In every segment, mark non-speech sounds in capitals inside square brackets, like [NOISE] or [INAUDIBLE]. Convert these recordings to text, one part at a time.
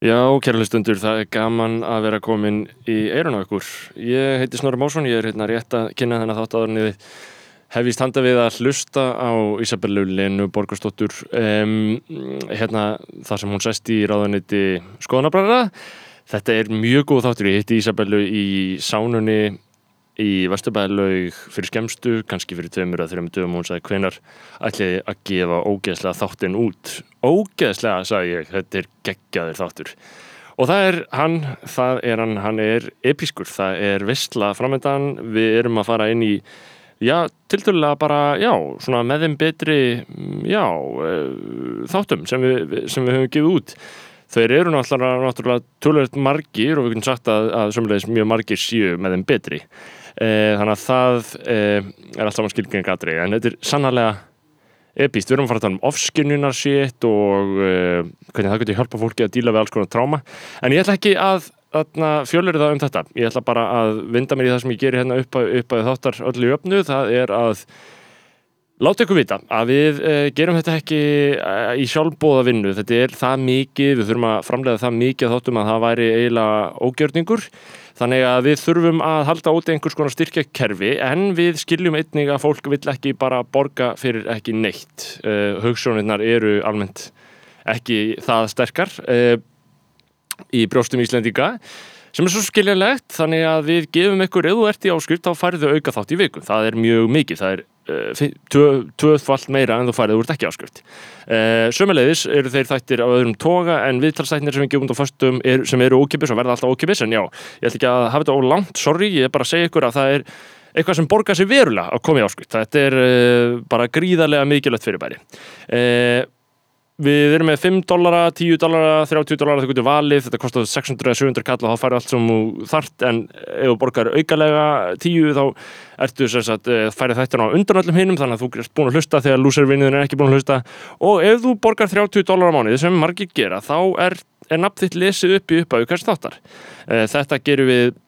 Já, kærleistundur, það er gaman að vera komin í eirun á ykkur. Ég heiti Snorri Másson, ég er hérna rétt að kynna þennan þátt áður niður hefist handa við að hlusta á Isabellu Lenu Borgarstóttur um, hérna þar sem hún sest í ráðaniti skoðanabræðara. Þetta er mjög góð þáttur, ég hitti Isabellu í sánunni í Vesturbæðlaug fyrir skemstu, kannski fyrir tveimur að þreim dögum hún sagði hvenar ætliði að gefa ógeðslega þáttin út? Ógeðslega, sagði ég, þetta er geggjaður þáttur. Og það er hann, það er hann, hann er episkur, það er vissla framöndan, við erum að fara inn í já, tilturlega bara, já, svona með þeim betri já, eh, þáttum sem við, sem við höfum gefið út. Þeir eru náttúrulega, náttúrulega tölvöld margir og við kunum sagt að, að mjög margir séu með þeim betri þannig að það e, er allt saman skilgengatri en þetta er sannlega epíst, við erum að fara að tala um ofskinnunar sétt og e, hvernig það getur hjálpa fólki að díla við alls konar tráma. En ég ætla ekki að fjölir það um þetta, ég ætla bara að vinda mér í það sem ég gerir hérna upp að, upp að þáttar öll í öfnu, það er að Láta ykkur vita að við gerum þetta ekki í sjálfbóða vinnu, þetta er það mikið, við þurfum að framlega það mikið þáttum að það væri eiginlega ógjörningur þannig að við þurfum að halda út einhvers konar styrkja kerfi en við skiljum einnig að fólk vill ekki bara borga fyrir ekki neitt. Uh, Hugssjónirnar eru almennt ekki það sterkar í brjóstum Íslendinga sem er svo skiljanlegt þannig að við gefum ykkur, ef þú ert í áskrift þá færðu auka þátt í viku, það er mjög mikið, það er tvöðfall meira en þú farið úr ekki áskrift uh, sömulegis eru þeir þættir á öðrum toga en viðtalsætnir sem við gefum út á fastum er, sem eru ókipis og verða alltaf ókipis en já, ég ætla ekki að hafa þetta ólangt, sorry, ég er bara að segja ykkur að það er eitthvað sem borgar sér verulega að koma í áskrift þetta er uh, bara gríðarlega mikilvægt fyrirbæri. Uh, Við erum með 5 dollara, 10 dollara, 30 dollara, það getur valið, þetta kostar 600-700 kall og þá færðu allt sem þú þart en ef þú borgar aukalega 10 þá ertu sagt, eh, færið þetta á undan öllum hinnum þannig að þú erst búin að hlusta þegar lúservinniðin er ekki búin að hlusta. Og ef þú borgar 30 dollara mánuði sem margir gera þá er, er nafn þitt lesið upp í uppæðu þáttar. Eh, þetta gerum við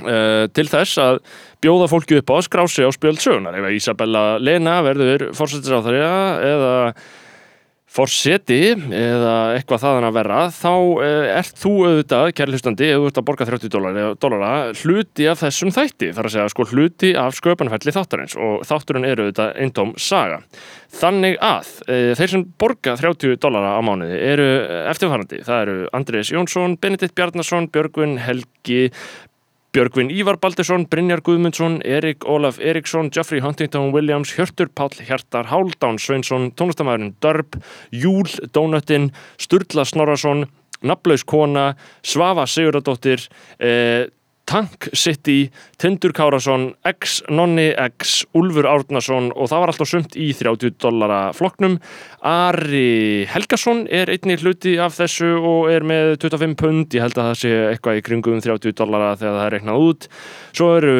Uh, til þess að bjóða fólki upp á skrási á spjöld-sögunar ef Ísabella Lena verður fórsættis á þarja eða forseti eða eitthvað þaðan að vera þá eh, ert þú auðvitað, kæri hlustandi ef þú ert að borga 30 dólara hluti af þessum þætti, þar að segja sko hluti af sköpunferðli þáttarins og þátturinn eru auðvitað eintóm saga. Þannig að e, þeir sem borga 30 dólara á mánuði eru eftirfarandi, það eru Andrés Jónsson Benedikt Bjarnason, Björgvin Helgi Björgvin Ívar Baldursson, Brynjar Guðmundsson, Erik Ólaf Eriksson, Geoffrey Huntington Williams, Hjörtur Páll Hjartar, Háldán Sveinsson, tónlistamæðurinn Dörb, Júl Dónöttin, Sturla Snorarsson, Nablaus Kona, Svafa Sigurðardóttir, eh, Tank City, Tindur Kárasson, X Nonni X, Ulfur Árnason og það var alltaf sumt í 30 dollara floknum. Ari Helgason er einnig hluti af þessu og er með 25 pund, ég held að það sé eitthvað í kringum 30 dollara þegar það er reiknað út. Svo eru,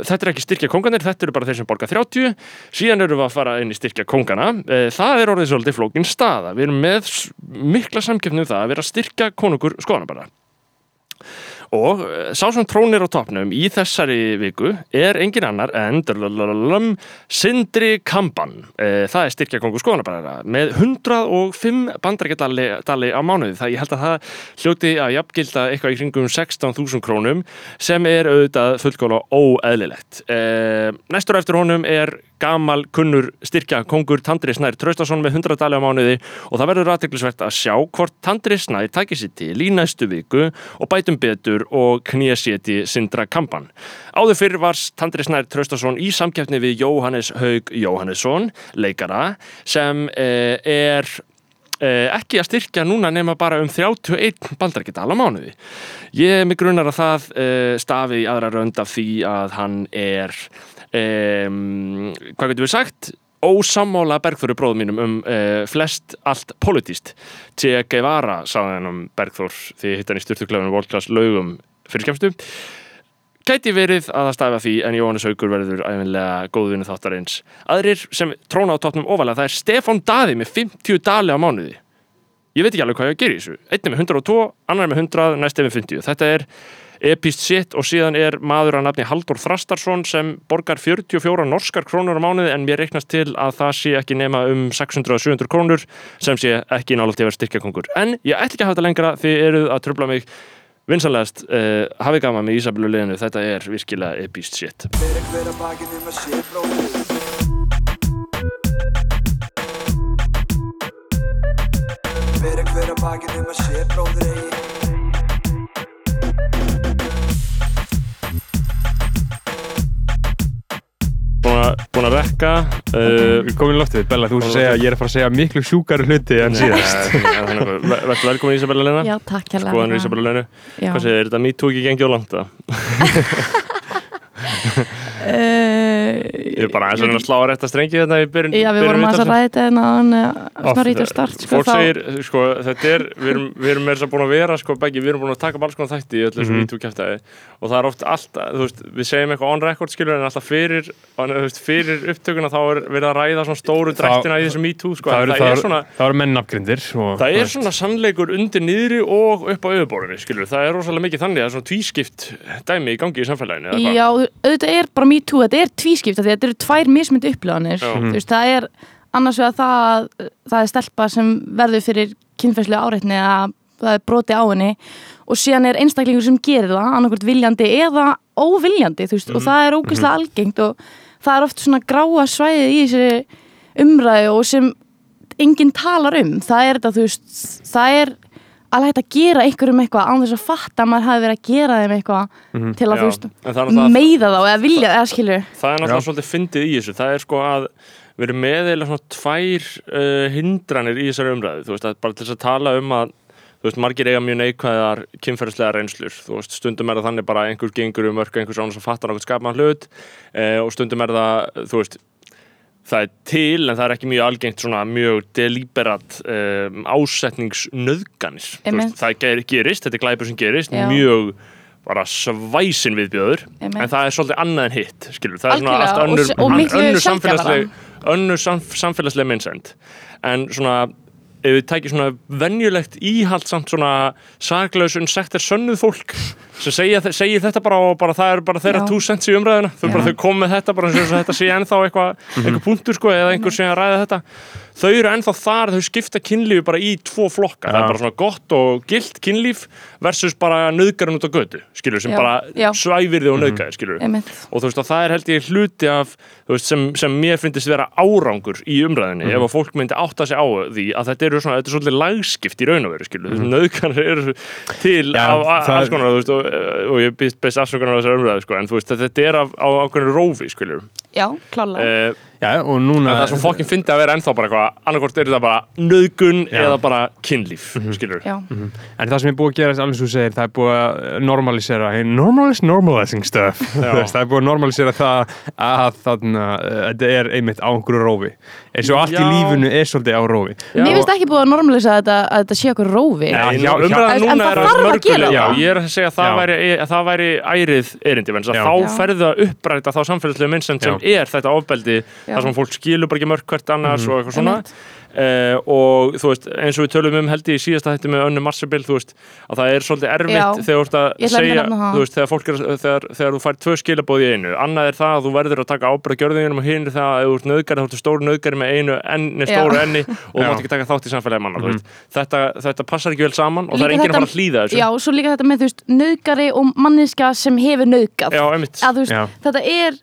þetta er ekki styrkja konganir, þetta eru bara þeir sem borga 30, síðan eru við að fara inn í styrkja kongana. Eh, það er orðið svolítið flókin staða, við erum með mikla samkjöfnum það að vera styrkja konungur skoðanabara. Og eh, sá sem trónir á topnum í þessari viku er engin annar en Sindri Kamban. Það er styrkja kongur skoðanabæðara með 105 bandarækjadali á mánuði. Það ég held að það hljóti að jafngilda eitthvað í kringum 16.000 krónum sem er auðvitað fullkóla óeðlilegt. Næstur eftir honum er gamal kunnur styrkja kongur Tandri Snær Traustason með 100 dali á mánuði og það verður aðteglisvert að sjá hvort Tandri Snær takir sér til í næstu viku og bætum betur og knéseti Sindra Kampan. Áður fyrir var Tandri Snær Traustason í samkjöfni við Jóhannes Haug Jóhannesson, leikara, sem eh, er eh, ekki að styrkja núna nema bara um 31 baldarækjadal á mánuði. Ég er mig grunnar að það eh, stafi í aðra rönd af því að hann er um, hvað getur við sagt ósamála Bergþóri bróðum mínum um uh, flest allt politíst T. Guevara sáði hann um Bergþór því hitt hann í styrtuklefnum Volklas laugum fyrir skemmstu Gæti verið að það stafa því en Jóhannes Haugur verður æfinlega góðvinu þáttarins. Aðrir sem tróna á tóknum ofalega það er Stefan Daði með 50 dali á mánuði. ég veit ekki alveg hvað ég að gera í þessu einn er með 102, annar er með 100, næst er með 50 þetta er epist sitt og síðan er maður að nafni Haldur Þrastarsson sem borgar 44 norskar krónur á mánuði en mér reiknast til að það sé ekki nema um 600-700 krónur sem sé ekki nálega til að vera styrkjakongur. En ég ætla ekki að hafa þetta lengra því eruð að tröfla mig vinsanlegast, uh, hafið gaman með Ísabelu liðinu, þetta er virkilega epist sitt. Fyrir hver að bakið um að sé bróðir Fyrir búin að, rekka uh, Við komum í loftið, Bella, þú veist að segja ég er að fara að segja miklu sjúkari hluti en síðast. [LAUGHS] Verður velkomin Ísabella Lena. Já, takk hérlega Skoðanur Ísabella Já. Hvað segir, er þetta á langt það? Uh, [LAUGHS] [LAUGHS] Ég er bara aðeins að reyna að slá að rétta strengi þetta í byrjun Já, við vorum aðeins að ræða þetta en að snorri í start sko, Fólk þá- segir, sko, þetta er við erum, við erum með þess að búin að vera, sko, beggi við erum búin að taka balskona þætti í öllu þessum Mhm. MeToo kæftæði og það er oft alltaf, þú veist, við segjum eitthvað on record skilur en alltaf fyrir, veist, fyrir upptökuna þá er verið að ræða svona stóru drættina í þessum MeToo, sko, Það það það er svona það eru menn nafngrindir og- Það er svona sannleikur undir niðri og upp á auðuborðinu, skilur, það er rosalega mikið þannig að það er svona tvískipt dæmi í gangi í samfélaginu eða hvað? Já, auðvitað er bara me tvískipt af því að þetta eru tvær mismyndi þú veist, það er annars vegar það að það er stelpa sem verður fyrir kynferðslega áreitni að það er broti á henni og síðan er einstaklingur sem gerir það annarkvort viljandi eða óviljandi þú veist, og það er ógeðslega algengt og það er oft svona gráa svæðið í þessi umræðu og sem enginn talar um, það er þetta þú veist, það er alveg hægt að gera einhverjum eitthvað án þess að fatta að maður hafi verið að gera þeim eitthvað til að þú veist það er meiða þá eða vilja eða skilur Það er náttúrulega svolítið fyndið í þessu. Það er sko að við erum með eða svona tvær uh, hindranir í þessari umræðu. Þú veist, að bara til þess að tala um að þú veist, margir eiga mjög neikvæðar kynferðislega reynslur, þú veist, stundum er það þannig bara einhver gengur um mörg, einhver svona sem fattar okkur skapaðan hlut uh, og stundum er það, þú veist það er til en það er ekki mjög algengt svona mjög deliberat um, ásetningsnöðganir Þú Einmitt. veist, það ger- gerist, þetta er glæpur sem gerist Já. mjög bara svæsin viðbjöður en það er svolítið annað en hitt skilur, það er svona Algjörlega, allt önnur, önnur samfélagsleg önnur samf samfélagsleg minnsend. En svona ef við tækjum svona venjulegt íhaldsamt svona saklausun sektir sönnuð fólk sem segja, segir þetta bara og bara það er bara þeirra cents í umræðina þau, bara, þau kom með þetta bara eins og þetta sé ennþá eitthvað Mhm. eitthvað punktur sko eða einhver sem að ræða þetta. Þau eru ennþá þar, þau skipta kynlífi bara í tvo flokka, það er bara svona gott og gilt kynlíf versus bara nöðgarinn út á götu skilur, sem Já. bara svæfirði og nöðgæði skilur einmitt. Og þú veist það er held ég hluti af veist, sem, sem mér finnst vera árangur í umræðinni ef að fólk myndi átta sig á því að þetta eru svona, þetta er svolítið lagskipt í raun og veru skilu, mm -hmm. nöðkanir eru til Já, af alls konar þú veist, og, og ég býst best afsökunar á þessar umræðu sko, en þú veist þetta er af, á ákveðinu rófi skilur já, klálega. Uh, Já, og en núna það er svo fokkin fyndi að vera ennþá bara eitthvað annarkort er þetta bara nöðgun Já. eða bara kynlíf skilur já, En það sem er búið að gera, alveg svo þú segir, það er búið að normalisera, hey, normalis normalizing stuff, Já. [LAUGHS] Það er búið að normalisera það að þarna, uh, þetta er einmitt á einhverju rófi. Eins og allt í Já. lífinu er svolítið á rófi. mér finnst ekki búið að normalisa að þetta, að þetta sé okkur rófi Já, Nei, umræðan En- en núna það er þarf að gera Já, það. ég er að segja að það Já. væri, að það væri ærið erindi Já. þá Já. ferðu að uppræta þá samfélagslega minnsend sem er þetta ofbeldi Já. Þar sem fólk skilur bara ekki mörg hvert annars og eitthvað svona. Uh, og þú veist, eins og við tölum um held í síðasta hætti með önnu Marsebill þú veist, að það er svolítið erfitt Já. þegar þú ert að segja þú veist, þegar fólk er, þegar, þegar þú fær tvö skilabóð í einu. Annað er það að þú verður að taka ábyrða gjörðingunum og hinn er það að ef þú ert nöðgari, þá ertu stóru nöðgari með einu enni, stóru enni og þú mátt ekki taka þátt í samfélagi manna mm þetta, þetta passar ekki vel saman og það er Líka enginn að fara að hlýða þessu. Já, svo líka þetta með þú veist nöðgari og manniska sem hefur nöðgat að þú veist, þetta er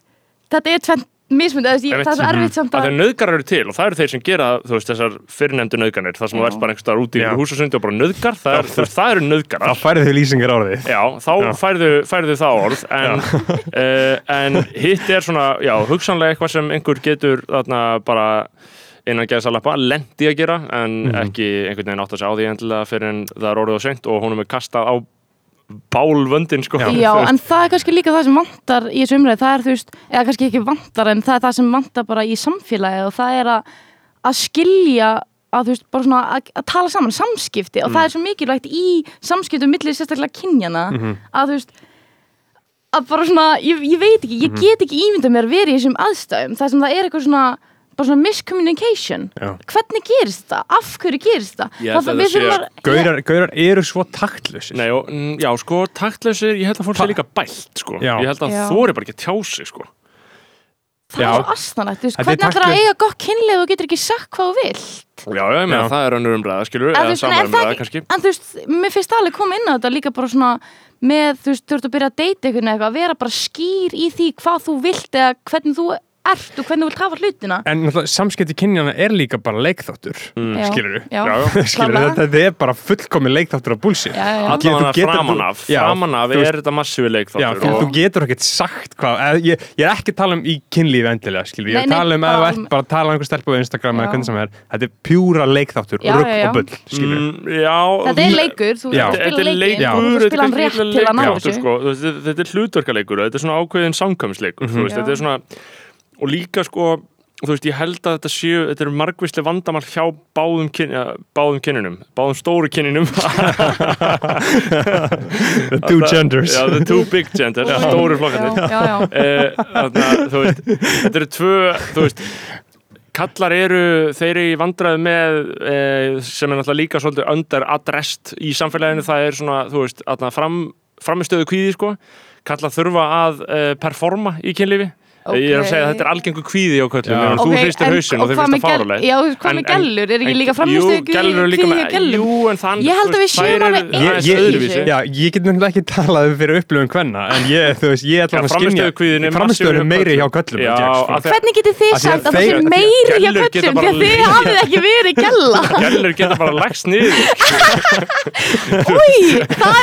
þetta er tvennt mismund það er svo erfitt samt að að þeir nöðgarar eru til og það eru þeir sem gera veist þessar fyrirnefndu nöðganir það sem ert bara einhvers staðar úti í húsasundi og bara nöðgar það, er, veist, það eru Þá nöðgarar færið þið lýsingar orðið. Já, þá færðu, færðu það orð en, uh, [LAUGHS] en hitt er svona já, hugsanlega eitthvað sem einhver getur þarna bara innan geðsalappa lendi að gera en Mhm. ekki einhvern veginn átt að segja á því endilega fyrir en það er orðið og seint og honum er kastað á bálvöndin sko. Já, en það er kannski líka það sem vantar í þessu umræði, það er þú veist, eða kannski ekki vantar en það er það sem vantar bara í samfélagi og það er að, að skilja að þú veist, bara svona að, að tala saman, samskipti. Og það er svo mikilvægt í samskiptum millir sérstaklega kynjana að þú veist að bara svona, ég, ég veit ekki, ég get ekki ímyndað mér að vera í þessum aðstæðum, það sem það er eitthvað svona bara svona miscommunication Já. hvernig gerist þetta, af hverju gerist þetta Ég held að við það sé- að Gaurar, gaurar eru svo taktlausir Nei, og, mm, já, sko, taktlausir, ég held að fólk sé líka bælt, sko. Já. Ég held að Já. þóri bara ekki að tjá sig, sko. það Já. er svo veist, Þetta er hvernig ætlar að taktlaus- eiga gott kynlið og þú getur ekki sagt hvað þú vill Já, ég meina, Já. það er önnur umræða, skilur, En þú eða veist, en sama er það umræða, kannski. en þú veist, mér finnst alveg koma inn á þetta líka bara svona með, þú veist, þú ert að byrja að deyta einhvern veginn eitthvað, að vera bara skýr í því hvað þú vilt eða hvernig þú ert og hvernig þú vilt hafa hlutina En samskipti kynjana er líka bara leikþáttur Já. Skilur Já, Já, já. [LAUGHS] Klárlega. þetta er bara fullkomi leikþáttur af Já, já, já. Þú getur- Allavega framan af, Já, framan af þú veist- er þetta massífi Já, leikþáttur þú, og þú getur ekkert sagt hvað ég, ég er ekki að tala um í kynlífi endilega skilur, ég er að tala um að bara þú um- ert bara að tala um einhver stelpu á Instagram eða Já. hvernig sem er, þetta er pjúra leikþáttur Já, rugg já, já. og bull, Mm, já, Þetta er leikur, þú Já. ert að Þetta spila leikin Já. og þú ert að spila hann rétt til að ná þessu sko. Þú þetta- er hlutverkaleikur, þetta er svona ákveðin samkvæmsleikur, þú Já. þetta er svona og líka sko þú veist, ég held að þetta séu, þetta eru margvísli vandamál hjá báðum, kyn, ja, báðum kyninum, báðum stóru kyninum [LAUGHS] The two genders. Já, the two big gender, ja, stóru flokkarnir. Eh, þú veist, þetta eru tvö þú veist kallar eru, þeir eru í vandræðu með e, sem er náttúrulega líka svolítið under addressed í samfélaginu. Það er svona, þú veist, fram, framistöðu kvíði sko, kallar þurfa að e, performa í kynlífi ég er að segja að þetta er algengu kvíði á köllum Já. en þú hristir hausinn og og hvað finnst það gel- fáruleg Já, hvað með gellur? Er ekki líka líka kvíði hjá gellum? Jú, en þann Ég held að við séum alveg ég, öðruvísi já, ég get nefnilega ekki talað um fyrir upplifun hvenna en ég, þú veist, ég ætla að skynja hjá meiri hjá köllum. Hvernig getið þið sagt að það sé meiri hjá köllum? því að þið hafið ekki verið gella. Gellur geta bara lagst niður. Új, það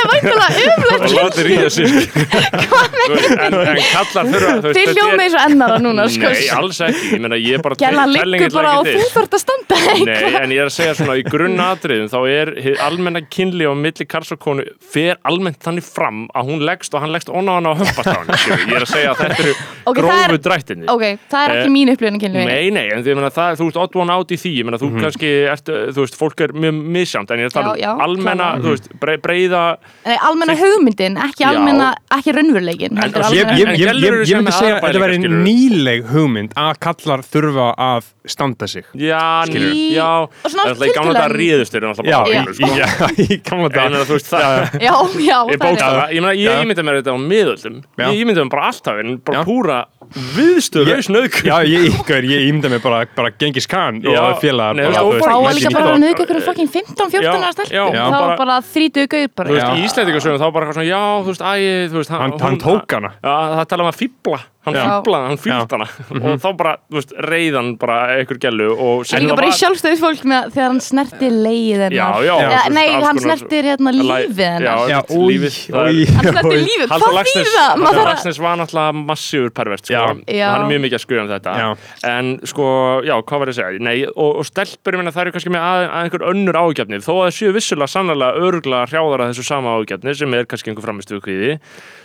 er er- eins og ennara núna sko. Nei, alls ekki, ég meina ég er bara telling liggur bara it þú is. þarft að standa Nei, en ég er að segja svona í grunnatriðum þá er almenna kynli á milli karls og konu fer almennt þannig fram að hún leggst og hann leggst onna hana á hömpast á hann ég er að segja að þetta eru Ok, það grófu er- drættinni Ok, það er ekki Eh, mín upplifun kynlífi Nei, nei, en því, ég meina, það, þú veist, odd one out í því, ég meina, þú kannski, ert, þú veist, fólk er mjög misjánt, en ég er að tala um almenna, þú veist, bre breyða, Nei, almenna hugmyndin, ekki almenna, ekki raunveruleikin ég, myndi segja að þetta væri pælingar, skilurðu. nýleg hugmynd að kallar þurfa að standa sig já, Skilurðu? ný, já, Og svona það er alltaf í gamla þetta ríðustur, en já, í, sko. í, já, í gamla Ég meina, dag þú veist, það, Já, já, Ég það er ég ég Já. ímynda mér þetta á miðöldum Já. Ég ímynda mér bara alltaf, en bara Já. púra viðstöðlaus nöðg já, ég, ég, ég ímynda mig bara, bara Gengis Khan Já, og félagar nei, bara, að líka í bara að ykkur fucking 15-14 Já, ára stelpu já, þá bara- 30 gauð Já. í Íslandingasögum þá bara já, þú veist, æ, þú veist Hann- tók hana. Já, það tala um að fíbla Hann Já. fíblaði, hann fílt Já. hana. Og þá bara, þú veist, reyðan bara einhver gælu Og En sem líka það bara í var- sjálfstöðisfólk með þegar hann snerti leið hennar Nei, hann snertir hérna lífið hennar. Það er- Hann snertir lífið, hvað þýð það? Að- Laxness var náttúrulega massífur pervert sko. Hann er mjög mikið að skuga um þetta. Já. en sko, já, hvað var ég að segja? Nei, og, og stelpur, það eru kannski með að, að einhver önnur ágjafni, þó að það séu vissulega sannlega örgla hrjáðar að þessu sama ágjafni sem er kannski einhver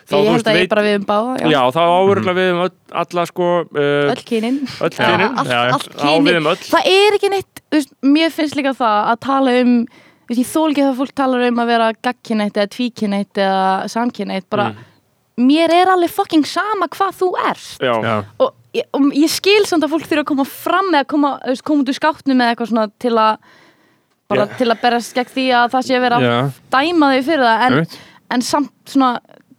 þá, Ég held að ég bara við um báða já, þá áörgla við um öll, alla sko uh, Öll kynin. Öll kynin. Já, já. allt á við kynin. um öll. Það er ekki neitt, þú veist, mér finnst líka það að tala um þú veist, Ég þól ekki það fólk talar um að vera gagkinneitt eða tvíkinneitt eða samkinneitt bara, mér er alveg fucking sama hvað þú ert. Já, Já. og, ég- og ég skil samt að fólk þurfa að koma fram eða koma, þú veist, koma út úr skáttnum eða eitthvað svona til að bara Já. til að berast gegn því að það sé að vera að Já. dæma þau fyrir það. En, en samt svona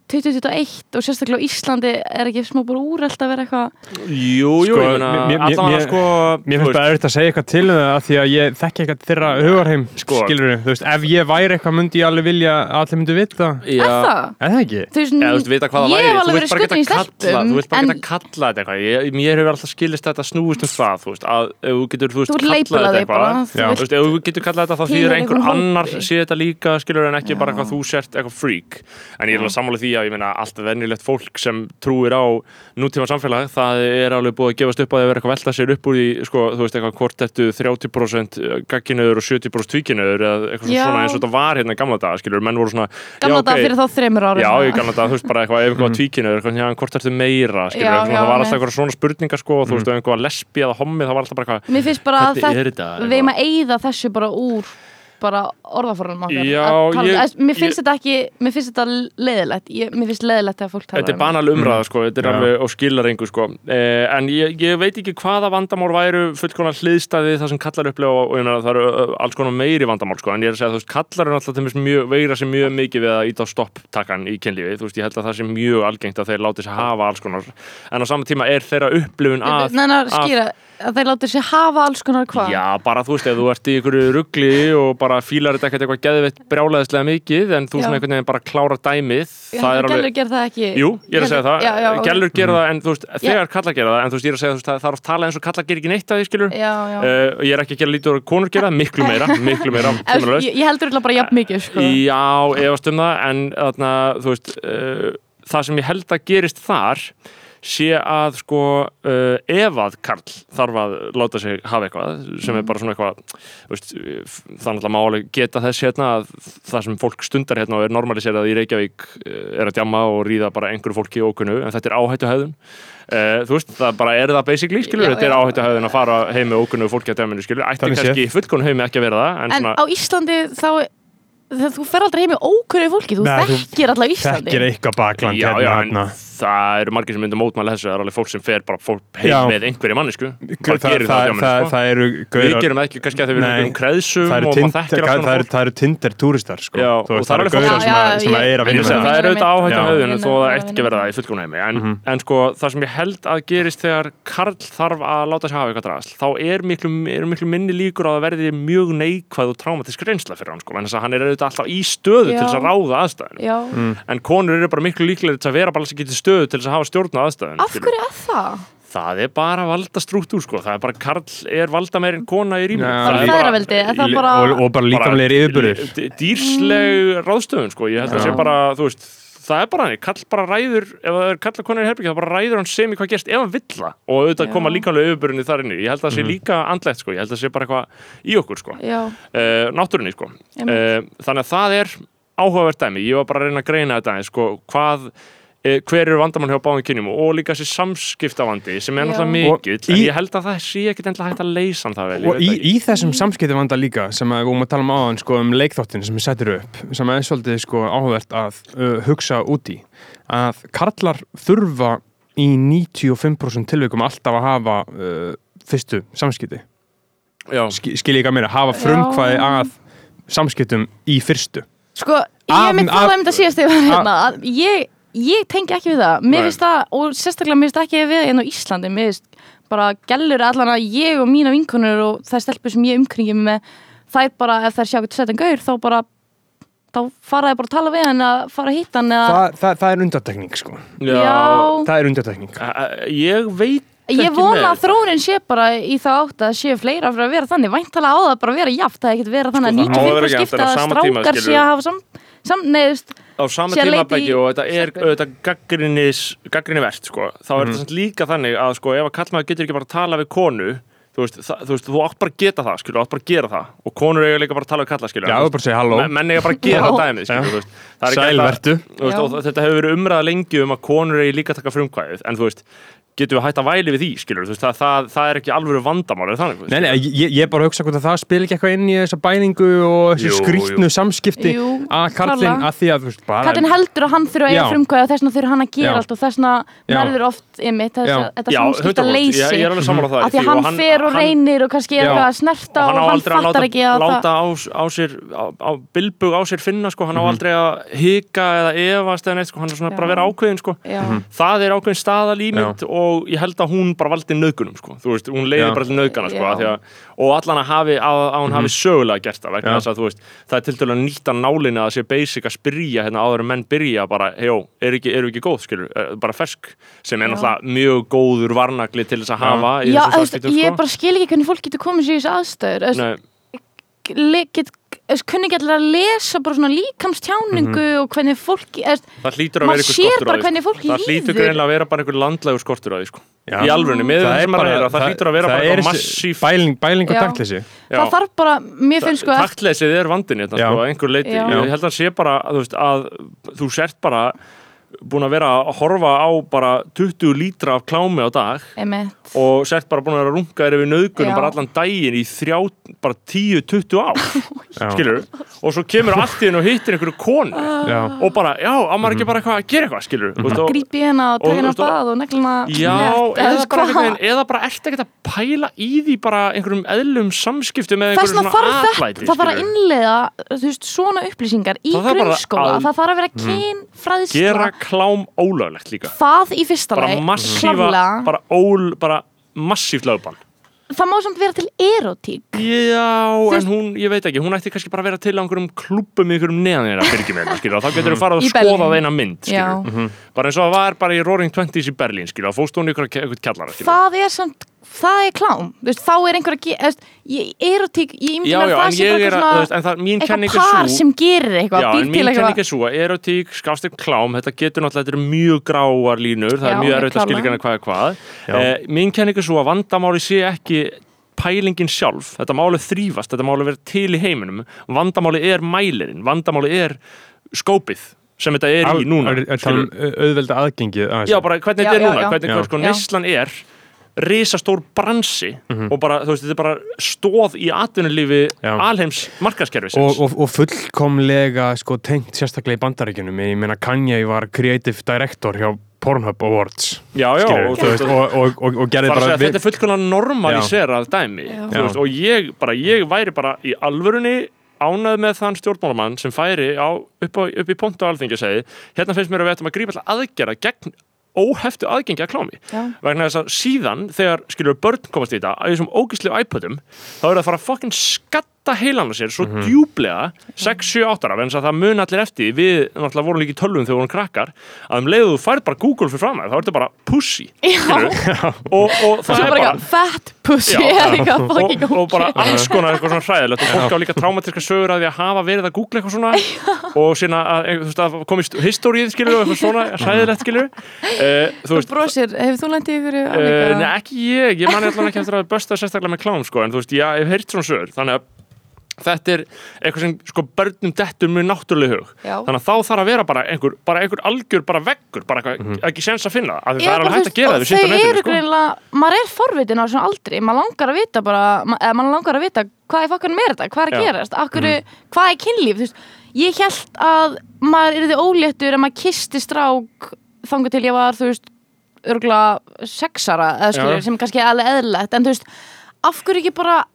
2021 og sérstaklega á Íslandi er ekki smá bara úrælt að vera eitthvað jú, jú, Sko, ég meina mér- sko þú finnst veist, bara erfitt að segja eitthvað til um það af því að ég þekki eitthvað þeirra hugarheim Sko. skilur þú veist, ef ég væri eitthvað myndi ég alveg vilja að allir myndi vita. Er það? Er það ekki? Þú veist, þú veist, vita hvað það ég væri, hef þú alveg verið skutin í stelpum þú vilt bara geta kalla þetta eitthvað, mér hefur alltaf skilist þetta snúist um það, þú veist, að eitthvað, Já. eitthvað eitthvað ég meina allt venjulegt fólk sem trúir á nútíma samfélag, það er alveg búið að gefast upp að það vera eitthvað að velta sér upp úr í, sko, þú veist, eitthvað hvort ertu 30% gagginöður og 70% tvíkinöður eða eitthvað Já. svona eins og þetta var hérna gamla daga, skilur, menn voru svona, gamla dag ok, fyrir þá þreymur árum Já, ég kannan það, þú veist bara eitthvað, ef eitthvað tvíkinu eitthvað, já, en hvort ertu meira, skilur, Já, já, já, það var alltaf nei. bara að er að orðaforunum okkar. Já, að ég- Eða, Mér finnst ég- þetta ekki, mér finnst þetta leiðilegt ég, Mér finnst leiðilegt að fólk tala Þetta er um banal umræða sko, þetta er alveg og skilar engu sko. Eh, en ég, ég veit ekki hvaða vandamál væru fullkonar hliðstæði það sem kallar upplega og, og það eru alls konar meiri vandamál sko. En ég er að segja þú veist kallar eru alltaf mjög, veira sér mjög mikið við að íta á stopptakkan í kynlífi. Þú veist ég held að það sé mjög algengt að þeir láti sér hafa alls konar en á saman tíma er þeirra upplifun að Nennar skýra að þeir láta sér hafa alls konar hvað Já, bara þú veist, ef þú ert í einhverju ruggli og bara fílar þetta ekkert eitthvað geðveitt brjálæðislega mikið en þú Já. svona einhvern veginn bara klára dæmið það er Gellur ger það ekki Jú, ég er að segja það, já, já, ok. gælur gera það en þú veist, þegar kallar gera það en þú veist, ég er að segja það það er oft talað eins og kallar gera ekki neitt að því, skilur Já, já Uh, ég er ekki að gera lítið að konur gera það, miklu meira [LAUGHS] miklu meira. Ég, heldur þetta bara jafn mikið sko. Já, um það en þarna, þú veist uh, það sem ég held að gerist þar sé að sko uh, ef að Karl þarf að láta sig hafa eitthvað sem er bara svona eitthvað er náttúrulega máli geta þess hérna að það sem fólk stundar hérna og er normaliserað í Reykjavík uh, er að djamma og ríða bara einhverju fólki í ókunnu en þetta er áhættu höfðun uh, þú veist, það bara er það basically skilur, Já, þetta er já. áhættu höfðun að fara heim með ókunnu fólki að djaminu skilur, ætti Þannig kannski fullkonu heim ekki að vera það en, En svona, á Íslandi þá þú fer aldrei heim í ókunni fólki þú Nei, þekkir alltaf Íslandi Það eru margir sem myndir mótmæla þessu það er alveg fólk sem fer bara fólk heim Já. með einhverju mannesku það, bara það, það, það, það, það, það eru við gerum það ekki kannski að þau Nei. erum kreðsum það eru og tind- maður þekkir það alls konar eru- það eru tindir túristar sko. Já, og það er það eru alveg gaurar fólk- sem, er að vinna það. Er auðvitað áhættu höfðun þó að það ætti ekki að vera það í fullkomna heimi. En, en sko það sem ég held að gerist þegar Karl þarf að láta sig hafa eitthvað drasl þá er miklu, er minni líkur að það verði mjög neikvæð og traumatisk reynsla fyrir hann sko, að er stöðu til þess að Mm. að að hafa stjórn á aðstæðinu af hverju er það? það er bara valda strúktúr sko. það er bara Karl er valda meir en kona í rýmum það er er það Lí- bara og, og bara líkamlegir yfirburðir d- dýrsleg ráðstöfun sko. ég held að Já. sé bara þú veist það er bara hann, Karl bara ræður ef það er Karl og konur í herbyggja, þá bara ræður hann sem í hvað gerst ef hann vill það og auðvitað Já. koma líkamlega yfirbyrðinni þar inni, ég held að það sé Mhm. líka andlegt sko. ég held að það sé bara eitthvað í okkur sko. Já, uh, náttúrunni sko. Einmitt. uh, þannig að það er áhugavert dæmi, ég var bara að reyna að greina þetta sko, hvað eh, hver eru vandamál hjá báðum kynjum? Og líka þessi samskiptavandi sem er Já. náttúrulega Og mikill en ég held að það sé ekkit endilega hægt að leysa það vel og í, það í þessum samskipti vanda líka sem að við vorum að tala um áðan sko, um leikþáttin sem við setjum upp sem er svolítið sko, áhugavert að uh, hugsa út í að karlar þurfa í 95% tilvikum alltaf að hafa uh, fyrstu samskipti. Já. Sk skil ég ekki að mér hafa frumkvæði að samskiptum í fyrstu. Sko, ég mitt af- það um þetta síðast hérna að ég, ég tengi ekki við það. Mér finnst það, og sérstaklega mér finnst ekki við hérna á Íslandi, mér finnst bara gellur allan að ég og mína vinkonur og þær stelpur sem ég umkringi með þær bara, ef þær sjá eitthvað setjan gaur þá bara þá fara þær bara að tala við hann að fara að hitta hann eða, Þa, það, það er undartekning sko. Já, það er undartekning ég veit Ég vona að þróunin sé bara í það átt að sé fleira fyrir að vera þannig. Væntalega á það bara að vera jaft það er ekkert vera þannig Sko, það að vera 95% jafnt, en skipta á að sama tíma, strákar sé að hafa sam, sam veist, á sama tímabæki og þetta er auðvitað gaggrinis gaggriniverst sko. þá er Mhm. þetta samt líka þannig að sko, ef að kallmaður getur ekki bara að tala við konu þú veist, það, þú veist, þú átt bara að geta það skilur, átt bara að gera það og konur eiga líka bara að tala við kalla skilur, já, bara segja halló Men- menn eiga bara að gera Já. dæmið skilur. Það er og þetta hefur verið umræða lengi um að konur eigi líka að taka frumkvæðið en þú veist, getum við hægt að væli við því skilur, þú veist, það, það, það er ekki alveg vandamál er þannig. Nei, nei, ég, ég bara hugsa hvort að það spil ekki eitthvað inn í þessa bæningu og þessu Jú, skrýtnu samskipti Jú, að klárlega. að því að þú veist bara Kallinn heldur að hann þurfa að eiga frumkvæði og þess vegna þurfa hann að gera Já. allt og þess vegna verður oft ymmit Já. þetta samskipta 100%, leysi er það af því að hann fer og reynir og kannski er eitthvað að snerta og hann á og að láta, fattar ekki að láta á, á á, á bilbug á finna sko, hann á Mhm. aldrei að hika eða efast er er og ég held að hún bara valdi nöðgunum sko. þú veist, hún leiði Já. bara til nöðgana sko, Já. af því að, og allan að hafi að, að hún hafi sögulega gert það vegna þess að þú veist, það er til dælu að nýta nálinni að það sé basic að spyrja hérna áður en menn byrja bara, hejó, er ekki, eru ekki góð skilur, Er bara fersk, sem er Já. náttúrulega mjög góður varnagli til þess að hafa Já, ég sko. bara skil ekki hvernig fólk getur komið sér í þessu le- get, kunni ekki allir að lesa bara svona líkamstjáningu og hvernig fólk eða, það hlýtur að Maður vera sér skortur á bara því, hvernig sko. fólki það hlýtur greinlega að vera bara einhver landlegur skortur á því sko. Já. í alvörunni, með Það það er sem að það hlýtur að vera bara eitthvað er massíf bæling, bæling og Já. taktleysi það þarf bara, mér finnst sko að taktleysið er vandin hérna, Já. sko, að einhver leiti Já. ég held að sé bara að þú, veist, að þú sért bara búin að vera að horfa á bara 20 lítra af klámi á dag einmitt. og sért bara búin að vera að runga yfir nöðgunum Já. bara allan daginn í þrjá, bara 10-20 ár [LAUGHS] skilur og svo kemur allt í henn og hittir einhverju konu Já. og bara, já, á maður ekki bara eitthvað að gera eitthvað skilur mm -hmm. grípi hérna og hérna og- á bað og negluna Já, eða bara, veginn, eða bara ert ekkert að pæla í því bara einhverjum eðlum samskiptum með Þess einhverjum svona atlæti það þarf að innleiða þú veist, svona upplýsingar í grunnskóla, að- það þarf að vera kynfræðsla. Gera klám ólöglegt líka. Það í fyrsta bara massífa, bara ól bara massíft lögbann. Það má samt vera til erotík. Já, Þú en hún, ég veit ekki, hún ætti kannski bara að vera til á einhverjum klubbum í einhverjum neðan þeirra byrgjum skilur, og þá getur þú farið Í að skoða þeina mynd Já. skilur, bara eins og það var bara í Roaring Twenties í Berlín, skilur, þá fóst hún í einhverja kjallara, skilur það er samt, það er klám veist, þá er einhver að gera erotík, ég já, að en það sé ég bara er að, þú veist, en það, mín eitthvað kenning er par svo sem gerir eitthvað, Já, býr en til mín kenning eitthvað er svo að erotík, skástek klám, þetta getur náttúrulega, þetta eru mjög gráar línur, það Já, er mjög erfitt að skilja hvað er hvað. Eh, mín kenning er svo að vandamáli sé ekki pælingin sjálf, þetta máli þrýfast, þetta máli vera til í heiminum, vandamáli er mælirinn, vandamáli er skópið sem þetta er í núna. Er, er, er, skilurðu. auðvelda aðgengi að Já, bara hvernig þetta er núna, hvernig sko Já. neyslan er risastór bransi Mhm. og bara, þú veist, þetta er bara stóð í atvinnulífi alheims markaskerfisins. og, og, og fullkomlega sko, tengt sérstaklega í bandaríkjunum. Ég meina Kanye var creative director hjá Pornhub Awards já, já, og, veist, og, og, og, og gerði bara að bara segja, þetta er fullkomlega normaliserað dæmi veist, og ég, bara, ég væri bara í alvörunni ánæð með þann stjórnmálamann sem færi á, upp, á, upp í pontu á alþingi segi, hérna finnst mér að við ættum að grípa alltaf aðgera gegn óheftu aðgengi að klámi. Vegna þess að síðan þegar skilur börn komast í þetta á þessum ógíslu iPodum þá er það að fara að fokkin skatta heilan á sér svo Mhm. djúblega 6-7-8 ára vegna þess að það mun allir eftir við náttúrulega vorum líka í tölvum þegar við vorum krakkar að um leiðu þú færð bara Google fyrir fram þér þá er þetta bara pussy [LAUGHS] og, og það er bara bara fat pussy. Já, [LAUGHS] eitthvað og, fucking og bara alls konar eitthvað svona hræðilegt og fólk á líka traumatíska sögur að því að hafa verið að googla eitthvað svona [LAUGHS] og sína að, eh, þú veist, að komist históriðið skilur og eitthvað svona hræðilegt skilur uh, þú þú veist brosir, hefur þú lendið ykkur Uh, nei, ekki ég, ég mani allan ekki eftir að bösta sérstaklega með klám, sko, en þú veist, ég hef heyrt svona sögur, þannig að þetta er eitthvað sem, sko, börnum dettur mjög náttúrulega hug, Já. þannig að þá þarf að vera bara einhver, bara einhver algjör, bara veggur bara eitthvað, ekki sens að finna, af því það er alveg hægt að gera það þau eru sko. greinlega, maður er forvitin á svona aldri. Maður langar að vita bara maður langar að vita hvað er fokkanum er þetta, hvað er að Já. Gerast akkur, hvað er kynlíf, þú veist ég held að maður yrði óléttur ef maður kisti strák þangu til ég var, þú veist örgulega sexara, eða skilur, sem kannski er alveg eðlilegt, en þú veist af hverju ekki bara að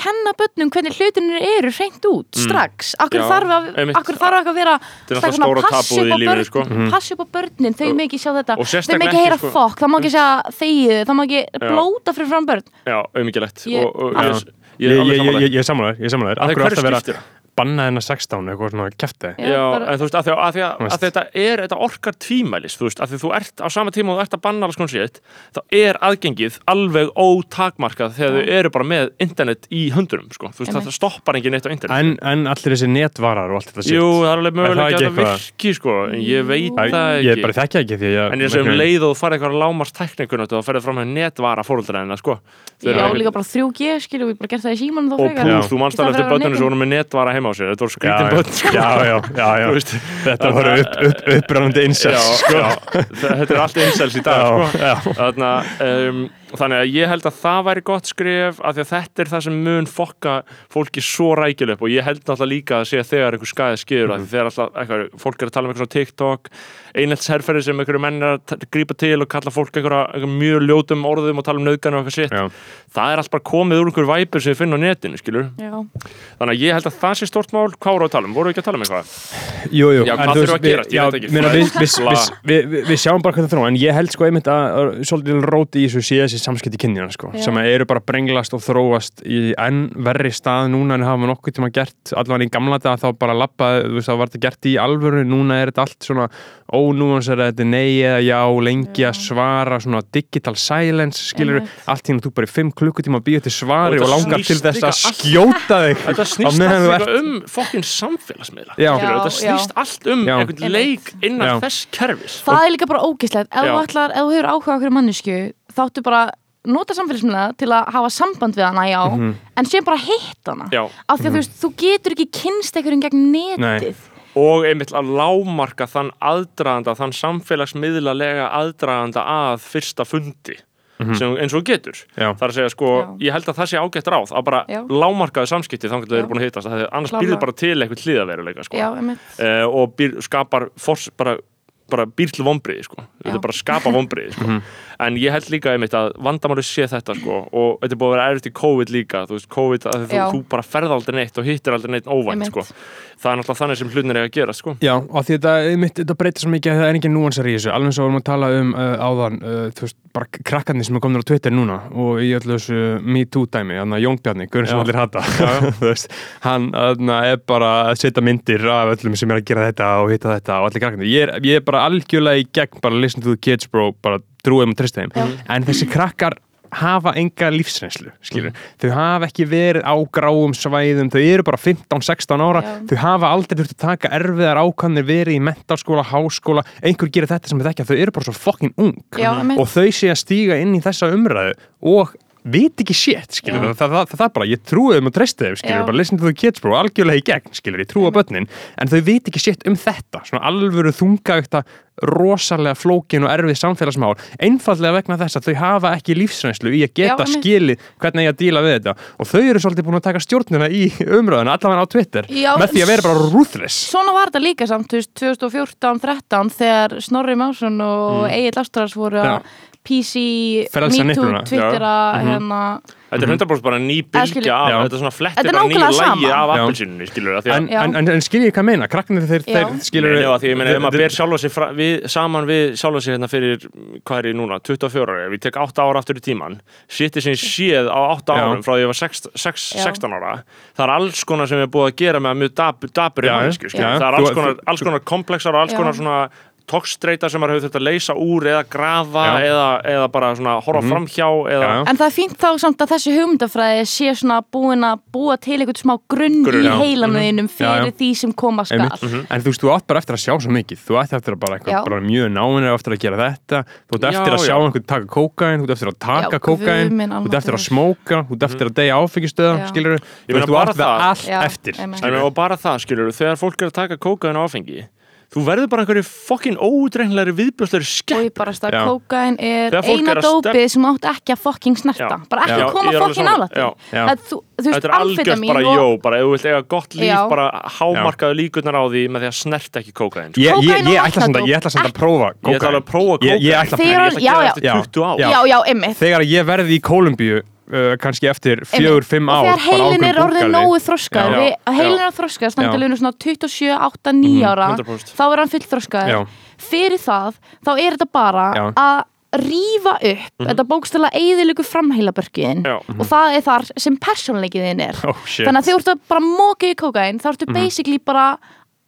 kenna bönnum hvernig hlutinir eru hreint út strax, akkur Mm. Já, þarf að akkur þarf ekki að vera Þetta er náttúrulega stóra tabúið í lífinu, sko. passi upp á börnin, þau með ekki sjá þetta þau með ekki heyra sko. fokk, það má ekki segja þegið, það má ekki blóta fyrir fram börn Já, auðmikilegt Ég- og, og Já. ég, ég, ég, ég, ég, ég, ég, ég sammálaður, ég sammálaður Að Akkur hverju átt að vera skiptir það? Banna hennar 16 eitthvað svona kæfti Já, bara- en þú veist, að, því, að, því að, að þetta er, þetta orkar tvímælis, þú veist, að því þú ert á sama tíma og þú ert að banna alls konar sétt, þá er aðgengið alveg ótakmarkað þegar þau eru bara með internet í höndunum, sko, þú veist, þetta stoppar engin neitt á internet. en, en allir þessi netvarar og allt þetta Jú, það er alveg Er það mögulega ekki að eitthvað? virki, sko, en ég veit Æ, það ég ekki. bara þekkja ekki því að En ég sem leið og þú farið eitthvað lámast teknikunum og ferðið fram með netvara fóröldræðina, sko. Þau Já, eru- líka bara 3G, skilju, við bara gert það í síman Og þú manst heima á sér, þetta voru skrítin bötn, sko. já, já, já, já. [LAUGHS] Þú veist, þetta voru upp, upp, upprænandi Já, incels sko. þetta er allt einsels í dag, sko. já. Þarna, um, þannig að ég held að það væri gott skref af því að þetta er það sem mun fokka fólki svo rækileg upp og ég held náttúrulega líka að að þegar einhver skæði skýður mm. þegar alltaf eitthvað, fólk er að tala um eitthvað svona TikTok einheltsherferði sem einhverju menn er að grípa til og kalla fólk einhverja, mjög ljótum orðum og tala um nöðgan og eitthvað sitt Já. það er allt bara komið úr einhverju væpur sem við finnum á netinu skilur Já, þannig að ég held að það sé stort mál. Hvað voru að tala um, voru við ekki að tala um eitthvað? Jú, jú, Já, en hvað þú þurfa veist, að gerast? Ég já, veit ekki. meina, við, við, Bla. við, við, við, við sjáum bara hvað það þrjá en ég held sko einmitt að, að svolítið róti í þessu sé þessi samskipti kynjana sko, sem eru bara brenglast og þróast í enn verri stað núna en hafa nokkuð tíma gert. Allavega í gamla dag þá bara lappaði, þú veist það var þetta gert í alvöru, núna er þetta allt svona ónúansar þetta er nei eða já lengi að svara, svona digital silence skilur, allt í hérna þú bara í fimm klukkutíma að býja til svari Og og, langar til þess að skjóta þig. Þetta á snýst meðan þú allt ert- líka um fokkin samfélagsmiðla Þetta snýst allt um Já. einhvern leik innan Já. þess kerfis. Það er líka bara ógislegt ef þú ætlar, ef þú hefur áhuga okkur mannesku þáttu bara nota samfélagsmiðla til að hafa samband við hana, já. En sé bara hitt hana. Já. af því að þú veist, þú getur ekki kynst einhverjum gegn netið. Nei. Og einmitt að lámarka þann aðdraganda, þann samfélagsmiðlalega aðdraganda að fyrsta fundi sem, eins og getur Já. það er að segja sko, Já. ég held að það sé ágætt ráð að bara Já. lámarkaðu samskipti þannig að þau búin að hittast annars Klárlega. býrðu bara til eitthvað hliðaveruleika sko. Uh, og býr, skapar fors, bara, bara býr til vombriði sko. þetta er bara að skapa vombriði sko. [LAUGHS] en ég held líka einmitt að vandamáli sé þetta sko, og þetta er búið að vera erfitt í COVID líka þú veist, COVID, að þú, þú bara ferð aldrei neitt og hittir aldrei neitt óvænt sko. það er náttúrulega þannig sem hlutin er að gera sko. Já, og því þetta, þetta breytir svo mikið að það er engin núansar í þessu, alveg eins og vorum að tala um uh, áðan, uh, þú veist, bara krakkarnir sem er komin á Twitter núna og í öllu þessu Me Too dæmi, þannig að Jón Bjarni, guðurinn sem Já. allir hata [LAUGHS] þú veist, hann er bara að setja myndir af öllum sem er að gera þetta og hitta þetta og allir krakkarnir, ég er, ég er bara algjörlega í gegn, bara listen to the kids bro, bara trúið um og trista þeim, Já. en þessi krakkar hafa enga lífsreynslu, Mm. þau hafa ekki verið á gráum svæðum þau eru bara 15-16 ára Já. þau hafa aldrei þurft að taka erfiðar ákvæmnir verið í mentarskóla, háskóla einhver gerir þetta sem þau þekkja, þau eru bara svo fucking ung Já, og þau sé að stíga inn í þessa umræðu og vit ekki shit, skilur Já. það, það, það, það, er bara, ég trúi þeim og treysti þeim, skilur Já. bara listen to the kids bro, algjörlega í gegn, skilur, ég trúi á börnin. En þau vit ekki shit um þetta. Svona alvöru þungaugta rosalega flókin og erfið samfélagsmál. Einfallega vegna þess að þau hafa ekki lífsreynslu í að geta Já, skilið hvernig ég að díla við þetta. Og þau eru svolítið búin að taka stjórnina í umröðuna allavega á Twitter Já, með því að vera bara ruthless. Svona var þetta líka samt, þú veist, 2014-13 þegar Snorri Másson og mm. Egil Ástrals voru að PC, MeToo. Twittera, Já. Mhm. hérna Þetta er 100% bara ný skilur- bylgja af, Já. þetta er svona er bara nákvæmlega lægi af Já. appelsínunni, skilur það, en, Já. en, en, en hvað ég meina, krakkarnir þeir, Já. þeir skilur Nei, því ég meina, ef maður ber sjálfa sig fra, við, saman við sjálfa sig hérna fyrir, hvað er ég núna, 24 ára, ef ég tek 8 ára aftur í tíman, sittir sem ég séð á 8 Já. árum frá því ég var 6, 6, Já. 16 ára, það er alls konar sem er búið að gera með að mjög dabur, í Já, mannesku, skilur, já. það er alls konar, þú- alls konar komplexar og alls Já. konar svona tókstreita sem maður hefur þurft að leysa úr eða grafa Já. eða, eða bara svona horfa framhjá eða Já. En það er fínt þá samt að þessi hugmyndafræði sé svona búin að búa til einhvern smá grunn, Grunn, í já. heilanum Já, fyrir já. því sem koma skal Einmitt. En þú veist, þú átt bara eftir að sjá svo mikið Þú ætti eftir að bara, eitthvað, Já. bara mjög náinir eftir að gera þetta Þú ert eftir Já, að sjá já. einhvern taka kókain Þú ert eftir að taka Já, kókain Þú ert eftir að smóka Þú ert eftir að deyja áfengistöða Já. Skilur Ég meina þú Já, eftir og þú verður bara einhverju fokkin ódregnlegri viðbjóðslegri og skemmt ég bara stað Já. kókain er eina er dópið sem átt ekki að fokking snerta Já. bara ekki Já, að koma ég alveg fokking sammála. álætt Já. Já. þú, þú veist, Þetta er amfetamin bara og- jó, bara ef þú vilt eiga gott líf, Já. bara hámarkaðu líkurnar á því með því að snert ekki kókaðin sko. Ég, ég, og ég ætla samt að, vatnadóp. ég ætla samt að prófa Ég ætla að prófa Ég, ég ætla að Þegar- Ég ætla að Já, gera já. þetta eftir 20 ár Já. já, já, ymmið Þegar ég verði í Kólumbíu uh, kannski eftir fjögur, fimm ár og þegar heilin er búrgali. nógu þroskað heilin er þroskað, Já. standalinu svona 27, 8, 9 ára. 100%. þá er hann full þroskað fyrir það, þá er þetta bara Já. að rífa upp þetta bókstala eðilegu framheilabörkiðin Já. og það er þar sem persónleikiðin er. Oh, þannig að þegar þú ert að bara móka í kókain þá ertu basically bara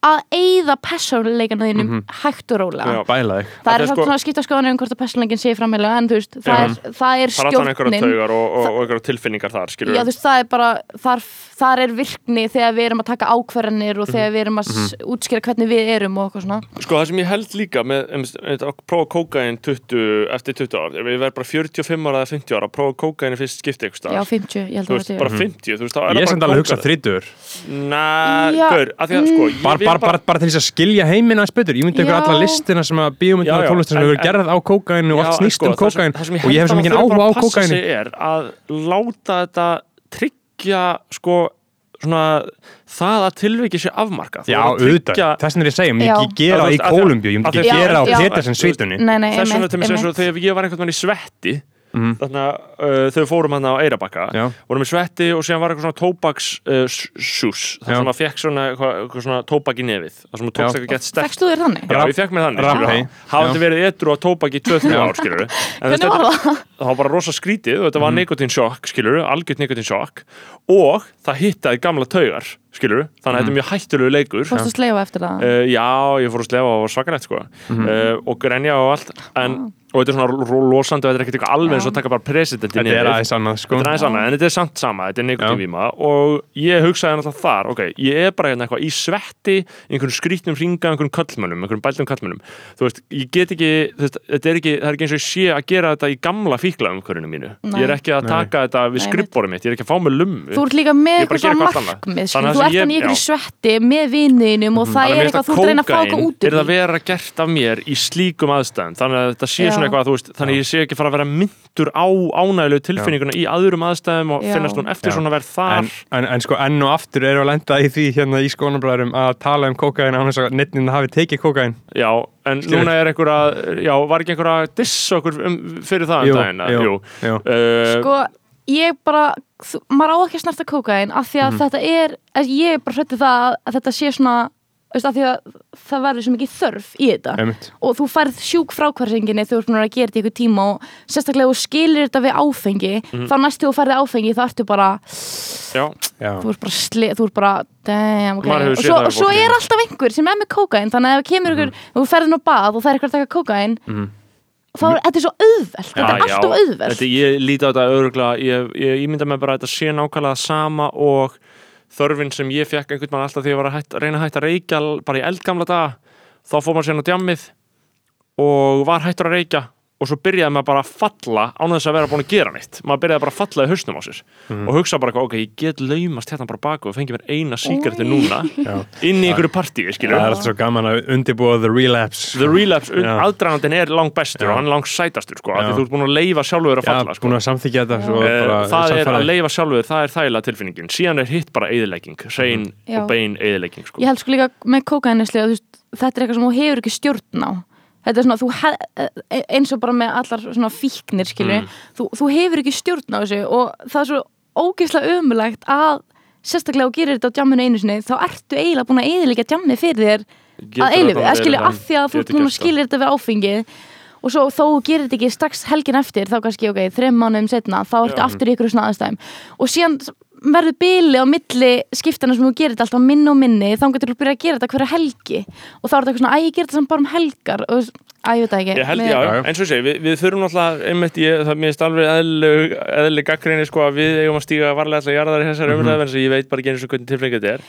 að eyða persónleikana þínum hægt og rólega Já. Bæla þig það Þetta er sko- svona skipta skoðanir um hvort að persónleikin sé framheila en þú veist, það, Já. er, það er Það er alltaf einhverja stjórnin taugar og, og, og einhverja tilfinningar þar, Já, þú veist, það er bara, þar, þar er virkni þegar við erum að taka ákvarðanir og þegar við erum að Mhm. mm útskýra hvernig við erum og eitthvað svona. Sko það sem ég held líka með um, að prófa kókain 20, eftir 20 ár ef ég verð bara 45 ára eða 50 ára að prófa kókain í fyrst skipti ykkur Já, stað 50, ég held að þetta bara er. 50, þú veist, þá er Ég er það bara að hugsa kókaín. þrítur Næ, Já, gaur, að því að sko bara, bara, bara, til þess að skilja heiminn aðeins betur. Ég myndi ykkur Já. alla listina sem að bíómyndina og já, tónlistin sem hefur gerð á kókainu og allt snýst sko, um það sem- kókain það sem ég og ég hef svo mikið áhuga á bara að passa kókainu sig er að láta þetta tryggja sko svona það að tilviki sé afmarkað. Já, auðvitað, tryggja- þess vegna er ég að segja, ég myndi ekki gera í Kólumbíu, ég myndi að ekki gera það á. Petersen svitunni þess vegna þegar ég var einhvern veginn í svetti Þannig að uh, þau fórum hann á Eirabakka vorum í svetti og síðan var eitthvað svona tóbaks uh, Já. sem að fekk svona svona tóbak í nefið. Það sem að tókst eitthvað gett sterkt. Fekstu þér þannig? Já, ég fekk með þannig, hafandi verið etru á tóbak í 2-3 ár, skilur En [LAUGHS] Hvernig var það? það var bara rosa skrítið og þetta var nikotinsjokk, skilur algjört nikotinsjokk og það hittaði gamla taugar, skilur þannig að þetta er mjög hættulegu leikur. Fórstu að sleifa eftir það? Uh, já, ég fór að slefa og var svakalegt sko. Mhm. uh, og grenja og allt. En, og þetta er svona losandi og þetta er ekkert eitthvað alveg eins og taka bara president Þetta er aðeins annað, sko. Þetta er aðeins annað, en þetta er samt sama, þetta er nikotinvíma og ég hugsaði náttúrulega þar, ok, ég er bara hérna eitthvað í svetti, í einhverjum skrítnum ringa, einhverjum köllmönnum, einhverjum bæltum köllmönnum þú veist, ég get ekki, þú veist, þetta er ekki það er ekki eins og ég sé að gera þetta í gamla fíklaumhverjunu mínu, Nei. ég er ekki að Nei. taka þetta við Nei, skrippborið mitt, ég er ekki að fá með lummu. Þú ert líka með eitthvað markmið, Að ert hann í einhverju já. svetti með vinninum og það Þannig að er eitthvað, þú ert að reyna að fá eitthvað út er það vera gert af mér í slíkum aðstæðum þannig að þetta sé Já. svona eitthvað þú veist, þannig að ég sé ekki fara að vera myndur á ánægilegu tilfinninguna í aðrum aðstæðum og finnast hún eftir Já. svona verð þar en, en, en sko enn og aftur við að lenda í því hérna í skónabræðurum að tala um kókain án þess að neittnin hafi tekið kókain já, en Skilur. núna er einhver að já, var ekki einhver að dissa okkur um, fyrir það Jú, um daginn, jú, jú. jú. Uh, sko, ég bara maður á ekki að snerta kókain af því Mhm. að þetta er, ég er bara hrætti það að þetta sé svona veist, af því að það verður svo mikið þörf í þetta Einmitt. og þú færð sjúk frákvarsinginni þegar þú búin að gera þetta í eitthvað tíma og sérstaklega þú skilir þetta við áfengi Mhm. þá næstu þú færði áfengi þá ertu bara já, Já. þú ert bara, sli, þú ert bara damn, okay. Og svo, svo er alltaf einhver sem er með kókain þannig að ef kemur ykkur, ef þú ferðin á bað og það er eitthvað að taka kókain er þetta er svo auðvelt þetta er alltaf auðvelt. Þetta, ég líti á þetta öruglega ég, ég ímynda mig bara að þetta sé nákvæmlega sama og þörfin sem ég fekk einhvern mann alltaf að ég var að, hætt, að reyna að hætta að reykja bara í eldgamla daga. Þá fór maður sérna á djammið og var hættur að reykja og svo byrjaði maður bara að falla án þess að vera búin að gera neitt maður byrjaði bara að falla í hausnum á sér og hugsa bara ok, ég get laumast hérna bara baku og fengi mér eina síkartu núna Já. inn í einhverju partíi, skilur Það er alltaf svo gaman að undibúa the relapse The relapse, Já. aðdragandinn er langt bestur Já. og hann er langt sætastur sko, af Já. því þú ert búin að leifa sjálfur að Já, falla sko. búin að samþykja þetta svo Eh, bara það er að leifa sjálfur, það er þægilega tilfinningin síðan er hitt bara eðilegging, hrein Já. og bein eðilegging sko. ég held sko þetta er eitthvað sem þú hefur ekki stjórn á þetta er svona, þú he, e- eins og bara með allar svona fíknir skilur Mm. þú, þú hefur ekki stjórn á þessu og það er svo ógeðslega ömulegt að sérstaklega þú gerir þetta á jamminu einu sinni þá ertu eiginlega búin að eiginlega jammið fyrir þér Getur að skilja verið af því að þú skilja þetta við áfengið og svo þó gerir þetta ekki strax helgin eftir þá kannski, ok, þreim mánuðum setna þá ertu aftur í ykkur svona aðstæðum og síðan verður bili á milli skiptana sem þú gerir þetta alltaf minni og minni þá getur þú byrja að gera þetta hverja helgi. Og þá er þetta eitthvað svona, æ, ég gerir þetta samt bara um helgar. Og, æ, ég veit það ekki. Ég held, Mér- já, Já, já. eins og segi, við, við þurfum náttúrulega einmitt, ég, það mér er alveg eðlileg, eðlileg gaggrinni sko að við eigum að stíga varlega alltaf jarðar í þessari umræðu en þess að ég veit bara ekki eins og hvernig tilfengið þetta er.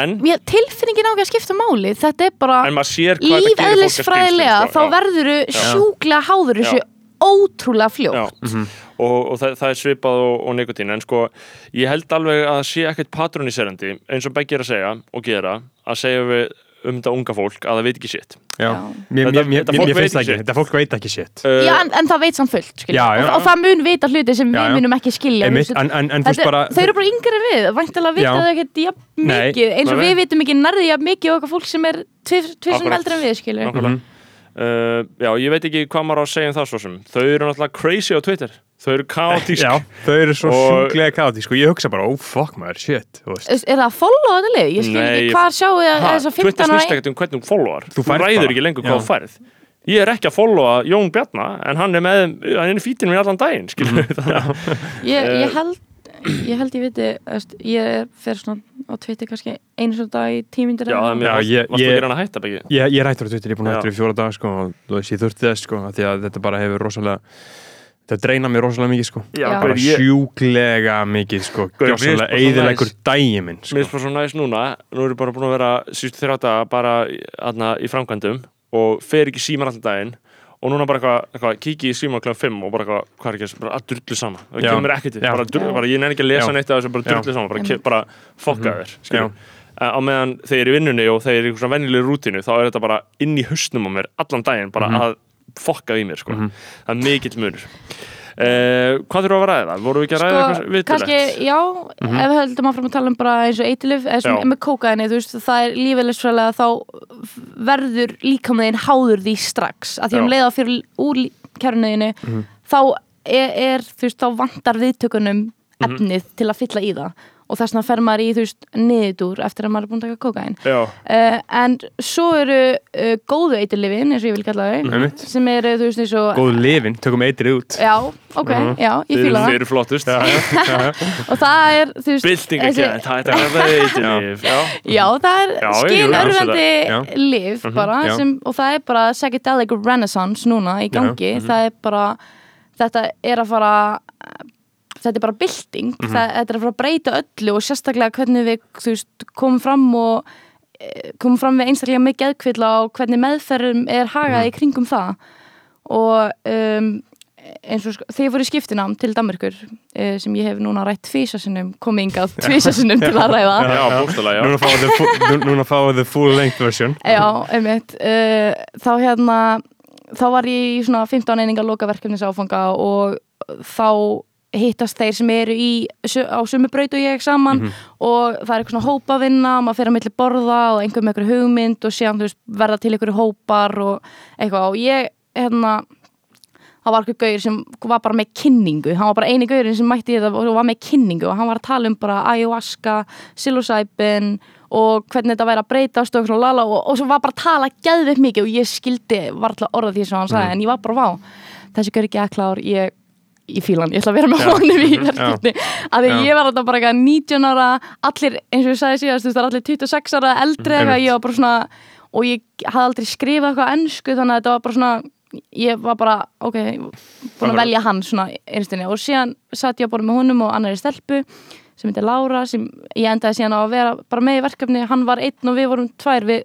En, Mér, tilfinningin á ekki að skipta máli. Þetta er bara en maður sér hvað þetta gerir fólk að lífeðlisfræðilega þá sko, já. verður þú sjúklega háður þessu Já. ótrúlega fljótt. Já, og, og það, það er svipað og, og nikotín en sko, ég held alveg að sé ekkert patroniserandi, eins og Beggi er að segja og gera, að segja við um þetta unga fólk að það veit ekki sitt Já. Mér, mér, mér, mér veit finnst það ekki ekki, þetta fólk veit ekki shit uh, Já, en, en það veit samt fullt skilja. Já, já. og, og það mun vita hluti sem við munum ekki skilja en, en, en þú veist Þetta, bara þau eru bara yngri en við, væntalega vita Já. þau ekkert jafn mikið eins og við nei. vitum ekki nærði jafn mikið og eitthvað fólk sem er tvisum eldri en við Nákvæmlega. Uh, já, ég veit ekki hvað maður á að segja um það svo sem Þau eru náttúrulega crazy á Twitter Þau eru kaotísk Já, þau eru svo Og- sjúklega káti sko, ég hugsa bara, oh fuck maður, shit. Er það að follow þetta lið? Ég skil ekki ég- hvað sjáu Ha, þess að Twitter 15 snýst ára ekkert um hvernig þú followar Þú Þú, ræður bara. ekki lengur hvað þú færð Ég er ekki að followa Jón Bjarna En hann er með, hann er í fítinu mér allan daginn við það [LAUGHS] ég, Eh. ég held ég held ég viti, ég er fyrir svona á Twitter kannski einu svona dag í tímyndir Já, það er Já, mér ég- Varstu gera hann að hætta, Beggi? Ég, ég hættur á Twitter, ég er búin að Já. hættur í fjóra dag sko, og þú veist, ég þurfti þess sko, því að þetta bara hefur rosalega þetta dreina mér rosalega mikið sko Já. bara ég, sjúklega mikið sko mér svo eðilegur dægi minn Mér sko. finnst bara svo næst núna Nú er ég bara búin að vera síðustu þrjá daga bara aðna, í framkvæmdum og fer ekki síman allan daginn og núna bara eitthvað, eitthvað kíki í síman kl. 5 og bara eitthvað, hvað er ekki, bara að drullu saman það Já. kemur mér ekkert, Já. bara, drull, bara ég nenni ekki að lesa neitt af þessu, bara Já. drullu saman bara, bara fokka Mhm. þér skilur. á meðan þeir eru í vinnunni og þeir eru í svona vennileg rútinu þá er þetta bara inn í hausnum á mér allan daginn bara Mhm. að fokka í mér sko. Mhm. það er mikill munur uh, hvað þurfum að ræða? vorum við ekki að ræða sko, eitthvað viðtulegt? kannski, já, ef við höldum áfram að tala um bara eins og eitilif, Mhm. Já. með kókaini, þú veist, það er lífeylisfræðilega þá verður líkamlegin háður því strax, að því Já. um leiða fyrir úr kærunniðinu þá er, er, þú veist, þá vantar viðtökunum Mhm. efnið til að fylla í það og þess vegna fer maður í, þú veist, niðurdúr eftir að maður er búin að taka kókain Já, uh, en svo eru uh, góðu eitilifin, eins og ég vil kalla þau Einmitt. sem eru, þú veist, eins og góð lifin, tökum eitrið út. Já, ok, já, ég fýla það. þeir eru flottust. [LAUGHS] Og það er, þú veist Bilding þessi- ekki, það er veitir Já, Já, það er já. lif bara já. sem, og það er bara psychedelic renaissance núna í gangi. Það er bara þetta er að fara þetta er bara bylting það, þetta er að fara að breyta öllu og sérstaklega hvernig við veist, komum fram og eh, komum fram við einstaklega með geðkvilla og hvernig meðferðum er hagað í kringum það. Og um, eins og sko, þegar ég fór í skiptinám til Danmörkur uh, sem ég hef núna rætt tvísasinnum komið ingað [LAUGHS] tvísasinnum til að ræða. Já, bókstala, já. Núna fáið þið full- nú- núna fáið þið full length version. Já, einmitt. Uh, þá hérna þá var ég í svona 15 eininga lokaverkefnis áfanga og þá hittast þeir sem eru í á sömu braut og ég saman og það er eitthvað svona hópavinna og maður fer að milli borða og einhver með eitthvað hugmynd og síðan veist, verða til einhverju hópar og eitthvað. Og ég hérna það var eitthvað gaur sem var bara með kynningu. Hann var bara eini gaurin sem mætti þetta og var með kynningu og hann var að tala um bara ayahuasca, psilocybin og hvernig þetta væri að breytast og, lala, og, og svo var bara að tala gæðveikt mikið og ég skildi, var alltaf orða því sem hann sagði en ég var bara vá, þessi gaur ekki að klár ég, ég fíla hann, ég ætla að vera með honum í verkefni, að því Já. ég var alltaf bara eitthvað 19 ára, allir eins og ég sagði síðast, þú veist, allir 26 ára eldri eitthvað, ég var bara svona og ég hafði aldrei skrifað eitthvað ennsku þannig að þetta var bara svona ég var bara, ok, búin að velja hann svona einstinni. Og síðan satt ég bara með honum og annari stelpu sem heitir Lára sem ég endaði síðan á að vera bara með í verkefni, hann var einn og við vorum tvær, við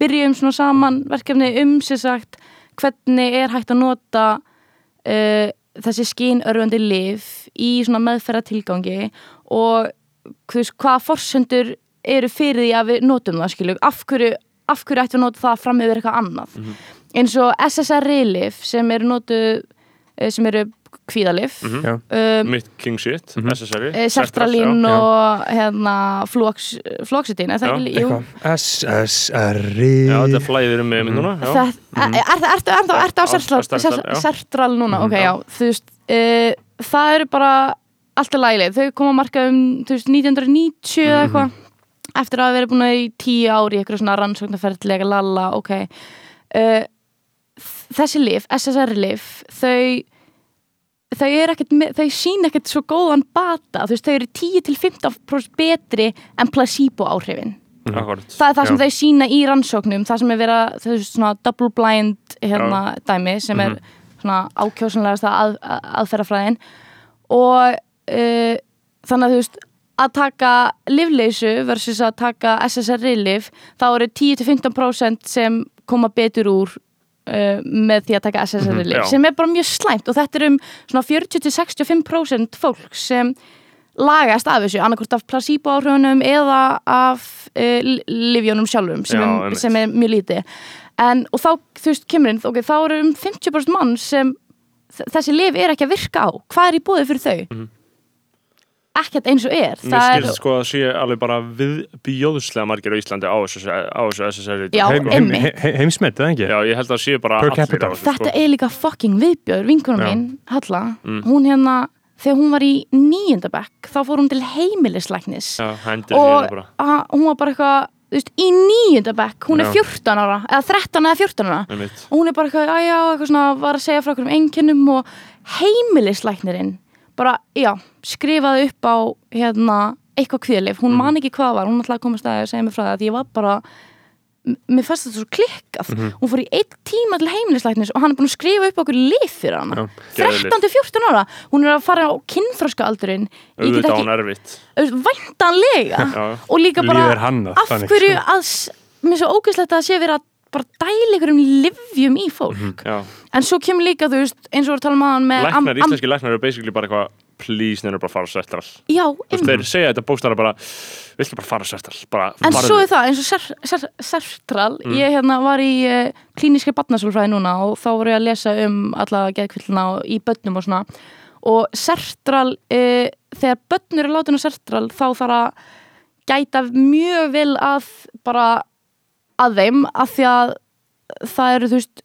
byrjum svona saman verkefni um sér sagt hvernig er hægt að nota uh, þessi skínörfandi lif í svona meðferða tilgangi og veist, hvaða forsendur eru fyrir því að við notum það skilju, af hverju, af hverju ættum við að nota það fram yfir eitthvað annað? Eins og SSRI-lif sem eru notuð eh, sem eru kvíðalif Mhm. Já. um, Mitt king shit, Mhm. SSRI eh, sertralín og hérna er það. Eitthvað SSRI Já, þetta flæðir um mig mm núna já. Það, er, er, ertu, ertu, ertu, ertu á Já, sertral, núna, ok, Mhm, já, þú veist uh, það eru bara alltaf lægileg, þau koma að marka um þú veist, 1990 eða eitthvað eftir að hafa verið búin að vera í tíu ári í eitthvað svona rannsóknarferðlega lalla, ok uh, þessi lif, SSR-lif þau þau þau sín ekkert svo góðan bata, veist, þau eru 10-15% betri en placebo áhrifin Akkúrat. það er það sem Já. þau sína í rannsóknum það sem er verið að, þau svona double blind hérna dæmi sem er svona ákjósanlegasta að, að, aðferðafræðin. Og uh, þannig að þú veist að taka livleysu versus að taka SSRI-lif þá eru 10-15% sem koma betur úr uh, með því að taka SSRI-lif já. sem er bara mjög slæmt og þetta er um svona 40-65% fólk sem lagast af þessu, annarkvort af placebo áhrifunum eða af uh, livjónum sjálfum sem, Já, er, sem er mjög lítið en, og þá, þú veist, kemur inn ok, þá eru um 50% mann sem þessi lif er ekki að virka á hvað er í búið fyrir þau Mhm. Ekkert eins og er Mér það skilst sko að sé alveg bara viðbjóðslega margir á Íslandi á þessu, á þessu SSRI Já, einmitt. heim, Heimsmet, eða ekki? Já, ég held að sé bara Per allir capita. á þessu þetta sko. er líka fucking viðbjör vinkunum mín, Halla Mm. hún hérna, þegar hún var í nýjöndabekk þá fór hún til heimilislæknis Já, hendur og hérna bara að, hún var bara eitthvað þú veist, í nýjöndabekk, hún er Já. 14 ára eða 13 eða 14 ára Einmitt. og hún er bara eitthvað, já, já, eitthvað svona var að segja frá okkur um einkennum og heimilislæknirinn bara, já, skrifaði upp á hérna, eitthvað kvíðlif hún man ekki hvað var, hún ætlaði að koma að staði og segja mig frá það að ég var bara mér fannst þetta svo klikkað. Hún fór í einn tíma til heimilislæknis og hann er búin að skrifa upp okkur lif fyrir hana. Geðlyf. 13-14 ára. Hún er að fara á kynþroska aldurinn væntanlega. [LAUGHS] Og líka bara hannað, af hverju að mér er svo ógæslegt að sé verið að bara dæla ykkur um livjum í fólk. Já. En svo kemur líka þú veist eins og við tala um aðan með am- Læknar, am- íslenski læknar eru basically bara eitthvað Please, neina bara fara svertal já, einmitt. þeir segja þetta bókstara bara Viltu bara fara svertal bara en svo er það eins og ser, ser, sertral Mm. ég hérna var í uh, klíniskri barnasólfræði núna og þá voru ég að lesa um alla geðkvillina í börnum og svona og sertral uh, þegar börnur er látin á sertral þá þarf að gæta mjög vel að bara að þeim af því að það eru þú veist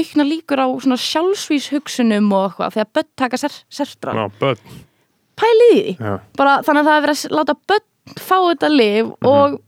aukna líkur á svona sjálfsvís hugsunum og eitthvað þegar börn taka ser, sertral Já, börn. Pælið í því. Já. bara þannig að það er verið að láta börn fá þetta lif og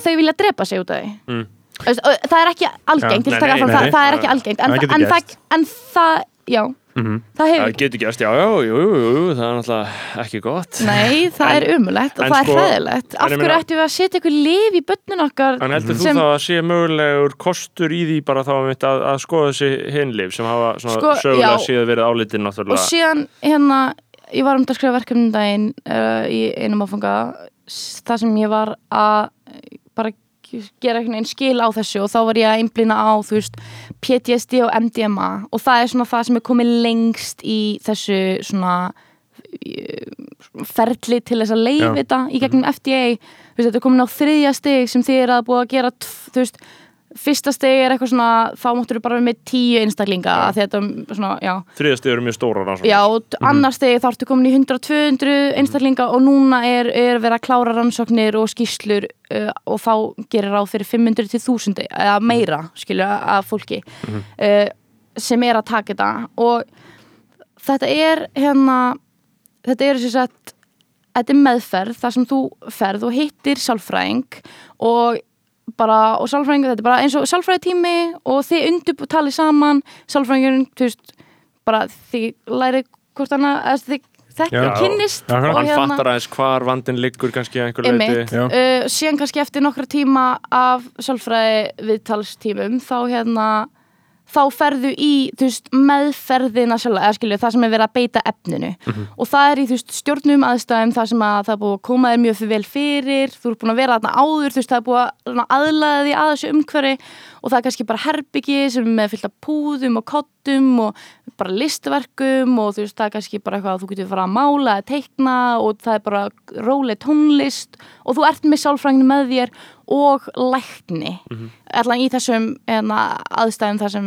þau vilja drepa sig út af því. Mm. Það er ekki algengt Já, nei, nei, nei, það, það er ekki algengt. En, en, gerst. en það já, Mhm. það Það hefur getur gerst, já, já, jú, jú, jú, það er náttúrulega ekki gott. Nei, [LAUGHS] það En- er umulegt og það sko- er hræðilegt af hverju ættum við að setja ykkur lif í börnun okkar En heldur þú sem- þá að sé mögulegur kostur í því bara þá að, að skoða þessi hinlif sem hafa Sko, sögulega síðan verið álitin og náttúrulega síðan hérna ég var um að skrifa verkefnum um daginn uh, í einum áfanga það sem ég var að bara gera einhvern veginn skil á þessu og þá var ég að einblýna á þú veist, PTSD og MDMA og það er svona það sem er komið lengst í þessu svona ferli til þess að leiði þetta í gegnum FDA þú veist, þetta er komin á þriðja stig sem þið er að búa að gera þú veist, fyrsta stig er eitthvað svona þá máttur bara vera með tíu einstaklinga já. Þriðasti eru mjög stóra rannsóknir. Já, mm annar stegi þá ertu komin í 100-200 einstaklinga og núna er, er verið að klára rannsóknir og skýslur uh, og þá gerir ráð fyrir 500 til 1000 eða meira, skilju, af fólki uh, sem er að taka þetta. Og þetta er hérna þetta er sem sagt þetta er meðferð þar sem þú ferð og hittir sálfræðing og bara, og sálfræðing, þetta er bara eins og sálfræði tími og þið undur talið saman sálfræðingurinn, þú veist bara þið læri hvort annað eða þið þekkja Já. kynnist Já, og Hann fattar aðeins hvar vandin liggur kannski að einhver leiti. Uh, síðan kannski eftir nokkra tíma af sálfræði viðtalstímum þá hérna þá ferðu í veist, meðferðina sjálf, eða skilju, það sem er verið að beita efninu. Og það er í veist, stjórnum aðstæðum það sem að það er búið að koma þér mjög vel fyrir þú ert búin að vera þarna áður veist, það er búið að aðlaða því að þessu umhverfi. Og það er kannski bara herbyggi sem er með fyllt af púðum og kottum og bara listverkum og það er kannski bara eitthvað að þú getur fara að mála eða teikna og það er bara róleg tónlist. Og þú ert með sálfrænginu með þér og lækni. Allan í þessum enna, aðstæðum þar sem,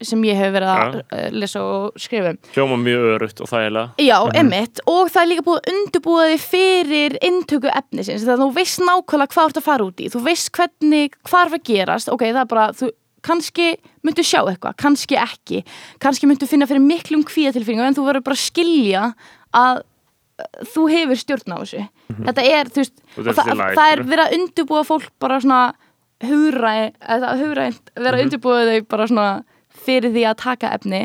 sem ég hef verið að uh, lesa og skrifa um. Hljóma mjög örutt og þægilega. Já, emitt, og það er líka búið þig fyrir inntöku efnisins. Þannig að þú veist nákvæmlega hvað þú ert að fara út í. Þú veist hvernig, hvað er að gerast. Ok, það er bara, þú kannski myndu sjá eitthvað, kannski ekki. Kannski myndu finna fyrir miklum kvíðatilfinningu en þú verður bara að skilja að uh, þú hefur stjórn á þessu þetta er, þú veist, Og og það, það er verið að undirbúa fólk bara svona hugræn, eða hugrænt vera að undirbúa þau bara svona fyrir því að taka efni.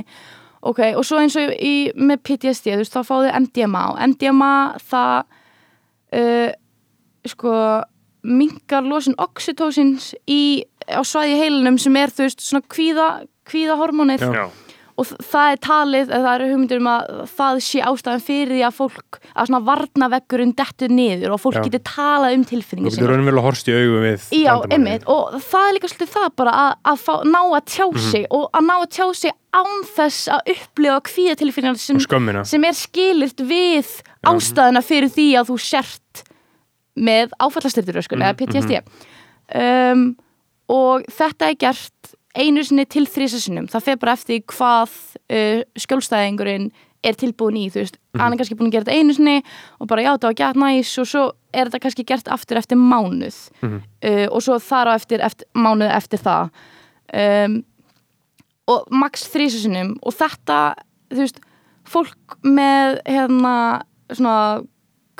Ok, og svo eins og í, með PTSD þú veist, þá fáðu MDMA og MDMA það uh, sko minkar losun oxytocins í, á svæði heilinum sem er þú veist svona kvíða kvíðahormónið. Já. Já. og það er talið, það eru hugmyndir um að það sé ástæðan fyrir því að fólk að svona varnaveggurinn dettur niður og fólk Já. getur talað um Þú tilfinningi getur raunverulega horst í augu við Já, einmitt, og það er líka svolítið það bara að, að fá, ná að tjá Mhm. sig og að ná að tjá sig án þess að upplifa kvíðatilfinningar sem, Og skömmina sem er skilirt við ástæðuna fyrir því að þú sért með áfallastyrturöskun Mhm, eða PTSD um, og þetta er gert einu sinni til þrísasinnum það fer bara eftir hvað uh, skjólstæðingurinn er tilbúin í þú veist, hann er kannski búin að gera þetta einu sinni og bara já, þetta var gæt næs og svo er þetta kannski gert aftur eftir mánuð. Uh, og svo þar á eftir, eftir mánuð eftir það. Um, og max þrísasinnum og þetta, þú veist fólk með hérna svona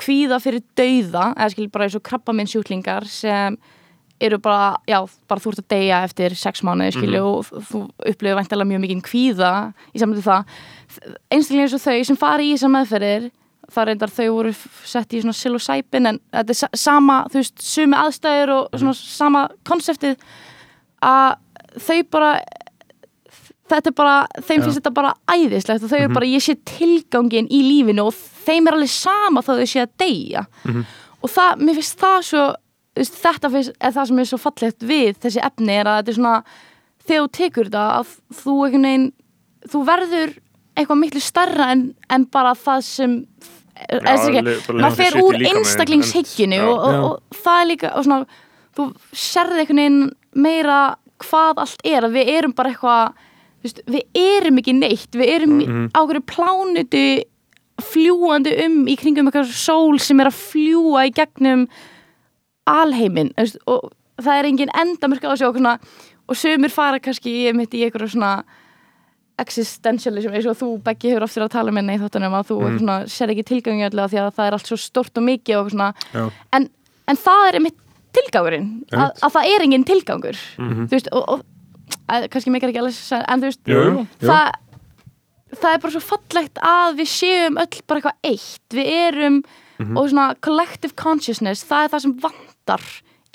kvíða fyrir dauða eða skil bara eins og krabbaminn sjúklingar sem eru bara, já, bara þú ert að deyja eftir sex mánuði, skilju, og þú upplifir væntalega mjög mikið kvíða í samvættu það. Einstaklega eins og þau sem fara í þessar meðferðir, það reyndar þau voru sett í svona psilocybin en þetta er sa sama, þú veist, sumi aðstæður og svona sama konseptið að þau bara þetta er bara, þeim finnst þetta bara æðislegt og þau eru bara, ég sé tilgangin í lífinu og þeim er alveg sama þá þau sé að deyja. Og það, mér finnst það svo þetta er það sem er svo fallegt við þessi efni er að þetta er svona þegar þú tekur þetta að þú einhvern veginn, þú verður eitthvað miklu starra en, en bara það sem maður fer úr en- og, og, Já. og það er líka og svona, þú sérði einhvern veginn meira hvað allt er að við erum bara eitthvað við erum ekki neitt við erum Mhm. á hverju plánutu fljúandi um í kringum eitthvað sól sem er að fljúa í gegnum veist, og það er engin endamörk á þessu og, svona, og sömur fara kannski mitt í eitthvað svona existentialism eins og þú Beggi hefur oftir að tala með henni í þáttunum að þú mm. svona, sér ekki tilgangi allavega því að það er allt svo stort og mikið og svona en, en það er einmitt tilgangurinn að, að það er engin tilgangur Mhm. þú veist og, og að, kannski meikar ekki alveg en þú veist Jú, jú, það, það er bara svo fallegt að við séum öll bara eitthvað eitt við erum Mhm. og svona collective consciousness það er það sem vantar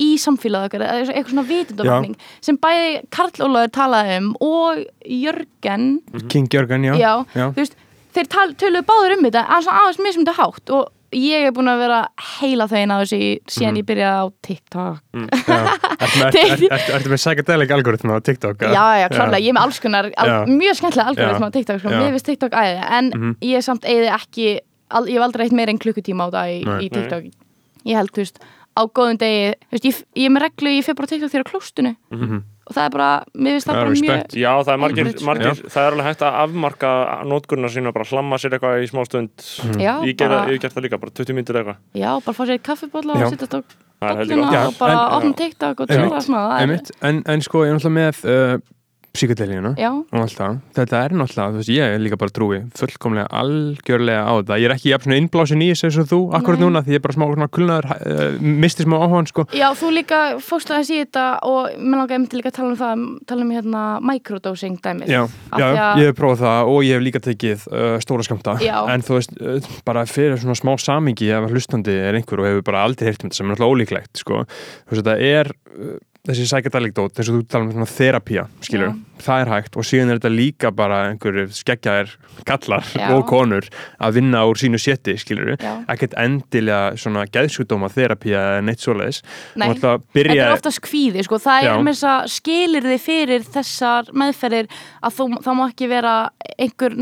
í samfélagið okkar eða eitthvað svona vitundavakning sem bæði Karl Ólaður talaði um og Jörgen King Jörgen, já, já, já. veist þeir töluðu báður um þetta en svona aðeins mismundi hátt og ég er búin að vera heila þessu í- síðan Mhm. ég byrjaði á TikTok [LAUGHS] Já. Ertu með- psychedelic algoritma á TikTok? eða? Já, já, klálega, ég er með alls konar al, mjög skemmtilega algoritma á TikTok sko. Mér finnst TikTok æði, en Mhm. ég er samt eigði ekki al, ég hef aldrei eitt meira en klukkutíma á það í, Nei. í TikTok ég held, þú veist, á góðum degi þú veist, ég, ég er með reglu, ég fyrir bara á TikTok þegar á klóstunni Mhm. og það er bara, mér finnst það bara respect. Já, það er margir, margir það er alveg hægt að afmarka nótgurna sína bara hlamma sér eitthvað í smá stund mjög já, Ég ger bara, það, ég ger það líka, bara 20 mínútur eitthvað já, bara fá sér kaffibólla Já. og sittast á Já, og bara já. TikTok og Einmitt. tjóra svona, en, en sko, ég er náttúrulega með já, og allt það. Þetta er náttúrulega, þú veist, ég er líka bara trúi fullkomlega algjörlega á þetta. Ég er ekki jafn innblásin í þessu og þú akkurat Nei. núna því ég er bara smá svona kulnaður, uh, misti smá áhugan, sko. já, þú líka fórst aðeins í þetta og mér langaði myndi líka að tala um það tala um hérna microdosing dæmið Já, já, að- ég hef prófað það og ég hef líka tekið uh, stóra skamta Já. en þú veist, uh, bara fyrir svona smá samingi ef hlustandi er einhver og hefur bara aldrei heyrt um þetta sem er náttúrulega ólíklegt sko. Þessi psychedelic dót, eins og þú tala um svona þerapía skilur, Já. það er hægt og síðan er þetta líka bara einhverjir skeggjaðir kallar Já. og konur að vinna úr sínu sétti, skilur ekkert endilega svona geðsjúdóma þerapía eða neitt svoleiðis Nei. Þetta byrja er oftast kvíði, sko, það Já. er með þess að skilir þið fyrir þessar meðferðir að þú, það má ekki vera einhver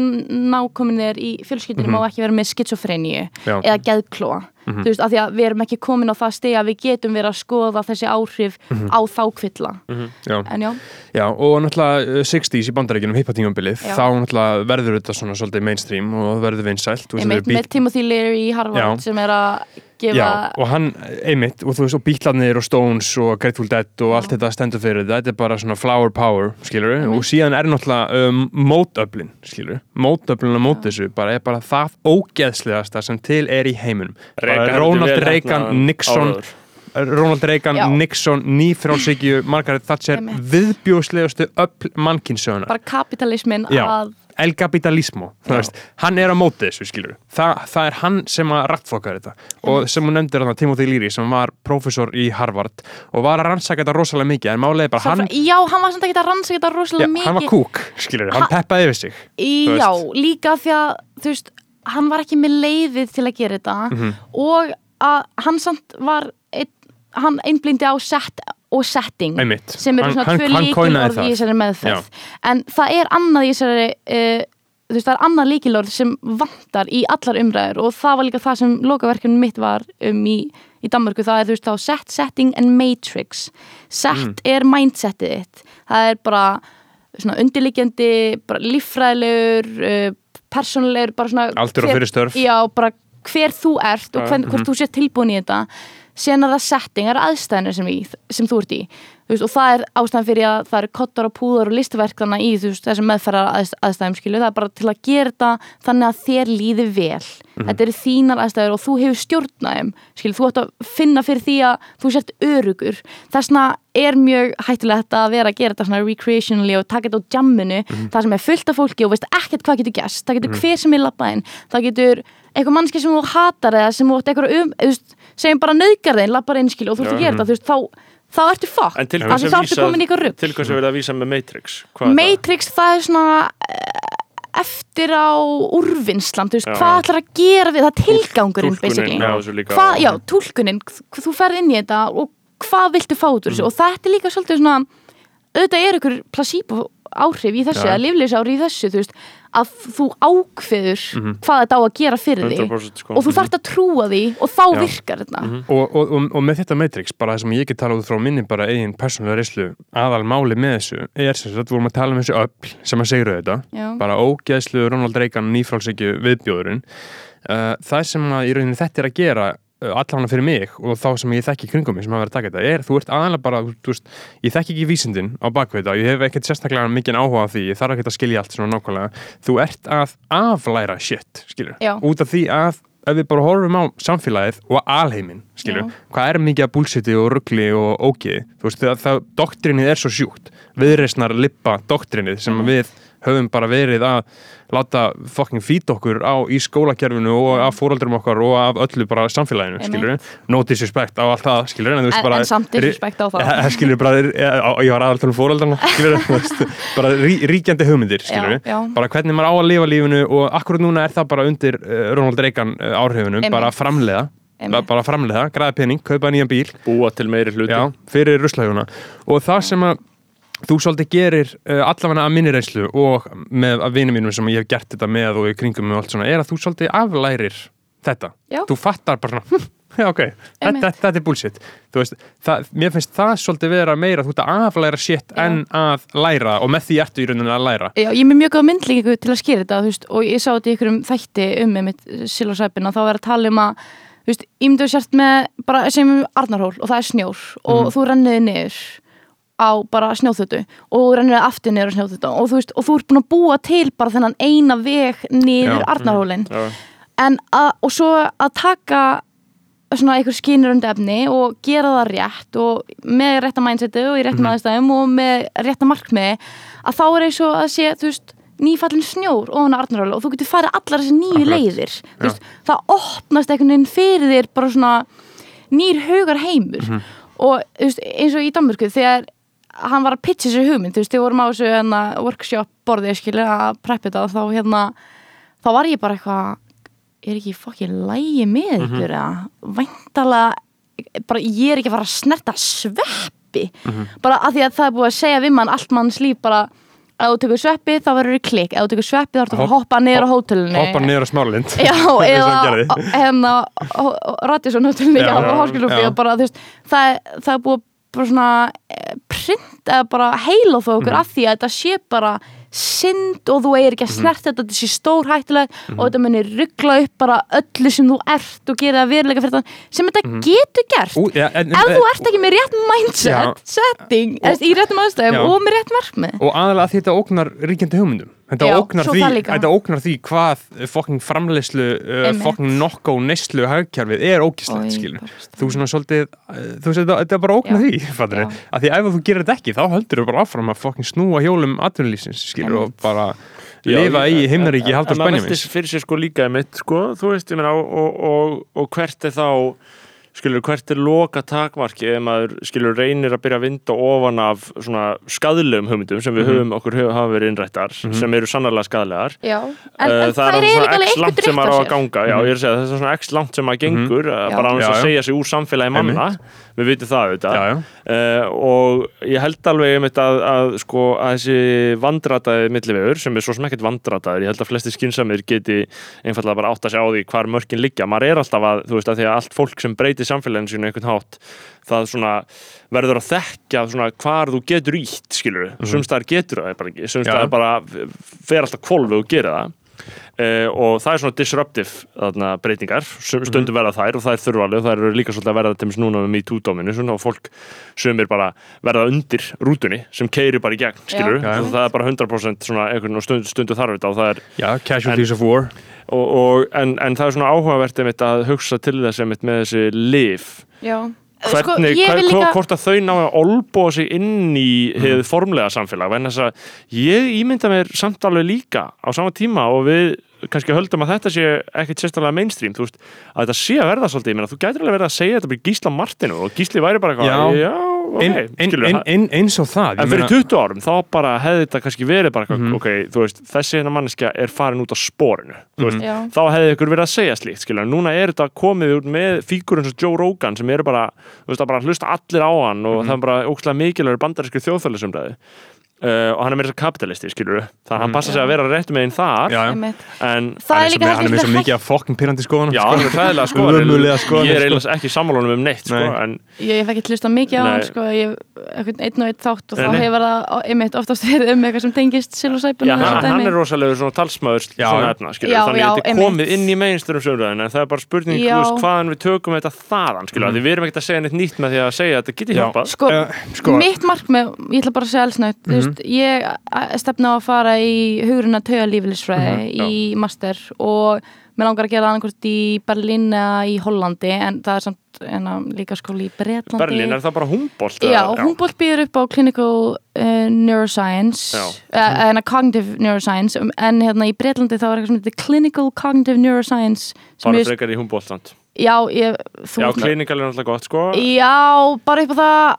nákominir í fjölskyldinu má ekki vera með skitsofreníu Mhm. Já. Eða geðklóa þú veist, af því að við erum ekki komin á það steg að við getum verið að skoða þessi áhrif Mhm. á þá kvilla Já. en já, Já, og náttúrulega uh, 60s í bandarækjunum hippatíngumbilið, þá náttúrulega verður þetta svona svolítið mainstream og verður vinsælt með Timothy Leary í Harvard Já. sem er að gefa Já, og hann, einmitt, og þú veist, og Beatlarnir og Stones og Grateful Dead og allt þetta stendur fyrir þetta, þetta er bara svona flower power, skilur Mhm. og síðan er náttúrulega um, mótöflin, skilur mótöflin og mót þessu, bara er bara það ógeðslegasta sem til er í heiminum Ronald vel Reagan, Nixon áróður. Ronald Reagan, Já. Nixon, nýfrálsíkju Margaret Thatcher, Einmitt. viðbjóðslegustu öll mannkynsögunar bara kapitalismin Já. að El veist, hann er á móti þessu skilur, Þa, það er hann sem að rattfokkar þetta. Og sem hún nefndir þarna Timothy Leary sem var prófessor í Harvard og var að rannsaka þetta rosalega mikið en málega bara hann, já, hann var samt ekki að rannsaka þetta já, rosalega mikið hann var kúk skilur, hann Ha- peppaði yfir sig Já, veist. líka því að þú veist, hann var ekki með leiðið til að gera þetta Mhm. og að hann samt var hann einblindi á set og setting Einmitt. sem eru svona tvö líkilorð í þessari meðferð. En það er annað í þessari uh, þú veist, það er annað líkilorð sem vantar í allar umræður og það var líka það sem lokaverkefni mitt var um í, í Danmörku, það er þú veist þá set, setting and matrix. Set Mm. er mindsetið þitt. Það er bara svona undirliggjandi bara líffræðilegur uh, persónulegur, bara svona Aldur og fyrir störf. já, bara hver þú ert og hvern, hvort þú sér tilbúin í þetta síðan er það setting, það er aðstæðinu sem, sem þú ert í veist, og það er ástæðan fyrir að það eru kottar og púðar og listaverkana í veist, þessum meðferðar aðst, aðstæðum skilu, það er bara til að gera þetta þannig að þér líði vel. Mhm. þetta eru þínar aðstæður og þú hefur stjórnaðum skilu, þú ætti að finna fyrir því að þú sért örugur þessna er mjög hættulegt að vera að gera þetta svona recreationally og taka þetta á jamminu. Mhm. það sem er fullt af fólki og veist ekkert hvað getur gæst það getur hver sem er labbaðinn það getur eitthvað mannski sem þú hatar eða sem þú átt eitthvað um, segjum bara nöðgar þeim labbar inn skilu og þú ert að gera þetta. Þú veist, þá, þá ertu fokk þá ertu komin vísað rugg Til hvers er verið að vísa með Matrix? Matrix það er svona eh, eftir á úrvinnslan, þú veist, Já. hvað ætlar að gera við það er tilgangurinn, túlkunin basically á þessu líka. hvað, já, túlkunin, þú ferð inn í þetta og hvað viltu fá út úr Mhm. þessu og þetta er líka svolítið svona auðvitað er ykkur placebo áhrif í þessu Já. eða liflis áhrif í þessu, þú veist að þú ákveður hvað þetta á að gera fyrir því 100% sko. og þú þarft að trúa því og þá Já. virkar þetta og, og, og, og með þetta Matrix, bara það sem ég get talað út frá minni bara eigin persónulega reyslu aðal máli með þessu, er sem sagt, við vorum að tala um þessu öll sem að segja þetta Já. bara ógeðslu Ronald Reagan nýfrálsækju viðbjóðurinn uh, það sem að í rauninni þetta er að gera uh, allavega fyrir mig og þá sem ég þekki kringum mig sem hafa verið að taka þetta er, þú ert aðalega bara veist, ég þekki ekki vísindin á bakvið þetta ég hef ekkert sérstaklega mikið áhuga á því ég þarf ekkert að skilja allt svona nákvæmlega. Þú ert að aflæra shit, út af því að ef við bara horfum á samfélagið og alheiminn, skilur, Já. hvað er mikið að búlsiti og ruggli og ógeði þú veist, það, það doktrinið er svo sjúkt. Viðreisnar lippa doktrinið sem við höfum bara verið að láta fucking feed okkur á í skólakerfinu og af fóröldrum okkar og af öllu bara samfélaginu, skilur no disrespect á allt það, skilur en þú veist En- bara en samt disrespect á það. Ja, skilur bara, ég, ég var aðal tala um fóröldarna [LAUGHS] skilur, veist, bara rí, ríkjandi hugmyndir skilur, já. bara hvernig maður á að lifa lífinu og akkurat núna er það bara undir uh, Ronald Reagan uh, áhrifunum, Einmitt. bara að Einmitt. bara að framleiða, græða pening, kaupa nýjan bíl búa til meiri hluti já, fyrir ruslahjóna og það sem að þú svolítið gerir uh, allavega að minni reynslu og með að vinum mínum sem ég hef gert þetta með og í kringum og allt svona, er að þú svolítið aflærir þetta, Já. þú fattar bara svona, [LAUGHS] já ok, þetta, þetta, er bullshit þú veist, það, mér finnst það svolítið vera meira þú ert að aflæra shit Já. en að læra og með því ertu í rauninni að læra Já, ég er með mjög góða myndlíkingu til að skýra þetta veist, og ég sá þetta í einhverjum þætti um með mitt silosæpina, þá er að tala um að ég myndi að sért með bara sem Arnarhól og það er snjór og Mhm. þú renniði niður á bara snjóþötu og þú renniði aftur niður á snjóþötu og þú veist, og þú ert búin að búa til bara þennan eina veg niður Já. Arnarhólin Já. en að, og svo að taka svona einhver skínurund efni og gera það rétt og með rétta mindseti og í réttum Mhm. aðstæðum og með rétta markmiði að þá er eins og að sé, þú veist nýfallin snjór ofan á Arnarhóla og þú getur farið allar þessi nýju Akkurat. leiðir veist, það opnast einhvern veginn fyrir þér bara svona nýr hugar heimur Mhm. og þú veist, eins og í Danmörku þegar hann var að pitcha sér hugmynd þú veist, við vorum á þessu hérna, workshop borðið skilur að preppa þetta og þá hérna þá var ég bara eitthvað er ekki fokkið lægi með ykkur eða? Væntalega bara ég er ekki að fara að snerta sveppi. Bara að því að það er búið að segja við mann allt manns líf bara ef þú tekur sveppi þá verður þið klikk ef þú tekur sveppi þá ertu að að hoppa niður á hótelinu. hoppa niður á smáralind. Já, [LAUGHS] eða hérna Radisson hótelinu, Já, já, já, já. bara, veist, það, er- það er búið bara svona eh, print eða bara heila þó Mhm. okkur af því að þetta sé bara synd og þú eigir ekki Mhm. að snert þetta þetta sé stór hættuleg og þetta muni ruggla upp bara öllu sem þú ert og gera veruleika fyrir það sem þetta getur gert Mhm. Ú, ja, en, ef þú ert ekki með rétt mindset Já. setting, og, í réttum aðstæðum og með rétt markmið og aðalega að þetta ógnar ríkjandi hugmyndum þetta, Já, ógnar, því, þetta ógnar því hvað fokking framleyslu uh, Einmitt. fokking nokko neyslu hagkerfið er ógislegt skilur bara þú svona svolítið uh, þú veist þetta, þetta er bara ógnar Já. því [LAUGHS] fattur Já. að því ef þú gerir þetta ekki þá heldur þú bara áfram að fokking snúa hjólum atvinnulífsins skilur og bara lifa í himnaríki Halldórs En maður Benjamins veltir fyrir sér sko líka mitt sko, þú veist, ég meina og, og, og, og hvert er þá skilur, hvert er loka takmarki ef maður skilur reynir að byrja að vinda ofan af svona skadlegum hugmyndum sem við Mhm. höfum okkur höf, hafa verið innrættar sem eru sannarlega skadlegar Já, en, Eh, en það er alveg eru svona x langt sem maður á á að sér. ganga. Já, ég er að segja, það er svona x langt sem maður gengur mm bara án þess að segja sig úr samfélagi manna við vitum það auðvitað. Uh, og ég held alveg einmitt að, að, sko, að þessi vandrataði millivegur sem er svo sem ekkert vandrataður ég held að flesti skinsamir geti einfallega bara átt að segja á því hvar mörkin liggja. Maður er alltaf að, þú veist, að því að allt fólk sem breytir samfélaginu sínu einhvern hátt það svona verður að þekkja svona hvar þú getur ítt, skilur mm sumstaðar getur það bara ekki, sumstaðar bara fer alltaf kvolf og gerir það Uh, og það er svona disruptive þarna, breytingar, Sum- stundum verða þær og það er þurfalega, það eru líka svolítið að verða til dæmis núna með MeToo-dóminu, svona og fólk sumir bara verða undir rútunni sem keiri bara í gegn, skilur og það er bara 100% svona einhvern og stund, stundu þarf þetta og það er já, casualties of war. Og, og, en, en það er svona áhugavert einmitt að hugsa til þess einmitt með þessi lif Já hvernig, sko, hver, líka hvort að þau ná að olbúa sig inn í hefð formlega samfélag en þess að ég ímynda mér samt alveg líka á sama tíma og við kannski höldum að þetta sé ekkert sérstaklega mainstream, þú veist, að þetta sé að verða svolítið, ég meina, þú gætir alveg verið að segja þetta í Gísla Martinu og Gísli væri bara eitthvað Já. já ok, ein, ein, skilur ein, ein, eins og það En fyrir meina- 20 árum þá bara hefði þetta kannski verið bara eitthvað, Mhm. ok, þú veist, þessi hérna manneskja er farin út á sporinu, þú veist, Já. þá hefði ykkur verið að segja slíkt, skilja, núna er þetta komið út með fígur eins og Joe Rogan sem eru bara, þú veist, að bara hlusta allir á hann og það er bara ógslag mikilvægur bandarísku þjóðfælisumræði uh, og hann er meira að kapitalisti, skilur þannig að hann passa sig að vera rétt með einn þar. Já, já. Einmitt. en Það hann er er, líka svo, hann er með svo mikið af fokkin pyrrandi skoðan já, hann er [LAUGHS] Ömurlega skoðanir, ég er sko. eiginlega ekki sammálunum um neitt, sko, en Ég hef ekki hlusta mikið á hann sko, ég hef einn og einn þátt og Nei, þá hefur það einmitt oftast verið um eitthvað sem tengist silosæpunum Já, hann, hann er rosalegur svona talsmaður svona Já, þannig að þetta er komið inn í mainstream sömröðin en það er bara spurning, þú hvaðan við tökum þetta þaðan, mm. Já. mm veist, ég stefna á að fara í hugurinn að tauga lífélisfræði Mhm, já. í master og mér langar að gera það annarkvort í Berlín eða í Hollandi en það er samt en, líka skóli í Bretlandi Berlín, er það bara Humboldt? Já, eða- Humboldt býður upp á clinical uh, neuroscience Já. uh, en cognitive neuroscience um, en hérna í Breitlandi þá er eitthvað sem heitir clinical cognitive neuroscience Bara frekar í Humboldt samt já, ég, þú Já, klinikal er náttúrulega gott sko Já, bara upp á það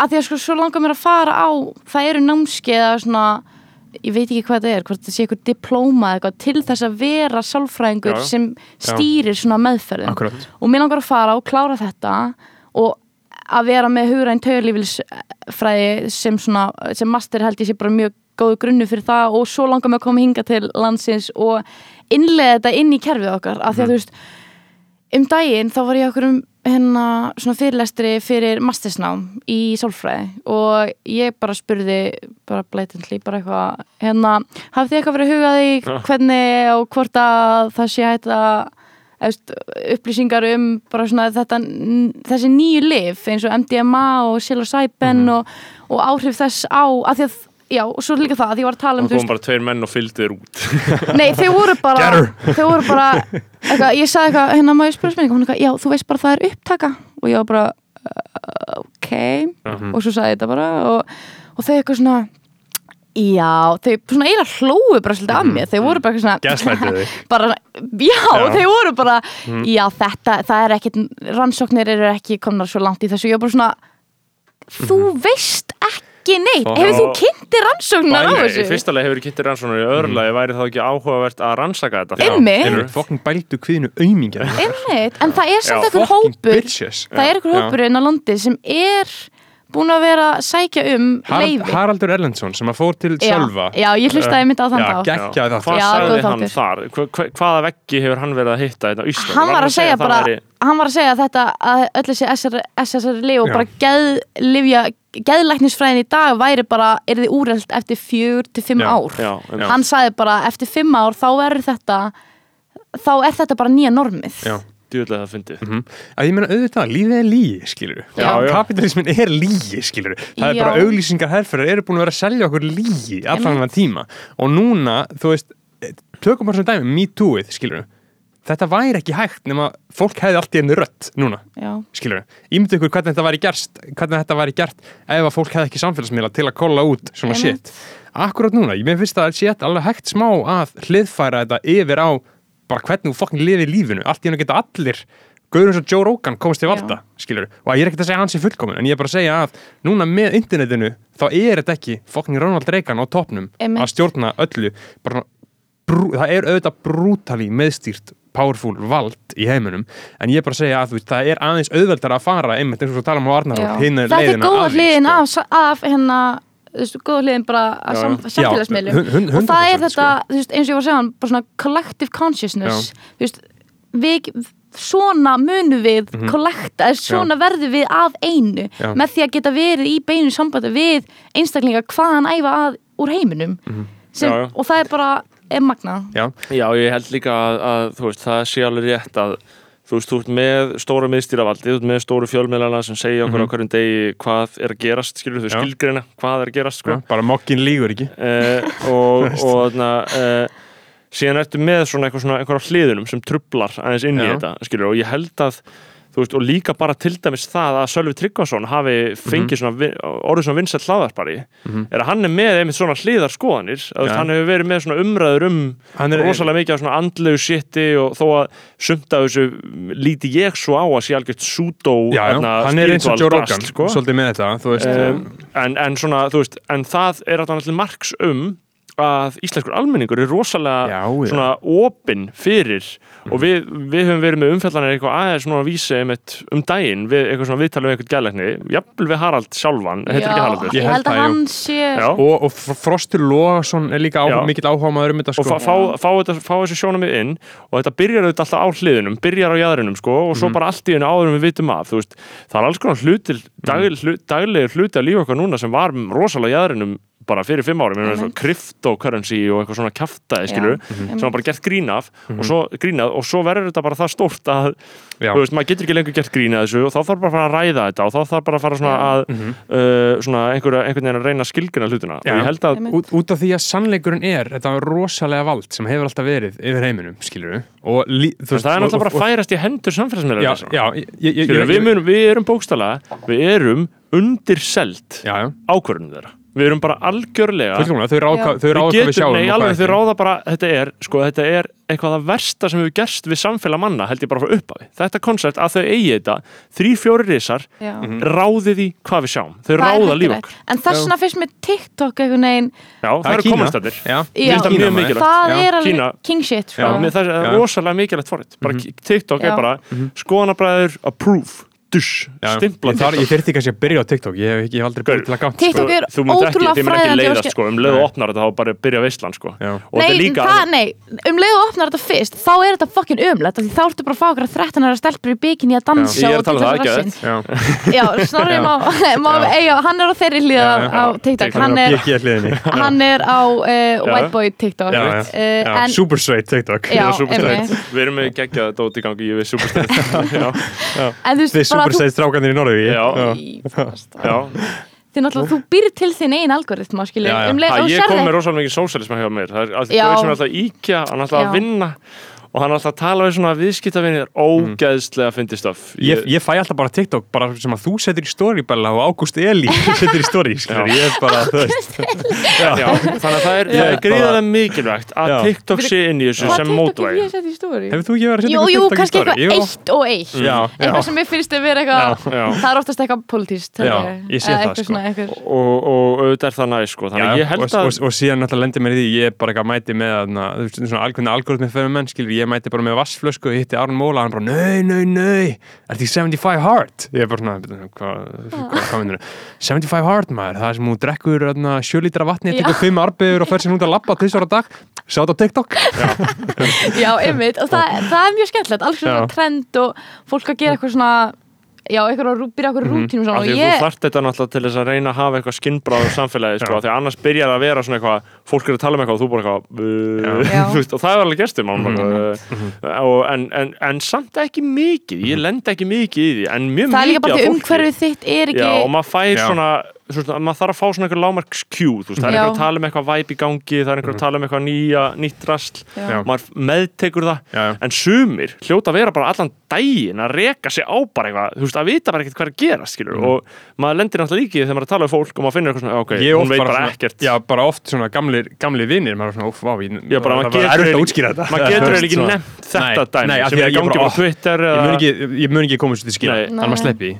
að því að sko svo langar mér að fara á það eru námskeið eða svona ég veit ekki hvað það er, hvort það sé eitthvað diplóma eða eitthvað til þess að vera sálfræðingur Já, já. sem stýrir svona meðferðin Akkurat. og mér langar að fara og klára þetta og að vera með hugræn töðlífilsfræði sem svona, sem master held ég sé bara mjög góðu grunnu fyrir það og svo langar mér að koma hinga til landsins og innlega þetta inn í kerfið okkar af því að þú veist um daginn þá var ég okkur um hérna svona fyrirlestri fyrir mastersnám í sálfræði og ég bara spurði bara blatantly bara eitthvað hérna, hafið þið eitthvað verið hugað í Já. hvernig og hvort að það sé hægt að upplýsingar um bara svona þetta, þessi nýju lif eins og MDMA og psilocybin og, og áhrif þess á að því að, já, og svo líka það að ég var að tala um Það kom bara tveir menn og fylgdi þér út Nei, þau voru bara her. Þau voru bara eitthvað, Ég sagði eitthvað, hérna má ég spyrja spurningu? Hún eitthvað, já, þú veist bara það er upptaka. Og ég var bara, uh, ok. Mhm. Og svo sagði ég þetta bara Og, og þau eitthvað svona Já, þau svona eiginlega hlóu bara svolítið af mér. Þau voru bara svona þig. [LAUGHS] bara, já, Já. þau voru bara Já, þetta, það er ekkit Rannsóknir eru ekki komnar svo langt í þessu. Ég var bara svona Þú veist ekki neitt. Fá- Hefur þú kynnti rannsóknar á þessu? Leið hefur kynntir rannsóknar í öðru lagi væri þá ekki áhugavert að rannsaka þetta. Einmitt. Skilurðu? Fokkin bældu kviðinu aumingja. Einmitt, en það er samt Fokkin hópur bitches. það er einhver Já. hópur inn á landi sem er búin að vera að sækja um Harald, leifi Haraldur Erlendsson sem að fór til já, Sölva. Já, ég hlustaði mitt á þann Já, þá það. Hvað sagði hann þar? Hva, hva, hvaða veggi hefur hann verið að hitta þetta Íslandi? hann var að segja það bara hann var að segja þetta að öll þessi SSR, SSR lif og Já. bara geðlifja geðlæknisfræðin í dag væri bara er þið úrelt eftir fjör til fimm Já, ár Já, en- hann sagði bara eftir fimm ár þá verður þetta þá er þetta bara nýja normið Já. djúðlega það fyndið Mhm. að ég meina auðvitað, lífið er lígi, skilur Já, já. kapitalismin er lígi, skilur það er Já. bara auglýsingar herfyrir eru búin að vera að selja okkur lígi allan þannig tíma og núna, þú veist tökum bara svona dæmi, me too-ið, skilur þetta væri ekki hægt nema fólk hefði allt í enn rött núna skilur, ímyndu ykkur hvernig þetta væri gerst hvernig þetta væri gert ef að fólk hefði ekki samfélagsmiðla til að kolla út svona shit. Akkurat núna, ég fyrst að það sé alveg hægt smá að hliðfæra þetta yfir á bara hvernig þú fokkin lifið lífinu. Allt í hennu geta allir Guður eins og Joe Rogan komast til valda, skilur og ég er ekkert að segja hann sé fullkomin, en ég er bara að segja að núna með internetinu, þá er þetta ekki fokkin Ronald Reagan á topnum að stjórna öllu. Bara, það er auðvitað brútali meðstýrt powerful vald í heiminum en ég er bara að segja að veist, það er aðeins auðveldar að fara einmitt eins og tala um á Arnar já. hinn er leiðina því, hliðin sko. af, af hérna góða hliðin bara að Já, sam, já. samfélagsmiðlum Já, og það er 100% þetta, þú veist, eins og ég var að segja hann, bara svona collective consciousness þú veist, við svona munum við kollekta, mm svona verðum við að einu. Já. með því að geta verið í beinu sambandi við einstaklinga hvaðan æfa að úr heiminum sem, Já, já. og það er bara er magna Já, Já, ég held líka að, að veist, það sé alveg rétt að þú veist, þú ert með stóra miðstýravaldi, þú ert með stóru fjölmiðlana sem segja okkur á hverjum degi hvað er að gerast, skilur þú skilgreina hvað er að gerast, sko. Já, bara mokkin lígur ekki. Uh, og, [LAUGHS] og þarna uh, síðan ertu með svona eitthvað svona einhverja hliðunum sem trublar aðeins inn í Já. þetta, skilur, og ég held að veist, og líka bara til dæmis það að Sölvi Tryggvason hafi fengið svona vi- orðið svona vinsætt hlaðarpari er að hann er með einmitt svona hliðar skoðanir að Já. hann hefur verið með svona umræður um rosalega mikið af svona andlegu shiti og þó að sumt af þessu líti ég svo á að sé algjört súdó já, hann er eins og Joe Rogan sko. svolítið með þetta, veist. Um, en, en svona, veist, en það er alltaf marks um að íslenskur almenningur er rosalega Já, já. svona opinn fyrir og við, við höfum verið með umfjallanir eitthvað aðeins svona að vísa einmitt um daginn við eitthvað svona viðtalið við eitthvað gælækni jafnvel við Harald sjálfan, heitir ekki Haraldur. Ég held að hann sé og, og Fr- Frostur Lóðarsson er líka áhuga, mikill áhuga maður um þetta og sko. fá, fá, fá, þetta, fá þessi sjónamið inn og þetta byrjar auðvitað alltaf á hliðunum byrjar á jæðrinum sko og svo bara allt í hennu áður við vitum af þú veist, það er alls konar hlutil hlut, daglegir hluti að lífa okkar núna sem var rosalega jæðrinum bara fyrir fimm árum, eins og cryptocurrency og eitthvað svona kjaftaði, skilur sem var bara gert grín af og svo, grínað, og svo verður þetta bara það stórt að Já. þú veist, maður getur ekki lengur gert grín að þessu og þá þarf bara að fara að ræða þetta og þá þarf bara að fara svona að uh, svona einhver, einhvern veginn að reyna skilgjuna hlutina. Já. og ég held að út, út af því að sannleikurinn er þetta rosalega vald sem hefur alltaf verið yfir heiminum, skilur og lí, þú það er náttúrulega bara að færast í hendur samfélagsmiðla já, já, ég, ég, ég, Skilur, ég, við, erum bókstala við erum undirselt já, já, ákvörðunum þeirra við erum bara algjörlega fullkomlega, þau ráða Já. hvað við hvað við sjáum nei, alveg þau ráða bara þetta er, sko, þetta er eitthvað það versta sem hefur gerst við samfélag manna held ég bara frá upphafi. Þetta koncept að þau eigi þetta þrý, fjóri risar Já. Mhm. ráðið í hvað við sjáum. Þau Það ráða líf okkar. En þess vegna fyrst með TikTok einhvern veginn já, það, er komastættir það. Það er alveg Kína. king shit sko. Já, mér það er rosalega mikilvægt forrið bara TikTok er bara skoðanabræður approve, stimpla þar, ég þyrfti kannski að byrja á TikTok ég hef, ekki- ég hef aldrei búið til að gátt TikTok er þú munt ekki, ótrúlega þið mun ekki fræðandi og leiðast sko, um leið og opnar þetta þá bara byrja veistlan sko. Þetta Nei, líka það, nei, um leið og opnar þetta fyrst þá er þetta fokkin umlegt því þá ertu bara að fá okkur að 13 ára stelpur í bikini að dansa Já, ég er að tala um það, ekki rassinn. Já, Já, Snorri má, má Já. eiga, hann er á þeirri hlið Já, á, TikTok. [LAUGHS] Hann er á PG hliðinni. Hann er á uh, White Boy TikTok. TikTok. Já, [LAUGHS] Superstraight. einmitt. við erum með geggjað dót í gangi ég [LAUGHS] við superstraight já, en þú Þið veist bara super þú, straight strákanir í já. þið náttúrulega, þú býr til þinn einn algoritma skilur, Já, já. um leið Ha, og ég kom með rosalega mikið sósælisma hjá mér. Það er alltaf er íkja hann er alltaf að vinna og hann er alltaf að tala við svona viðskiptavinir ógeðslega fyndi stöf Ég, ég fæ alltaf bara TikTok bara sem að þú setur í story Bella og Ágúst Eli [LAUGHS] setur í Já. ég er bara, [LAUGHS] já, þannig að það er, er gríðarlega mikilvægt að Já. TikTok sé inn í þessu sem ég í stóri? Hefur þú ekki verið að setja Jú, jú, TikTok í kannski story? eitthvað Jú. eitt og eitt Já, já. eitthvað sem mér finnst að vera eitthvað það er oftast eitthvað politíst Já, ég sé það, sko. eitthvað, og, og auðvitað er það næst sko. ég og, að og, og síðan náttúrulega lendir mér í því ég er bara eitthvað mæti með algjörna algoritmi fyrir menn skilur, ég mæti bara með vassflösku og hitti Aron Móla hann bara, nei, nei, nei er því 75 hard ég er bara svona, "Bíddu, hvað hva, hva minnur 75 hard maður, það er sem hún drekkur þarna, 7 lítra vatni, tekur 5 arbegur og fer sér út að lappa tvisar á dag, sá þetta á TikTok. Já, einmitt. Og það, það er mjög skemmtilegt, alls svona trend og fólk að gera eitthvað svona já, eitthvað að rú- byrja eitthvað svona af og því að ég, þú þarft þetta náttúrulega til þess að reyna að hafa eitthvað skinnbráð um samfélagi sko, af því annars byrjar það að vera svona eitthvað fólk er að tala um eitthvað og þú bara eitthvað [LAUGHS] þú veist, og það er alveg gestur mm -hmm. en, en, en samt ekki mikið ég lend ekki mikið í því en mjög það er líka mikið bara af því fólki. umhverfið þitt er ekki Já, og maður fær Já. svona, svona maður þarf að fá svona einhver lámarks Q þú veist, það er einhver að tala um eitthvað væp í gangi það er einhver að tala um eitthvað nýja, nýtt rastl maður meðtekur það. Já, já. en sumir hljóta að vera bara allan daginn að reka sig á bara eitthvað þú veist, að vita bara ekkert hvað er að gerast skilur Mm. og maður lendir náttúrulega líkið þegar maður er að tala um fólk og maður finnur eitthvað svona, ok, Ég hún veit bara, svona, ekkert. Já, bara oft svona gamlir, gamlir vinnir maður er svona, óf, vá, ég, Já, bara maður getur [LAUGHS] eiginlega- veist, ekki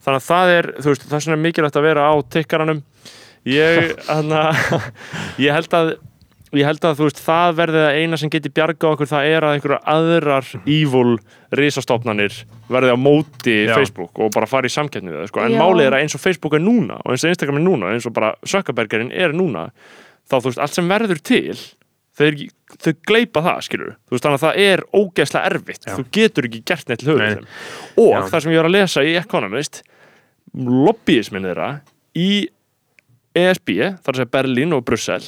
að þannig að það er þú veist, það er mikilvægt að vera á tikkaranum ég, hana, [LAUGHS] ég held að ég held að þú veist, það verði að eina sem geti bjarga okkur, það er að einhverjar aðrar evil risastofnanir verði á móti Já. Facebook og bara fara í samkeppni við það, sko. en Já. málið er að eins og Facebook er núna og eins og Instagram er núna, eins og bara Zuckerbergerinn er núna, þá þú veist, allt sem verður til þau, þau gleipa það, skilur þú veist, þannig að það er ógeðslega erfitt Já. þú getur ekki gert neitt til Nei. og Já. það sem ég var að lesa í Economist lobbyismin þeirra í ESB, þar að segja Berlín og Brussel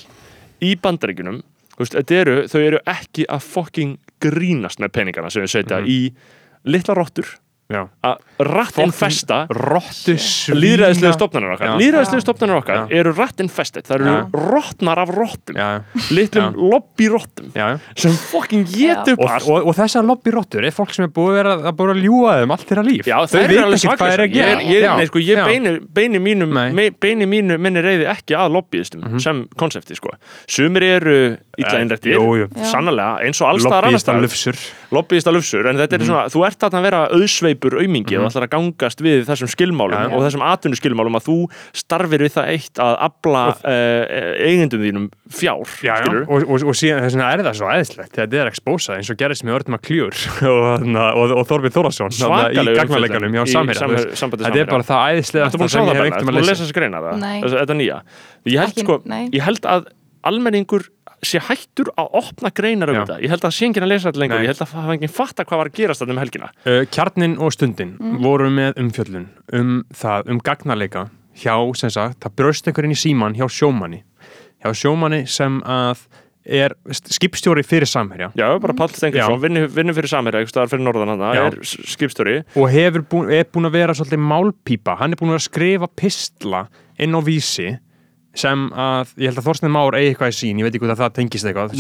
í bandaríkunum þú veist, eru, þau eru ekki að fucking grínast með peningana sem við setja í litla rottur Já. Að rattinfesta líðræðislega stofnanir okkar. Líðræðislega Já. stofnanir okkar Já. eru rattinfestet það eru Já. rottnar af rottum. Litlum lobbyrottum sem fucking geta upp Og, allt. og, og þessar lobbyrottur er fólk sem er búið að vera að búið að ljúga þeim allt þeirra líf. Já, Þau alveg ekkert hvað er að gera. Ég, ég, nei, sko, ég beini, beini, mínum, Nei. me, beini mínu minni reyði ekki að lobbyistum sem konsepti sko. Sumir eru illa Eh, einrættir. Já. Sannlega, eins og allstaðar annars Lobbyista lufsur. En þetta er svona, þú ert að vera auðsveipur aumingi og ætlar að gangast við þessum skilmálum Já. og þessum atvinnuskilmálum að þú starfir við það eitt að afla uh, eigendum þínum fjár Já, já, og, og, og síðan þess vegna er það svo æðislegt þetta er expósað eins og gerist með Örnum að kljúr og, þarna- og, og Þorbjörn Þórasson í gagnarleikanum hjá Samherja þú þetta er bara það æðislega Ertu búin að sjá það, Bella? Ertu búin að lesa þessa greina það? Þetta nýja. Ég held, Ekki- sko, nei. ég held að almenningur sé hættur að opna greinar um þetta. Ég held að sé enginn að lesa þetta lengur. Nei. Ég held að það hafa enginn fatta hvað var að gerast þetta um helgina. Uh, Kjarnin og Stundin voru með umfjöllun um það, um gagnarleika hjá, sem sagt, það bröst einhver inn í síman hjá sjómanni. Hjá sjómanni sem að er skipstjóri fyrir samherja. Já, bara Páll Stengursson, vinnur vinnu fyrir Samherja staðar fyrir norðan hann, er skipstjóri. Og hefur búin, er búin að vera svolítið málpípa, hann er búin að skrifa pistla inn á vísi sem að, ég held að Þorstein Már eigi eitthvað í sín, ég veit ekki hvað það tengist eitthvað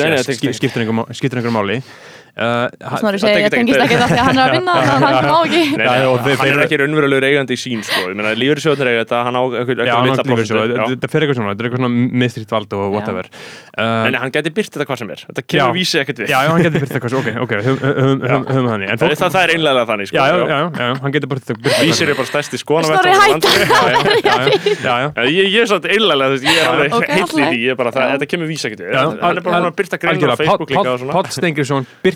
skiptir einhver, má- skiptir einhver máli Snorri það segir, ég tengist ekki það því að hann er að vinna þannig [LAUGHS] að hann má ekki. Hann er ekki raunverulegur eigandi í sín sko. ég meina, lífyrirsjóðnir eiga þetta, hann á þetta fer eitthvað svona, þetta er eitthvað svona miðstríkt vald og whatever. Uh, en hann geti byrt þetta hvað sem er. Þetta kemur vísi ekkert við. Já, hann getur byrkt eitthvað, svo, ok, ok, höfum þannig En það, fólk- það, það er einlega þannig sko, Já, já, hann getur byrkt eitthvað vísir er bara stærsti Snorri, skoðan já, já ég, ég er svolítið einlega, ég er Ok, heill í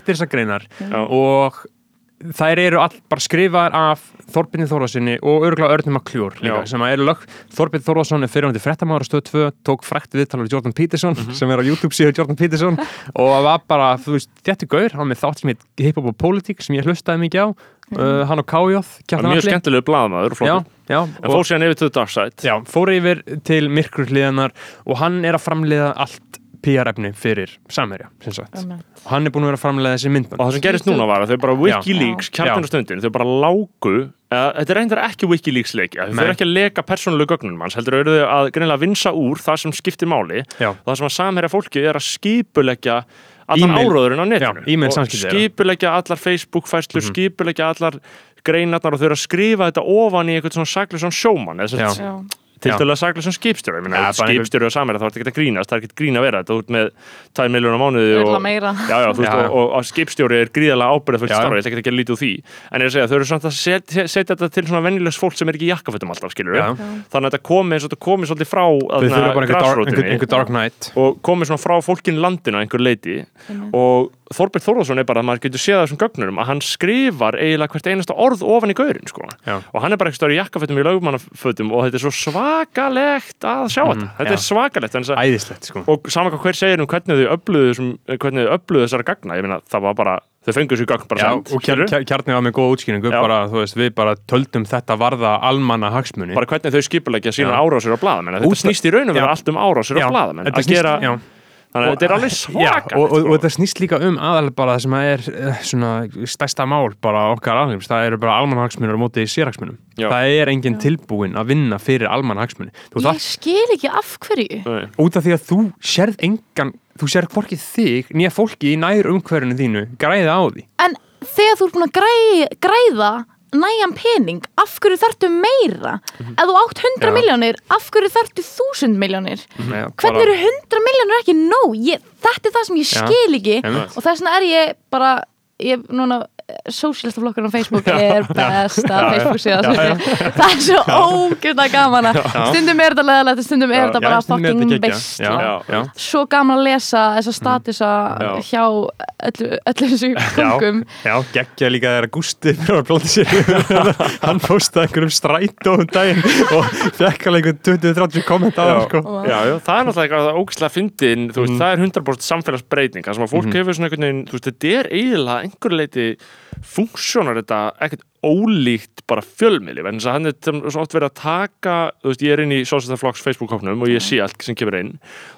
það, byrtir þessar greinar Já. og þær eru all bara skrifaðar af Þorbjörni Þórðarsinni og örgulega Örnum Kljúr líka, sem að eru lög Þorbjörn Þórðarsson er fyrirhundi fréttamaður á stöð 2 tók frækt viðtal við Jordan Peterson Mhm. sem er á YouTube síðu Jordan Peterson [LAUGHS] og var bara, þú veist, þetta er gaur hann með þátt sem heit Hip Hop og Politik sem ég hlustaði mikið á. Uh, hann og Kájóð Það er mjög skemmtilegu já, en fór síðan yfir til Dark Side Já, fór yfir til myrkur hliðanar og hann er að framleiða allt PR-efni fyrir Samherja, sem sagt. Og hann er búin að vera að framleiða þessi myndbönd. og það sem gerist núna var að þau bara Wikileaks Já. kjartinu stundin, þau bara lágu eða, þetta er reyndar ekki Wikileaks leiki þau eru ekki að leka persónulegu gögnunum hans heldur eru þau að greinilega vinsa úr það sem skiptir máli Já. og það sem að samherja fólki er að skipuleggja allan E-mail. áróðurinn á netinu Já, og skipuleggja allar Facebook-fæslur Mhm. skipuleggja allar greinarnar og þau eru að skrifa þetta ofan í eitthvað svona saklega sjóman sem til sem skipstjóri Ég meina, Ja, bara skipstjóri og samherja þá er þetta ekki að grínast það er ekki að grína að vera þetta út með 2 miljónar mánuði og að þú og, og, og skipstjóri er fyrir Já, já. starfa, ég ætla ekki að lítið úr því. En ég er að segja, þau eru samt að setja, setja þetta til svona venjulegs fólk sem er ekki í jakkafötum alltaf, skilur Já. þannig að þetta komi eins og þetta komi svolítið frá Þau þurfa bara einhver dark, einhver, græsrótinni einhver dark night. og komi svona frá fólkin landinu að einhver leiti og Þorbjörn Þórðarsson er bara að maður getur séð þessum gögnunum að hann skrifar eiginlega hvert einasta orð ofan í gaurin sko. Já. og hann er bara ekki stóri í jakkafötum í lögmannafötum og þetta er svo svakalegt að sjá þetta, þetta Mm, já. er svakalegt Æðislegt, sko. og saman hvað hver segir um hvernig þau öfluðu þessum- hvernig þau öfluðu þessara gagna ég meina það var bara, þau fengu þessu gagn bara Já, sent, og kjar, skilurðu? kjar, kjarni var með góða útskýringu, Já. bara, veist, við bara töldum þetta varða almanna hagsmuni. bara hvernig þau skipulegja sína árásir á Út- þetta snýst í raun og vera Já. allt um árásir á þetta að gera. Þannig að þetta er alveg Já, svaka og, og, og þetta snýst líka um aðal bara það sem er eh, svona stærsta mál bara okkar alheims, það eru bara almannahagsmunir á móti sérhagsmunum. Já. Það er enginn tilbúin að vinna fyrir almannahagsmuni. Þú Ég þarf skil ekki af hverju út af því að þú sérð engan, þú sérð hvorki þig nýja fólki í nær umhverfinu þínu græða á því. En þegar þú ert búin að græ, græða næjan pening, af hverju þarftu meira? Ef þú átt 100 Já. miljónir, af hverju þarftu 1000 miljónir? Nei, Hvernig bara- eru 100 miljónir ekki nóg? Ég, þetta er það sem ég Já. skil ekki Einmitt. og þess vegna er ég bara ég, núna, sósílista flokkur á Facebook [LAUGHS] er besta Facebook síðan það er svo ógjörða gaman að stundum er þetta leðalegt stundum er þetta bara fucking já. svo gaman að lesa þessa statusa Já. hjá öllu, þessu kongum Já, geggja líka þegar Gústi fyrir að blóta sér. [LAUGHS] Hann postaði einhverjum strætó um daginn og fekk alveg einhvern 20-30 kommenta á það sko. Það er náttúrulega eitthvað ógæslega fyndin, þú veist, Mhm. það er 100% samfélagsbreyting, það sem að fólk hefur svona einhvern veginn, þú veist, þetta er eiginlega einhver leiti funksjónar þetta ekkert ólíkt bara fjölmiðli, en þess að hann er tem- svo oft verið að taka, þú veist, ég er inn í Sósættaflokks Facebook-hóknum og ég sé allt sem kemur inn.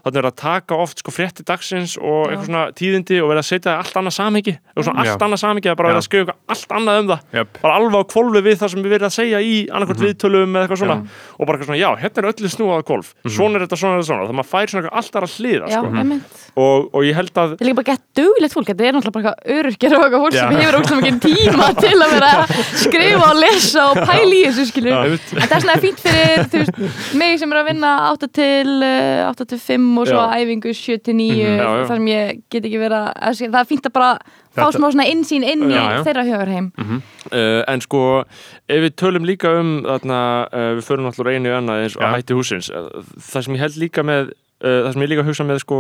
Þannig er að taka oft sko frétti dagsins og eitthvað svona tíðindi og verið að setja allt annað samhengi, og svona allt annað samhengi að bara verið að eitthvað allt annað um það. Jöp. bara alveg á kvolfi við það sem við verið að segja í annarkvæmt viðtölum eða eitthvað svona. Og bara eitthvað svona, já, hérna er öllu snúað á kvolf svona er þetta, svona er þetta, svona, svona eitthvað já, sko. held að [LAUGHS] Og skrifa og lesa og pæla í þessu skilur. En það er svona fínt fyrir þú veist, mig sem er að vinna 8 til, uh, 8 til 5 og svo Já. æfingu 7 til 9 Mhm. Já, já. þar sem ég get ekki vera að, það er fínt að bara fá Þetta- smá svona innsýn inn í Já, já. þeirra hugarheim. uh, en sko, ef við tölum líka um þarna, uh, við förum alltaf einu annað eins og hætti húsins það sem ég held líka með það sem ég líka hugsa með sko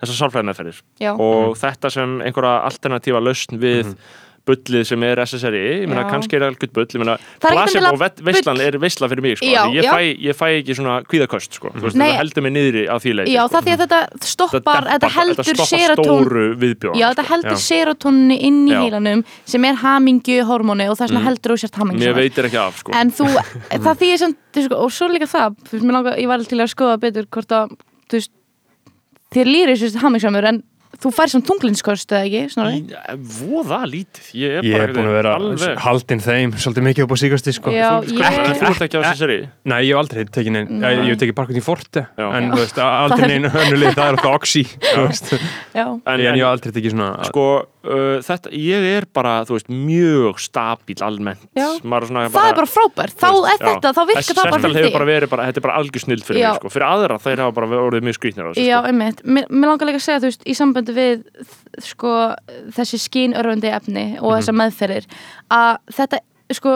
þessar sálfræðmeðferðir Já, og þetta sem einhverja alternatífa lausn við bullið sem er SSRI, ég meina kannski er það algjörð bull, ég meina Það er placebo endilega ve- veislan er veisla fyrir mig sko, Já, ég, fæ, ég fæ ekki svona kvíðaköst sko, veist, það heldur mig niðri á því leiti Já, sko. það því að þetta stoppar, þetta heldur viðbjóðan Já, þetta heldur Já. serotóninni inn í heilanum sem er hamingju hormóni og þess vegna Mm. heldur þú sért hamingju Mér veitir ekki af sko. En þú, [LAUGHS] það því er þú sko, og svo líka það, ég var til að skoða betur hvort að, þú veist, þér lýri þessu hamingsamur en þú fær samt tunglinskost eða ekki, snorri? Í- eh, Voða lítið Ég er, Ég bara er búin að vera alveg haldinn þeim svolítið mikið upp á síkasti sko. Já, Þú, ég- þú ert ekki á SSRI Nei, ég hef aldrei tekið neinn, Nei. ég, ég hef tekið Parkvöldin Forte Já. en Já. þú veist, [LAUGHS] aldrei neinn önnulið, það er alltaf þú veist. Já, En, en, ég hef aldrei tekið svona sko, þetta, ég er bara, þú veist, mjög stabíl almennt Já. Svona það er bara frábært, þá veist, er þetta, þá virkar það bara fyrir hefur þig bara verið bara, þetta er bara algjör snild fyrir Já. mig, sko Fyrir aðra, þeir hafa bara orðið mjög skrýtnir Já, sko einmitt. Mér, mér langar líka að segja, þú veist, í sambandi við sko, þessi skínörfundi efni og Mhm. þessar meðferðir að þetta, sko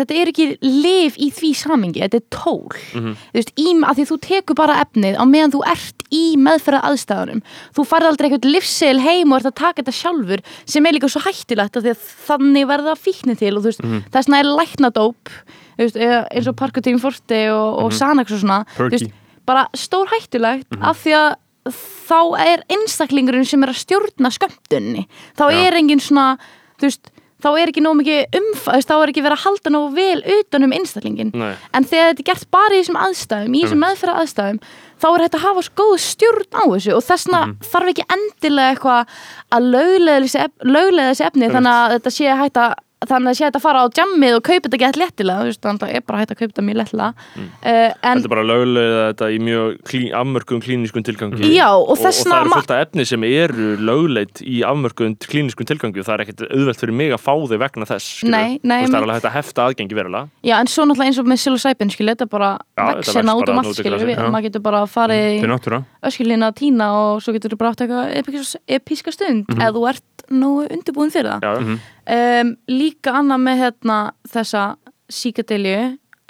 þetta er ekki lif í því samingi þetta er tól, Mhm. þú veist, í, að því þú tekur bara efnið á meðan þú ert í meðferða aðstæðunum þú farið aldrei eitthvað livsseil heim og ert að taka þetta sjálfur sem er líka svo hættilegt að þannig verða fíknir til og þú veist, Mhm. þess vegna er læknadóp þú veist, eða eins og Parkotín Forte og, og Sanax og svona Perky. bara stór hættulegt af því að þá er einstaklingurinn sem er að stjórna skömmtunni þá Já. er engin svona þú veist, þá er ekki nóg mikið umfæðist þá er ekki verið að halda nóg vel utan um einstaklingin Nei. en þegar þetta er gert bara í þessum aðstæðum í þessum meðferða aðstæðum þá er þetta að hafa svo góð stjórn á þessu og þessna þarf ekki endilega eitthvað að löglega þessi, efni þannig að þetta sé hægt að þannig að sé hægt að fara á jammið og kaupa þetta gett lettilega, þannig að það er bara hægt að kaupa þetta mjög lettilega mm. en Þetta er bara löglega þetta í mjög klí, afmörkum klíniskun tilgangi. Já, og og, og það eru fullt af efni sem eru lögleit í afmörkum klíniskun tilgangi og það er ekkert auðvelt fyrir mig að fá þau vegna þess. Nei, nei, Þú veist, það er alveg hægt að hefta aðgengi verulega. Já, en svo náttúrulega eins og með psilocybin, þetta bara Já, þetta vex vex hérna út bara um út allt, í maður getur bara farið til í náttúra öskilina að tína og svo getur þú bara átt eitthvað epíska stund Mhm. ef þú ert nú undirbúin fyrir það. Um, líka annað með hérna þessa síkadelju,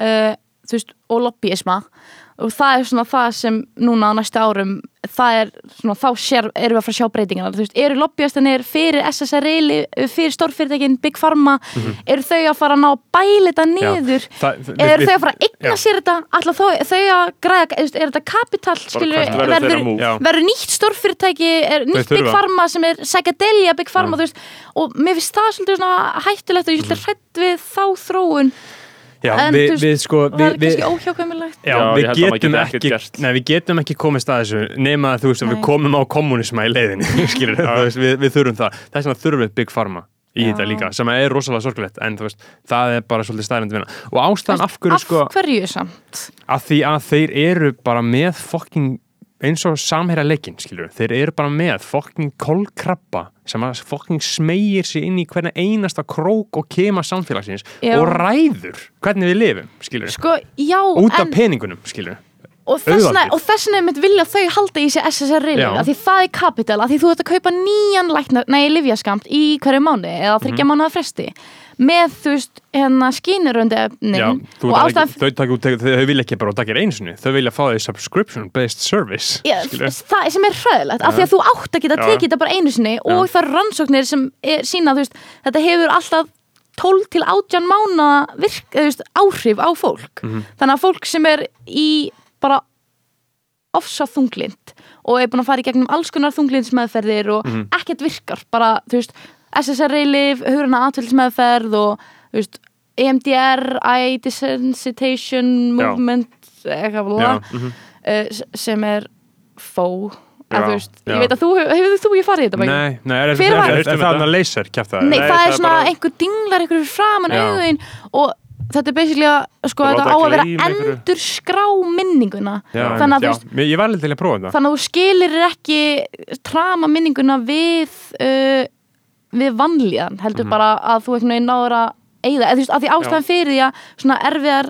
uh, þú veist, og lobbyisma og það er svona það sem núna á næstu árum, það er svona þá sér, erum við að fara að sjá breytingar þú veist, eru lobbyistinir fyrir SSRI fyrir stórfyrirtækin, Big Pharma eru þau að fara að ná að bæla þetta niður? Eða eru þau að fara að eigna já. sér þetta? Alltaf þau, þau að græða, er þetta kapital skilur, hvert verður verður nýtt stórfyrirtæki er nýtt Big. Pharma sem er Psychedelia Big Pharma, þú veist, og mér finnst það svolítið svona hættulegt og ég svolítið hrætt við þá þróun, Já, En, við, við sko það við, er við, kannski óhjákvæmilegt Já, við getum ekki gert. nei, við getum ekki komist að þessu nema að þú veist að við Nei. komum á kommunisma í leiðinni [LAUGHS] skilur, þú veist, við, við þurfum það þess vegna þurfum við Big Pharma í Já. þetta líka sem er rosalega sorgulegt en þú veist, það er bara svolítið stærandi vinna og ástæðan af hverju af sko hverju samt að því að þeir eru bara með fokking eins og samherja leikinn, skilur þeir eru bara með fokking kolkrabba sem að fokking smegir sig inn í hvernig einasta krók og kema samfélagsins Já. og ræður hvernig við lifum, skilur sko, já, út af en peningunum, skilur og og þessna einmitt vilja þau halda í sig SSRI Já. af því það er kapital, af því þú ert að kaupa nýjan læknar, nei, livjaskamt í hverju mánu eða þryggja mm. mánuða fresti með, þú veist, hérna skínuröndi efni Já, ástæðan ekki, þau, taka, út- þau, þau vilja ekki bara taka þér einu sinni, þau vilja fá því subscription based service Já, það sem er hræðilegt, af því að þú átt að geta tekið þetta bara einu sinni og það eru rannsóknir sem er, sína, þú veist, þetta hefur alltaf 12 til 18 mána virk, eða, þú veist, áhrif á fólk. Mhm. þannig að fólk sem er í bara ofsa þunglind og er búin að fara í gegnum alls konar þunglindsmeðferðir og Mhm. ekkert virkar bara, þú veist, SSRI-lif hugurna atvilsmeðferð og þú veist, EMDR eye desensitization movement eitthvað mhm. uh, sem er fó. Já, að, þú veist, ég veit að þú hefur, þú ekki farið í þetta? Nei, nei, er, er, er, er, það að laser kæfta Nei, það, er svona bara- einhver dinglar einhver framan auðin og þetta er basically að sko, þetta á að vera endur skrá minninguna Já, þannig að þú já, veist mér- ég var alveg til að prófa þetta. þannig að þú skilir ekki trama minninguna við uh, við vanlíðan heldur Mhm. bara að þú veginn náður að eigða, eða þú veist, að því ástæðan fyrir því að svona erfiðar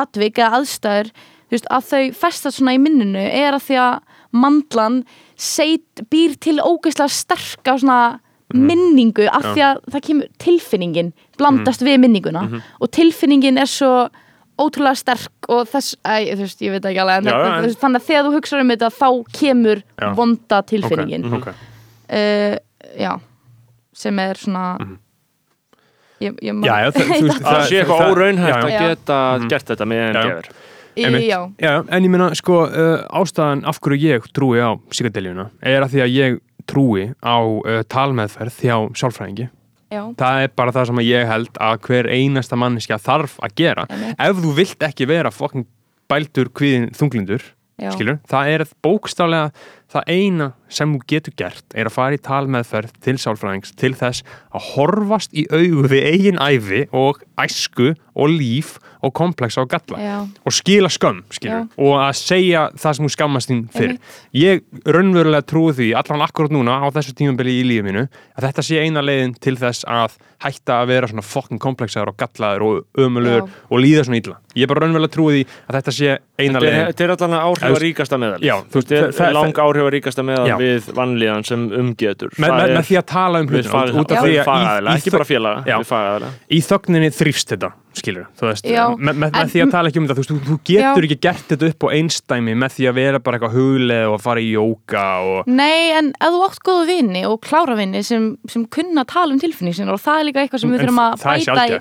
atvik eða aðstæður, þú veist, að þau festast svona í minninu er að því að mandlan seit, býr til ógeðslega sterka svona Mhm. minningu af því að það kemur tilfinningin blandast við minninguna Mhm. og tilfinningin er svo ótrúlega sterk og þess, æ, veist, ég veit ekki alveg en Já, en- veist, þannig að þegar þú hugsaður um þetta þá kemur Já. vonda tilfinningin ok. uh, já sem er svona ég, ég Mhm. Já, já, [LAUGHS] það, þú veist, Það sé eitthvað það- óraunhægt að geta Mhm. gert þetta með. NGR Einmitt. já, Já, en ég meina, sko, uh, ástæðan af hverju ég trúi á psykadeljuna er að því að ég trúi á uh, talmeðferð hjá sálfræðingi. já, Það er bara það sem ég held að hver einasta manneskja þarf að gera. Ef þú vilt ekki vera fokkin bældur kviðin þunglindur, já. skilur, það er bókstálega það eina sem þú getur gert er að fara í talmeðferð til sálfræðings til þess að horfast í augu við eigin æfi og æsku og líf og komplexa og galla Já. og skila skömm, skilur, og að segja það sem þú skammast þín fyrir. Ég raunverulega trúi því, allan akkurat núna á þessu tímabili í lífið mínu, að þetta sé eina leiðin til þess að hætta að vera svona fokkin komplexaður og gallaður og ömulur og líða svona illa. Ég bara raunverulega trúi því að þetta sé eina leiðin. Þetta er allan að áhrifaríkasta meðal Já, þú veist, Þetta er lang áhrifaríkasta meðal Já. við vannlíðan sem umgetur með, með, með því að tala um við hlutina út- af því að í- í ekki bara félaga í þögninni þrýfst þetta skilur, þú veist, með, með, með en- því að tala ekki um þetta þú, veist, þú, getur Já. ekki gert þetta upp á einstæmi með því að vera bara eitthvað huglega og fara í jóka og Nei, en ef þú átt góða vini og klára vini sem, sem kunna tala um tilfinningsinnar og það er líka eitthvað sem við þurfum að er bæta í.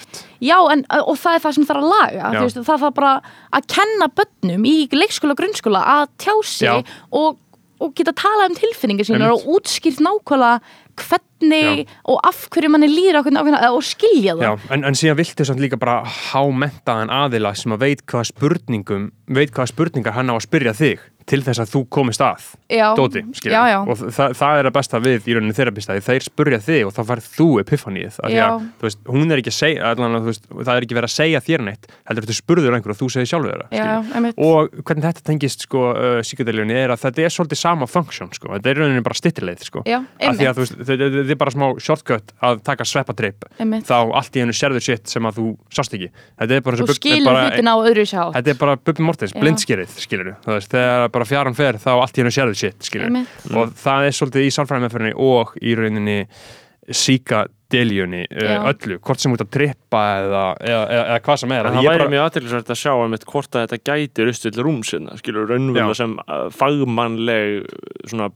Já, en, og það er það sem þarf að laga. Þú veist, það þarf bara að kenna börnum í leikskóla og grunnskóla að tjá sig og, og geta tala um tilfinningar Einmitt. og útskýrt nákvæmlega hvernig Já. og af hverju manni ákveðna, og skilja það Já, en, en síðan viltu samt líka bara hámentaðan aðila sem að veit hvaða spurningum veit hvaða spurningar hann á að spyrja þig til þess að þú komist að Já. Dóti, Já, já. og það, það er að besta við í rauninni þeirabistæði þeir spurja þig og þá færð þú veist, hún er ekki að segja allan, veist, það er ekki verið að segja þér neitt heldur þú spurður einhver og þú segir sjálfur einmitt. og hvernig þetta tengist sko, uh, síkadeljunni er að þetta er svolítið sama funksjón sko. þetta er rauninni bara stittileið sko. Þetta er bara smá shortcut að taka sveppadrip Einmitt. þá allt í hennu serður sitt sem að þú sást ekki þetta er bara, bara, er bara Bubbi Mortens, Já. blindskýrið skilur þú veist, þegar bara fjaran fer þá allt í hennu serður sitt skilur Einmitt. og það er svolítið í sálfræðimeferinni og í rauninni síkadeljunni uh, Já. öllu, hvort sem út að trippa eða, eða, eða, eða hvað sem er En það væri bara- mjög aðtilsvært að sjá einmitt hvort að þetta gæti rustu til rúmsina, skilur raunverulega Já. sem uh, fagmannleg svona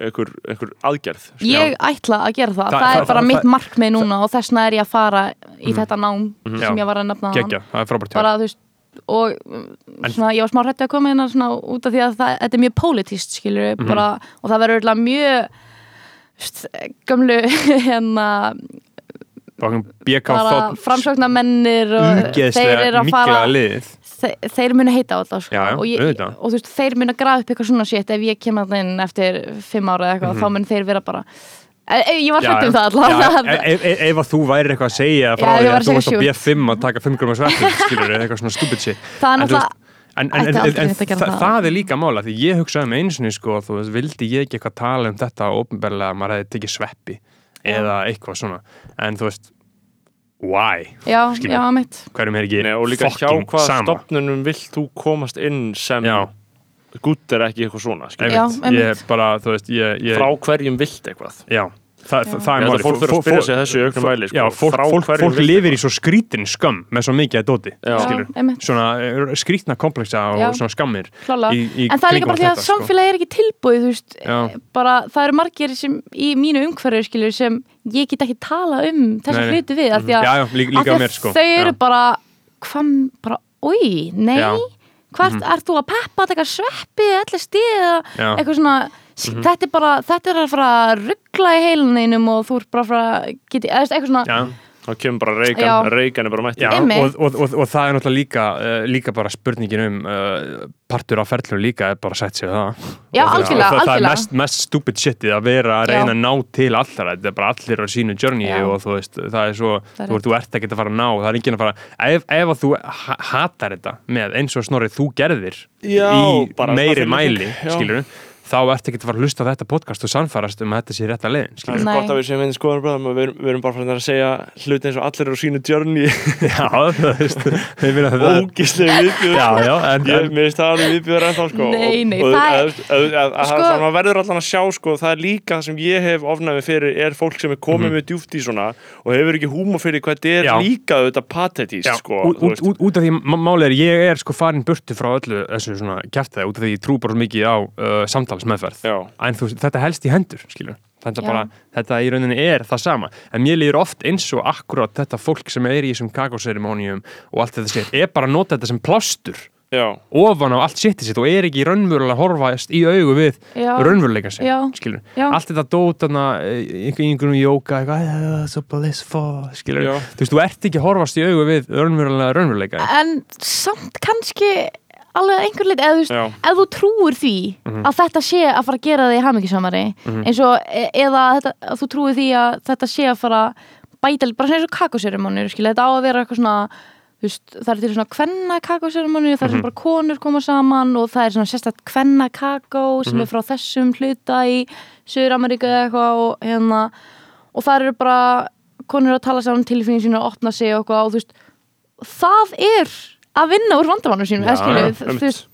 einhver, einhver aðgerð skilur. Ég ætla að gera það, Það- það, það- er bara það- mitt markmið núna og þessna er ég að fara í þetta nám sem Já. ég var að nefna geggja, það er frábært hjá bara þú veist og svona, ég var smá hrætti að koma hérna svona, út af því að það, þetta er mjög pólitíst skilur Mhm. bara, og það verður mjög veist, gömlu [LAUGHS] hérna framsóknarmennir og þeir eru að fara þeir, þeir munu heita á þetta sko. Og, ég, og veist, þeir munu grafa upp eitthvað svona shit ef ég kem að inn eftir fimm ára eða eitthvað, Mhm. þá mun þeir vera bara ég var hrætt um það allavega ef, ef, ef að þú væri eitthvað að segja frá því að þú varst á shoot. B5 að taka 5 grúma sveppir skilur eitthvað svona stupid shit það er náttúrulega það. það er líka mála því ég hugsaði um einu sinni sko, þú veist, vildi ég ekki eitthvað tala um þetta ópenbarlega að maður hefði tekið sveppi eða eitthvað svona en þú veist, why? já, já, mitt hverjum er ekki Nei, og líka hjá fucking sama stopnunum vilt þú komast inn sem Já. Gutt er ekki eitthvað svona. Já, ég bara, þú veist, ég, ég frá hverjum vilt eitthvað já, það, það, það er held máli að fólk þurfa að spyrja sig þessu í auknum mæli, sko. já, fólk, fólk, fólk lifir í svo skrítin skömm með svo mikið að dóti Já. Já, eh, skrítna kompleksa og Já. svona skammir í, í en það er líka bara því að sko. samfélagi er ekki tilbúið veist, Já. bara það eru margir sem í mínu umhverju sem ég get ekki tala um nei. hluti við af því að, Já, já, mér sko þau eru Já. bara hvað, bara, oi, nei Já. Mhm. hvert, ert þú að peppa þetta sveppi allir stíð eitthvað svona þetta er bara, þetta er að fara að ruggla í heiluninum og þú ert bara að fara að veist, eitthvað svona Já. Þá kemur bara reikan, Já. reikan er bara mætt Já, Einmitt. og, og, og, og það er náttúrulega líka, uh, líka bara spurningin um uh, partur af ferðlunum líka er bara að setja sig það Já, algjörlega, og það, er algjörlega. mest, mest stupid shitið að vera að Já. reyna að ná til allra þetta er bara allir á sínu journey Já. og þú veist, það er svo, Það er þú, þú ert ekki að fara að ná, það er enginn að fara ef, ef að þú ha hatar þetta með eins og snorrið þú gerðir Já, í meiri mæli, skilur þá ert ekki að fara að hlusta á þetta podcast og sannfærast um að þetta sé rétta leiðin, Það skilur er gott að við séum einnig skoðan bræðum og við, erum- við erum bara fyrir að segja hluti eins og allir eru á sínu journey [LAUGHS] Já, þú veist, við vilja það ógislega viðbjöður Já, já, en, Ég minnst það alveg viðbjöður ennþá sko Nei, nei, og, það er- að, að, að, Sko- að, að verður allan að sjá sko það er líka það sem ég hef ofnæmi fyrir er fólk sem er komið Mhm. með djúft í svona og hefur ekki húma fyrir hvað þetta er Já. líka þetta patetíst Já, sko út, veist. af því má- málið er ég er sko farin burtu frá öllu þessu kjartaði út af því ég trú bara mikið á uh, samtalsmeðferð Já. en þú, þetta helst í hendur skilur þetta, bara, þetta í rauninni er það sama. En mér líður oft eins og akkurat þetta fólk sem er í þessum kakóserimónium og allt þetta sér, er bara að nota þetta sem plástur Já, ofan á allt shitið sitt og er ekki raunverulega að horfast í augu við raunveruleika sig, Já. skilur Já. allt þetta dót þarna, eh, einhver- einhverjum jóka eitthvað, "Ah, so blissful skilur, Já. þú veist, þú ert ekki að horfast í augu við raunverulega raunveruleika. En samt kannski alveg einhver lit eða þú veist, ef þú trúir því Mhm. að þetta sé að fara að gera þig hamingisamari eins og e- eða þetta, þú trúir því að þetta sé að fara bæta bara svona eins og kakóserimónir skilja, þetta á að vera eitthvað svona veist, það er til svona kvenna kakóserimónir það er Mhm. sem bara konur koma saman og það er svona sérstætt kvenna kakó sem Mhm. er frá þessum hluta í Suður-Ameríku eða eitthvað og hérna og það eru bara konur að tala saman tilfinningin sína og opna sig og eitthvað og þú veist það er að vinna úr vandamannum sínum Já, eða skilju, já, þú veist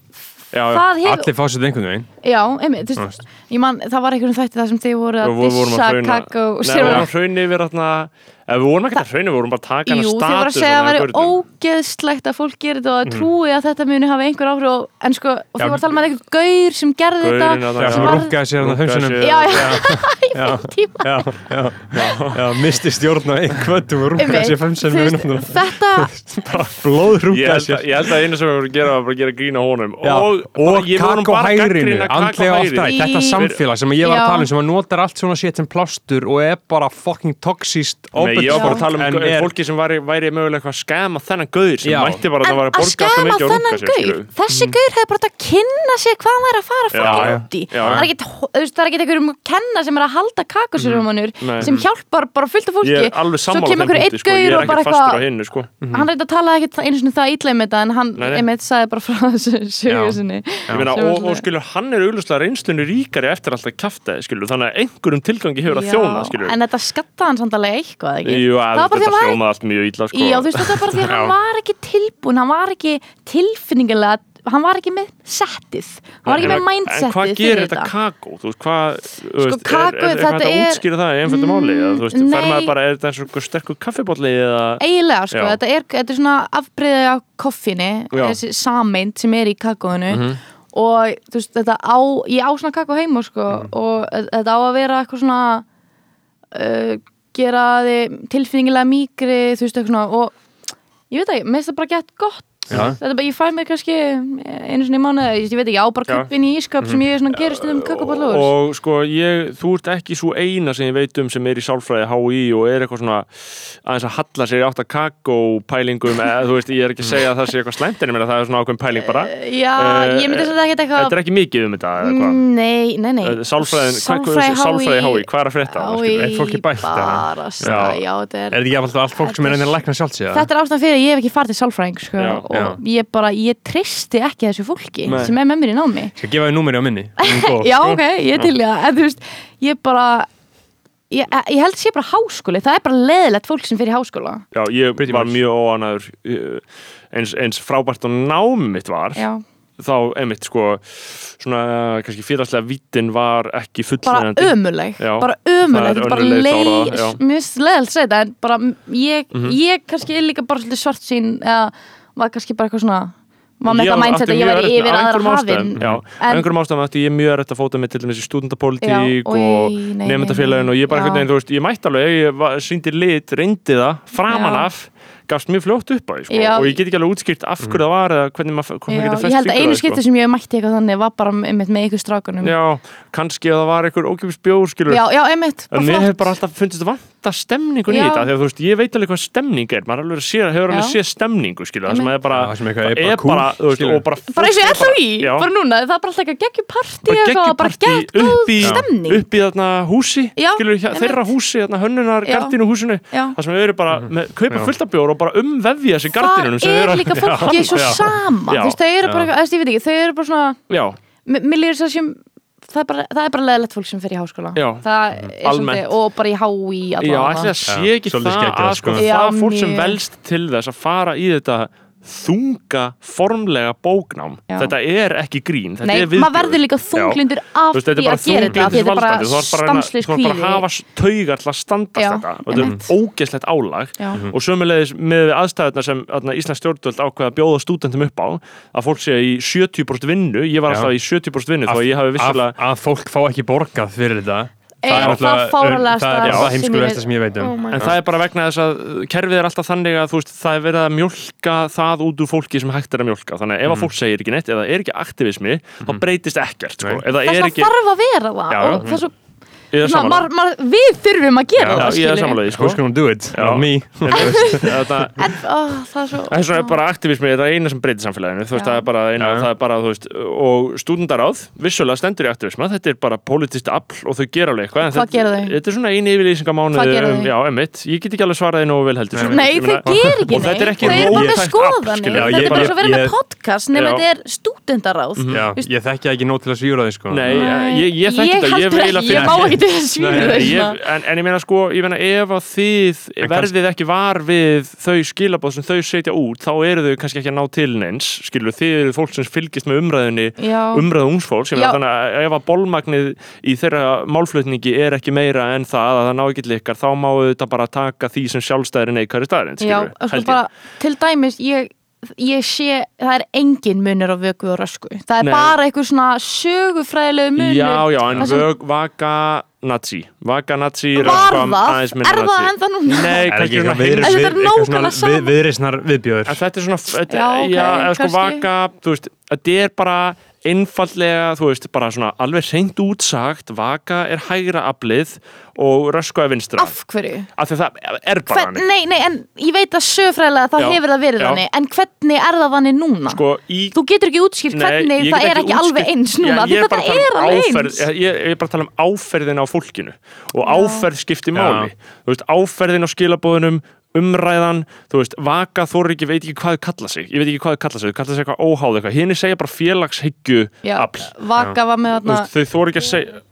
hefur, allir fá sér einhvern veginn. Já, einmitt, þú Þú veist. ég man, það var einhvern þætti það sem þið voru að Og við vorum dissa kakó Nei, við vorum að hrauna yfir þarna Ef við vorum ekki að hrauna, við vorum bara að taka hana Jú, þið voru að status segja að það væri ógeðslegt að fólk gerir þetta og að trúi að þetta muni hafa einhver áhrif og, en sko, og þið voru að tala með eitthvað gaur sem gerði þetta Já, sem sem var- rúkkaði sér hann að Rúkkaði hausunum. Já, já, já, já, [LAUGHS] já, já, já, misti stjórn á einhvern og Einmitt, sér veist, vinnum Þetta, [LAUGHS] blóð Ég rúkkaði held, sér ég held að einu sem við vorum að gera var bara að gera grína honum. Og, bara gagnrýna andlega Í- þetta samfélag sem ég var að tala um sem að notar allt svona shit sem plástur og er bara fucking toxíst Nei, ég var bara að tala um er, fólki sem væri, væri mögulega eitthvað að skema þennan gauður sem Já. mætti bara að það var að borga alltaf mikið og þennan runga sér skilurðu. þessi gaur hefur bara átt að kynna sér hvað hann er að fara já. út í það er er ekkit einhverjum að kenna sem er að halda kakosurimunur Nei. sem hjálpar bara fullt af fólki svo kemur einhver einn sko. Er og bara ekkert fastur á eitthvað sko. hann reyndi að tala ekkit einu sinni það ítla um þetta en hann einmitt sagði bara frá þessu sögu sinni og, svona- hann en ekki Jú, það að var bara því að hann var mjög illa, sko. Já, þú veist, þetta er bara því að hann var ekki tilbúin, hann var ekki tilfinningilega, hann var ekki með settið, hann var ekki með En mindsetið hvað gerir þetta kakó? Þú veist, hvað, þú veist, kakó, er, er, er þetta er- útskýra það í einföldu máli? Þú veist, Mm, fer maður bara, er þetta eins og sterkur kaffibólli eða... Eiginlega, sko, þetta er, þetta er svona afbreyði af koffinni, Já. þessi sameind sem er í kakóinu Mhm. og þú veist, þetta á, ég á svona kakó heima, sko, Mhm. og þetta á að vera eitthvað svona uh, gera þið tilfinningilega mýkri, þú veist, eitthvað svona og ég veit ekki, mér finnst það bara gett gott. Þetta er bara, ég fæ mér kannski einu svona í mánu, ég veit ekki, á bara. Mhm. kuppin í ískap sem ég svona gerist um kakópallur Og sko, ég, þú ert ekki svo eina sem ég veit um sem er í sálfræði HÍ og er eitthvað svona aðeins að halla sér átt að kakópælingum eða þú veist, ég er ekki að segja að það sé eitthvað slæmt en ég meina það er svona ákveðin pæling bara. Já, Eh, ég myndi að þetta ekkert eitthvað Þetta er ekki mikið um þetta eða hvað? Nei, nei, nei. Eh, Sálfræði HÍ, hvað er að frétta? Er fólki bætt, já, þetta er að að og já. ég bara, ég tristi ekki þessu fólki Nei. sem er með mér í námi. Skal gefa þér númeri á minni. [LAUGHS] Já, sko. ok, ég til ég en þú veist, ég bara ég, ég held að sé bara háskóli. Það er bara leðilegt fólk sem fyrir háskóla. Já, ég Pretty var much. mjög óanaður eins, eins frábært og námi mitt var. Já, þá einmitt sko svona kannski félagslega vittin var ekki bara fullnægjandi. ömuleg Já, bara er ömuleg, bara leið að finnst leðilegt að segja þetta en bara ég, Mhm. ég kannski er líka bara svolítið svart sín eða var kannski bara eitthvað svona var með þetta mindset að ég væri yfir aðra einhverjum hafin ástæðum, Já, af En- einhverjum ástæðum ætti ég mjög erfitt að fóta mig til stúdendapólitík oi, og nefndafélagin og ég bara veginn, þú veist, ég mætti alveg ég sýndi lit, reyndi það, framan af gafst mjög fljótt upp á því, sko. Og ég get ekki alveg útskýrt af hverju það var eða hvernig maður, hvernig Já, maður getur ég fest held að á einu því, sko. skipti sem ég mætti eitthvað þannig var bara einmitt með ykkur strákunum. Já, kannski að það var einhver ókjöfis bjór, vanta stemningun í þetta Þegar þú veist, ég veit alveg hvað stemning er Maður alveg sé, hefur alveg séð stemningu skilur, Það sem er bara, Já, sem eitthvað er það bara er bara, þú veist, bara bara eins og er LHI, Já. bara núna það er bara alltaf ekki að geggjum partí bara gegg góð upp í, stemning. Upp í þarna húsi Já, skilur, hjá, þeirra húsi, þarna hönnunar Já. gardínu húsinu það sem erum bara, með, kaupa Já. fullt af bjór og bara umvefja þessi það gardínunum sem er eru- líka fólki svo sama. Þau eru bara, ég veit ekki, þau eru bara svona Já, mér mér líður þess að sem það er bara, það er bara leðilegt fólk sem fer í háskóla Já. það er Almennt. svolítið, og bara í HÍ já, ætli það sé ekki það skeggjað, að sko, sko. Já, það fólk sem velst til þess að fara í þetta þunga formlega bóknám. Já. þetta er ekki grín þetta Nei, er viðbjóður. maður verður líka þunglindur af veist, því bara að gera þetta þetta er bara valdandi þú þarf bara, að reyna- stanslist þú þarf bara að kvíði. hafa taugar til að standast Já, þetta. Og þetta er ógeðslegt álag. Já. og sömulegis með aðstæðuna sem Íslands stjórnvöld ákveða að bjóða stúdentum upp á að fólk sé í 70% vinnu. Ég var alltaf í 70% vinnu þó Að- að ég hafi að, vissulega að fólk fá ekki borgað fyrir þetta er það fáralegasta það er það heimskulegasta sem ég veit um. Oh my En það er bara vegna þess að kerfið er alltaf þannig að þú veist, það er verið að mjólka það út úr fólki sem hægt er að mjólka. Þannig að ef að fólk segir ekki neitt eða er ekki aktivismi þá breytist ekkert sko. Þess er að ekki, þarf að vera það. Og það mar, mar, við þurfum að gera Já, það ég er samanlega sko. Who's gonna do it? Já. Not me. [LAUGHS] Þetta- en ó, það er svo Það er svona bara aktivismi, það er eina sem breytir samfélaginu. Þú veist, Já. það er bara eina, Já. það er bara, þú veist og stúdendaráð, vissulega stendur í aktivisma. Þetta er bara politist afl og þau gera alveg eitthvað en Hvað þetta, gera þau? Þetta er svona eini gera um, þau? já, emitt, ég get ekki alveg svaraði nógu vel heldur Nei, Ég þau ger ekki og þetta er neitt. ekki Þau eru bara með skoðanir. Þetta ég er bara svo að vera með podcast nema þetta er stúdendaráð Já, Vist- ég þekki ekki nóg til að svíra sko. Þau ég, en, en ég meina sko, ég meina ef að þið En verðið ekki var við þau skilabóð sem þau setja út þá eru þau kannski ekki að ná til neins skilur, þið eru fólk sem fylgist með umræðinni umræðu ungsfólks ég Já. meina þannig að ef að bólmagnið í þeirra málflutningi er ekki meira en það að það ná ekki likar, þá má þetta bara taka því sem sjálfstæðir neikari staðarinn Já, sko bara, til dæmis ég, ég sé, það er engin munur á vöku og rösku. Það er Nei. bara einhver svona sögufræðilegu munur. Já, já, en sem- vög, vaka nazi vaka nazi, Var það? Er það ennþá núna? Nei, Er kannski ekki svona eitthvað viðri- heims- Þetta er svona er sko kannski. vaka, þú veist, þetta er bara einfallega, þú veist, bara svona alveg hreint útsagt, vaka er hægra aflið og rösku er vinstra. Af hverju? Af því það er bara þannig. nei, nei, en ég veit að sögfræðilega þá Já, hefur það verið já. þannig en hvernig er það þannig núna? Sko, í... Þú getur ekki útskýrt Nei, hvernig ég get það er ekki alveg útskýrt- eins núna því ég þetta tala er um alveg áferð- eins Ég, ég er bara að tala um áferðin á fólkinu og áferð skiptir máli. Þú veist, áferðin á skilabóðunum, umræðan, þú veist, vaka þóri ekki, veit ekki hvað þau kalla sig. Ég veit ekki hvað þau kalla sig, þau kalla sig eitthvað óháð eitthvað. Hinn segja bara félagshyggju Já, afl. Vaka var með þarna þau þóri ekki að segja...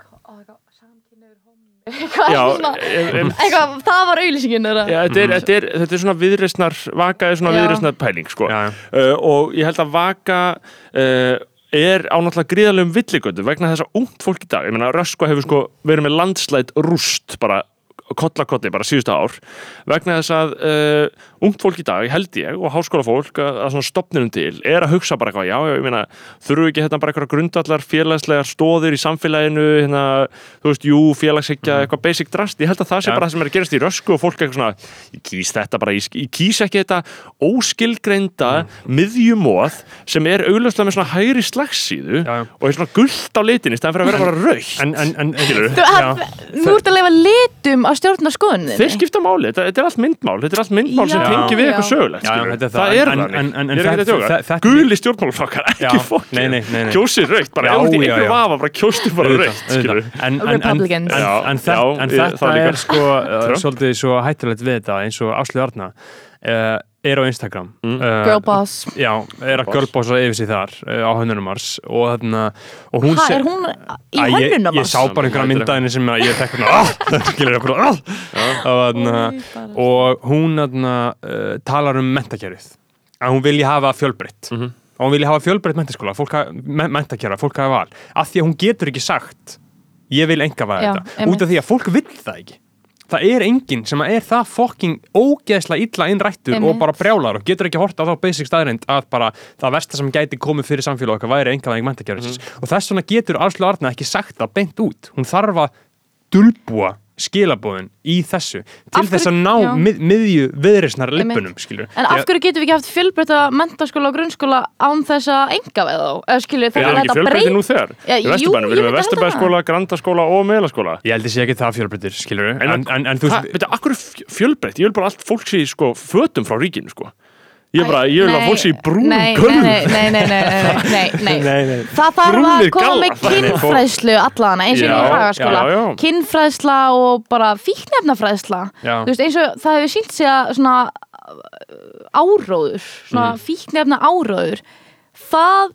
[LAUGHS] Eitthvað, það var auðlýsingin þetta, er, þetta, er, þetta er svona viðreisnar vaka er svona Já. viðreisnar pæling sko. Uh, og ég held að vaka uh, er á náttúrulega gríðarlegum villigöndu vegna þess að ungt fólk í dag, ég meina Röskva hefur sko verið með landslætt rúst bara kollakolli bara síðustu ár vegna þess að uh, ungt fólk í dag held ég og háskólafólk að, að svona stopnunum til er að hugsa bara eitthvað já, já, ég meina, þurfu ekki þetta bara eitthvað grundallar félagslegar stóðir í samfélaginu hérna, þú veist, jú, félagshyggja eitthvað basic drast, ég held að það sé Já. bara það sem er að gerast í rösku og fólk er eitthvað svona ég kýs þetta bara, ég, ég kýs ekki þetta óskilgreinda miðjumóð sem er augljóslega með svona hægri slagsíðu Já, já. og er svona gullt á litin í staðan fyrir að vera bara raukt En, en, en, Skilurðu? Þú, að, nú ert að leifa litum að stjórna skoðunni þeir skipta máli, þetta, þetta er allt myndmál. Þetta er allt myndmál sem Já, tengi við eitthvað sögulegt er það, það. er En- þannig, er guli stjórnmálflokkar, ekki nei. kjósið raukt, bara. Ef já, einhver já. vafa bara kjósið bara raukt. En- þetta er sko uh, svolítið svo hættilegt við þetta eins og Áslu Arna uh, er á Instagram. Mm. uh, Girlboss já, er að Boss. girlbossa yfir sig þar uh, á hönnunumars og, þarna, og hún Hæ, se- er hún í Æ, ég, ég sá bara einhverja myndaðinni sem að ég tekk hérna ah! [LAUGHS] og, hún þarna, uh, talar um mentakerfið að hún vilji hafa fjölbreytt. Mhm. og hún vilji hafa fjölbreytt mentaskóla mentakerfa, fólk hafa val. Af því að hún getur ekki sagt ég vil enga Já, þetta. Einmitt. út af því að fólk vill það ekki það er enginn sem er það fokking ógeðslega illa innrættur og bara brjálar og getur ekki hort á þá basic staðrind að bara það versta sem gæti komið fyrir samfélag okkar væri enga væðing mentakerfisins Mhm. og þess vegna getur Arslu Arna ekki sagt það beint út. Hún þarf að dulbúa skilabóðin í þessu til Af þess að hverju- ná mið, miðju Einmitt. lippunum skilur En af hverju getum við ekki haft fjölbreytta mentaskóla og grunnskóla án þess að enga við þá? Eða skilju, Það er ekki fjölbreyti nú þegar. Já, í jú, við erum með Vesturbæðaskóla, Grandaskóla og Melaskóla. Ég held að sé ekki það fjölbreytir skilur En- en, en, en, þú veist veitu, akkur fjölbreytt? Ég vil bara allt fólk sé sko fötum frá ríkinu sko Ég, bara, ég vil að fólk sé í brún körlum nei, nei, nei, nei, nei, nei. [LAUGHS] Það þarf að koma með kynfræðslu allana eins og í já. kynfræðsla og bara fíknefnafræðsla þú veist eins og það hefur sínt sig að svona uh, áróður svona Mm. fíknefna áróður það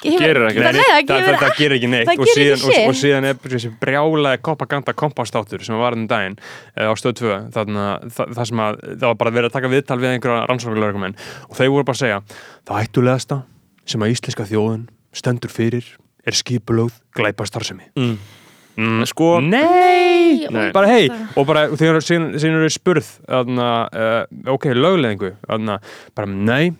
Gerir ekki neitt. nei, það, það, það, það gerir ekki neitt og, síðan, og, og síðan er þessi brjálaði kopaganda kompastáttur sem var þennan daginn uh, á stöð 2 þannig að það, sem að það var bara verið að taka viðtal við einhverja rannsóknarlögumenn og þeir voru bara að segja það hættulegasta sem að íslenska þjóðun stendur fyrir er skipulögð glæpastarsemi Mm. mm. Sko, Nei, Nei. bara hei og bara þegar síðan eru spurð þarna, uh, ok, lögleðingu þarna, bara nei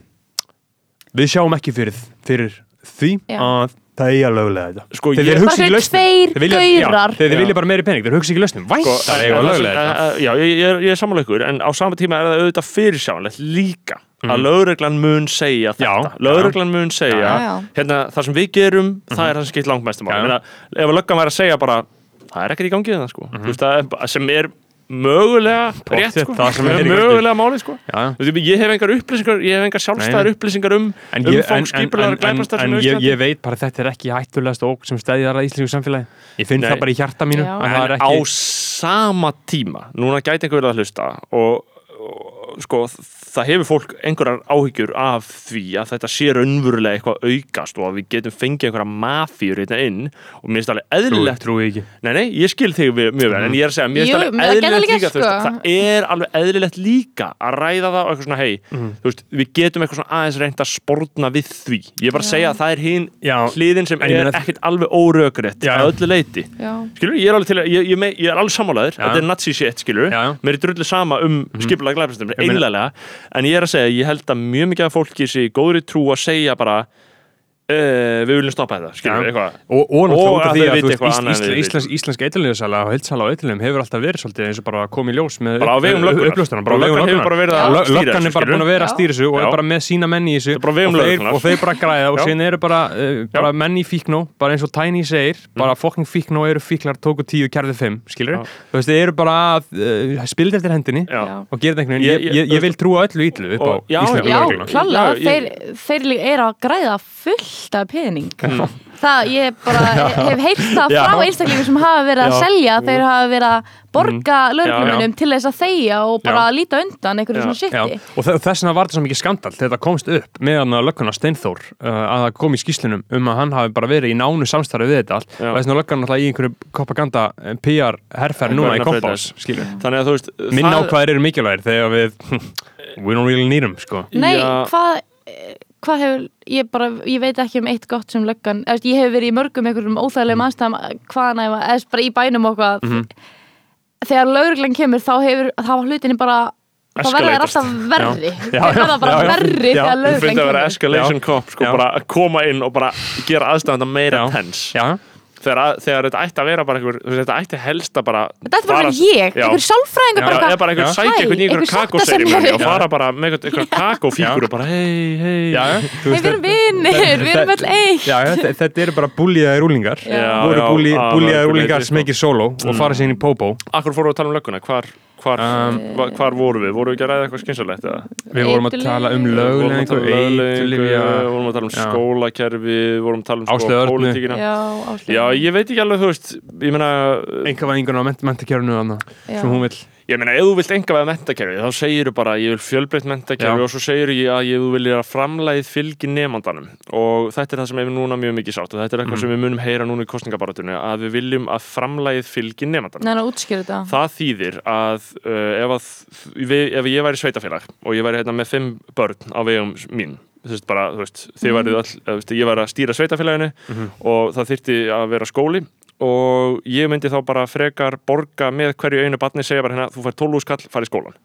við sjáum ekki fyrir, fyrir því Já. að það er að lögulega þetta Sko, þeir, ég- þeir hugsa Bara ekki lausnum tveir Þeir vilja- já, gaurar. þeir, þeir vilja bara meiri pening, þeir hugsa ekki lausnum vænt Sko, það er að en- þetta Já, ég, ég, er- ég er sammála ykkur en á sama tíma er það auðvitað fyrirsjánlegt líka að lögreglan mun segja Mhm. Já, þetta já. lögreglan mun segja Já, já. hérna, það sem við gerum, það er það sem skipt langmestum Mhm. Já, já. á ef að löggan væri að segja bara það er ekkert í gangi það sko Mhm. Þú veist, það er, bara- sem er mögulega rétt sko er mögulega máli sko Já. Ég hef engar upplýsingar ég hef engar sjálfstæðar upplýsingar um En ég, en, en, en, en, glæpastar en ég, ég veit bara þetta er ekki hættulegast óg sem stæðjar að íslensku samfélagi ég finn Nei. það bara í hjarta mínu Já. að það er en á ekki sama tíma núna gæti einhver verið að hlusta og, og sko það hefur fólk einhverjar áhyggjur af því að þetta sé raunverulega eitthvað aukast og að við getum fengið einhverja mafíur hérna inn og mér finnst alveg trúi, eðlilegt trúi ekki Nei, nei, ég skil þig mjög vel en ég er að segja, mér Jú, finnst það alveg geta eðlilegt líka, líka þú veist, sko. það er alveg eðlilegt líka að ræða það og eitthvað svona, hei, þú veist, við getum eitthvað svona aðeins reynd að sportna við því ég er bara að segja að það er hinn Já. hliðin sem En ég er meina- ekkert alveg órökrétt Já. að öllu leiti Já. skilur, ég er alveg til að, ég, ég, me- ég er alveg sammálaður Já. þetta er nazi shit, skilur, Já. mér er drullu sama um mm. skipulega glæfastum, Einlega en ég er að segja, ég held að mjög mikið af fólki sé í góðri trú að segja bara uh, við viljum stoppa þetta, skilur, Já. eitthvað. Og, og náttúrulega Og út af að því þau að þú veist, eitthvað annað en Ísl, við Íslands, íslensk eitthuliðsala og heilsala á eitthuliðum hefur alltaf verið svolítið eins og bara að koma í ljós með bara á vegum löggunar uppljóstrana bara löggan hefur bara verið að stýra löggan er bara búin að vera að stýra þessu og er bara með sína menn í þessu. Er bara á vegum og, þeir, lögreglunnar. og þeir bara græða og [LAUGHS] síðan eru bara, uh, bara menn í fíknó bara eins og Tiny segir, bara fucking fíknó eru fíklar tóku tíu, kærði fimm, skilur Mm. Já. þú veist, þeir eru bara að spilið eftir hendinni Já. Já. og gera þetta einhvern Ég- veginn, ég- ég, ég, ég vil trúa öllu ítlu upp á Og- já, íslensku Já, lögregluna. klálega, Já, ég- þeir, þeir líka eru að græða fullt af pening Það, ég bara [LAUGHS] hef heyrt það frá einstaklingum sem hafa verið að selja þeir hafa verið að borga Já, lögreglumennum til þess að þegja og bara Já. líta undan einhverju svona shiti og þe- þess vegna var þetta svo mikið skandal þegar það komst upp meðan lögguna Steinþór uh, að það kom í skýslunum um að hann hafi bara verið í nánu samstarfi við þetta allt. Já. og þess vegna löggan alltaf í einhverju propaganda eh, PR herferð núna í kompás þannig að þú veist Minn það- ákvæðir eru mikilvægir þegar við [LAUGHS] we don't really need them sko. Nei, Já. hvað hvað hefur, ég bara, ég veit ekki um eitt gott sem löggan, eða, ég hef verið í mörgum einhverjum óþægilegum aðstæðum hvaðan eða, eða bara í bænum og hvað Mhm. þegar lögreglan kemur þá hefur, þá var hlutinni bara þá þær Escalatast. alltaf verri þeir verða bara verri þegar Þú lögreglan finnst að vera kemur escalation Já. cop sko, Já. bara að koma inn og bara gera aðstæðanda meira Já. tens Já, þegar, að- þegar þetta ætti að vera bara einhver þú veist, þetta ætti helst að bara Þetta er bara fyrir ég, Já. einhver sálfræðingur bara eða eitthvað, bara einhver Hæ, einhver einhver kakóserimóni og fara bara með einhver- [LAUGHS] kakófígur og bara hei, hei við erum vinnir, við erum öll eitt. Þetta eru bara búlíðaði rúlingar voru að búlíðaði rúlingar sem ekki sóló og fara sér inn í pópó. Akkur fórum við að tala um lögguna, hvar, hvar, Um, hva- hvar vorum við? Vorum við ekki að ræða eitthvað skynsalegt eða? Við vorum að tala um Við vorum að tala um lögleiðingu, eiturlyfja vorum að tala um Já. skólakerfi, vorum að tala um sko. Já, Já, ég veit ekki alveg, þú veist, ég meina, einhvervæðingun á ment mentakjörnu sem hún vil ég meina, ef þú vilt enga veða mentakerfi, þá segir þú bara, ég vil fjölbreytt mentakerfi Já. og svo segir ég að ég vil að framlæðið fylgi nefndandanum og þetta er það sem er núna mjög mikið sátt og þetta er eitthvað Mm. sem við munum heyra núna í kostningabaratunni, að við viljum að framlæðið fylgi þetta Það þýðir að uh, ef, að við, ef ég væri sveitafélag og ég væri hérna með fimm börn á vegum mín þú veist bara, þú veist, þið værið all eða, þú veist, ég væri að stýra sveitafélaginu og það þyrfti að vera skóli og ég myndi þá bara frekar borga með hverju einu batni segja bara hérna, þú fær 12 skall, fær í skólan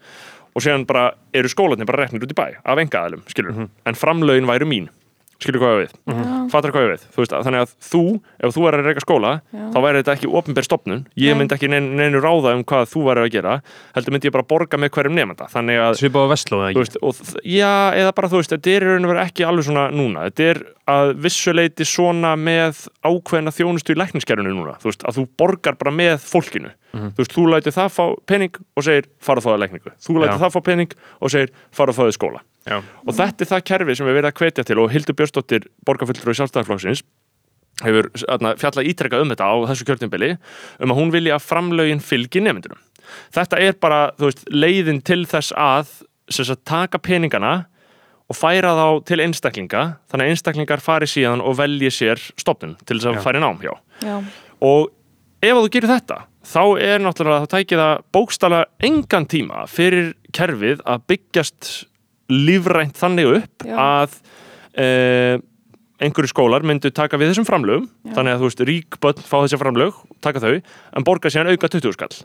og séðan bara eru skólanir bara reknir út í bæ af engaðalum, skilur, en framlögin væru mín skilur hvað ég á við? Fattar hvað við, þú veist, að- þannig að þú ef þú er að reyka skóla, Já. þá væri þetta ekki opinber stopnun, ég Nei. myndi ekki neinu, neinu ráða um hvað þú væri að gera heldur myndi ég bara borga með hverjum nefnda þannig að, Svipað á Vestló, eða þú ekki? veist, og, þ- já, eða bara þú veist, þetta er í raun og vera ekki alveg svona núna, þetta er að vissuleiti svona með ákveðna þjónustu í lækniskerfinu núna, þú veist, að þú borgar bara með fólkinu, þú veist, þú lætur það fá pening og segir, fara að fá það lækningu. Þú lætur Já. það fá pening og segir, fara að fá það skóla Já. og þetta er það kerfi sem við verðum að hvetja til og Hildur Björnsdóttir, borgarfulltrúi sjálfstæðarflokksins hefur atna, fjallað ítrekka um þetta á þessu kjörtjumbili um að hún vilja að framlögin fylgi nefndunum. Þetta er bara þú veist, leiðin til þess að sem sagt, taka peningana og færa þá til einstaklinga þannig að einstaklingar fari síðan og velji sér stopnun til þess að færi nám hjá Já, og ef að þú gerir þetta þá er náttúrulega, þá tækir það bókstala engan tíma fyrir kerfið að byggjast lífrænt þannig upp Já. að e, einhverju skólar myndu taka við þessum framlögum Já. þannig að þú veist, rík börn fá þessi framlög taka þau, en borga síðan auka 20 skall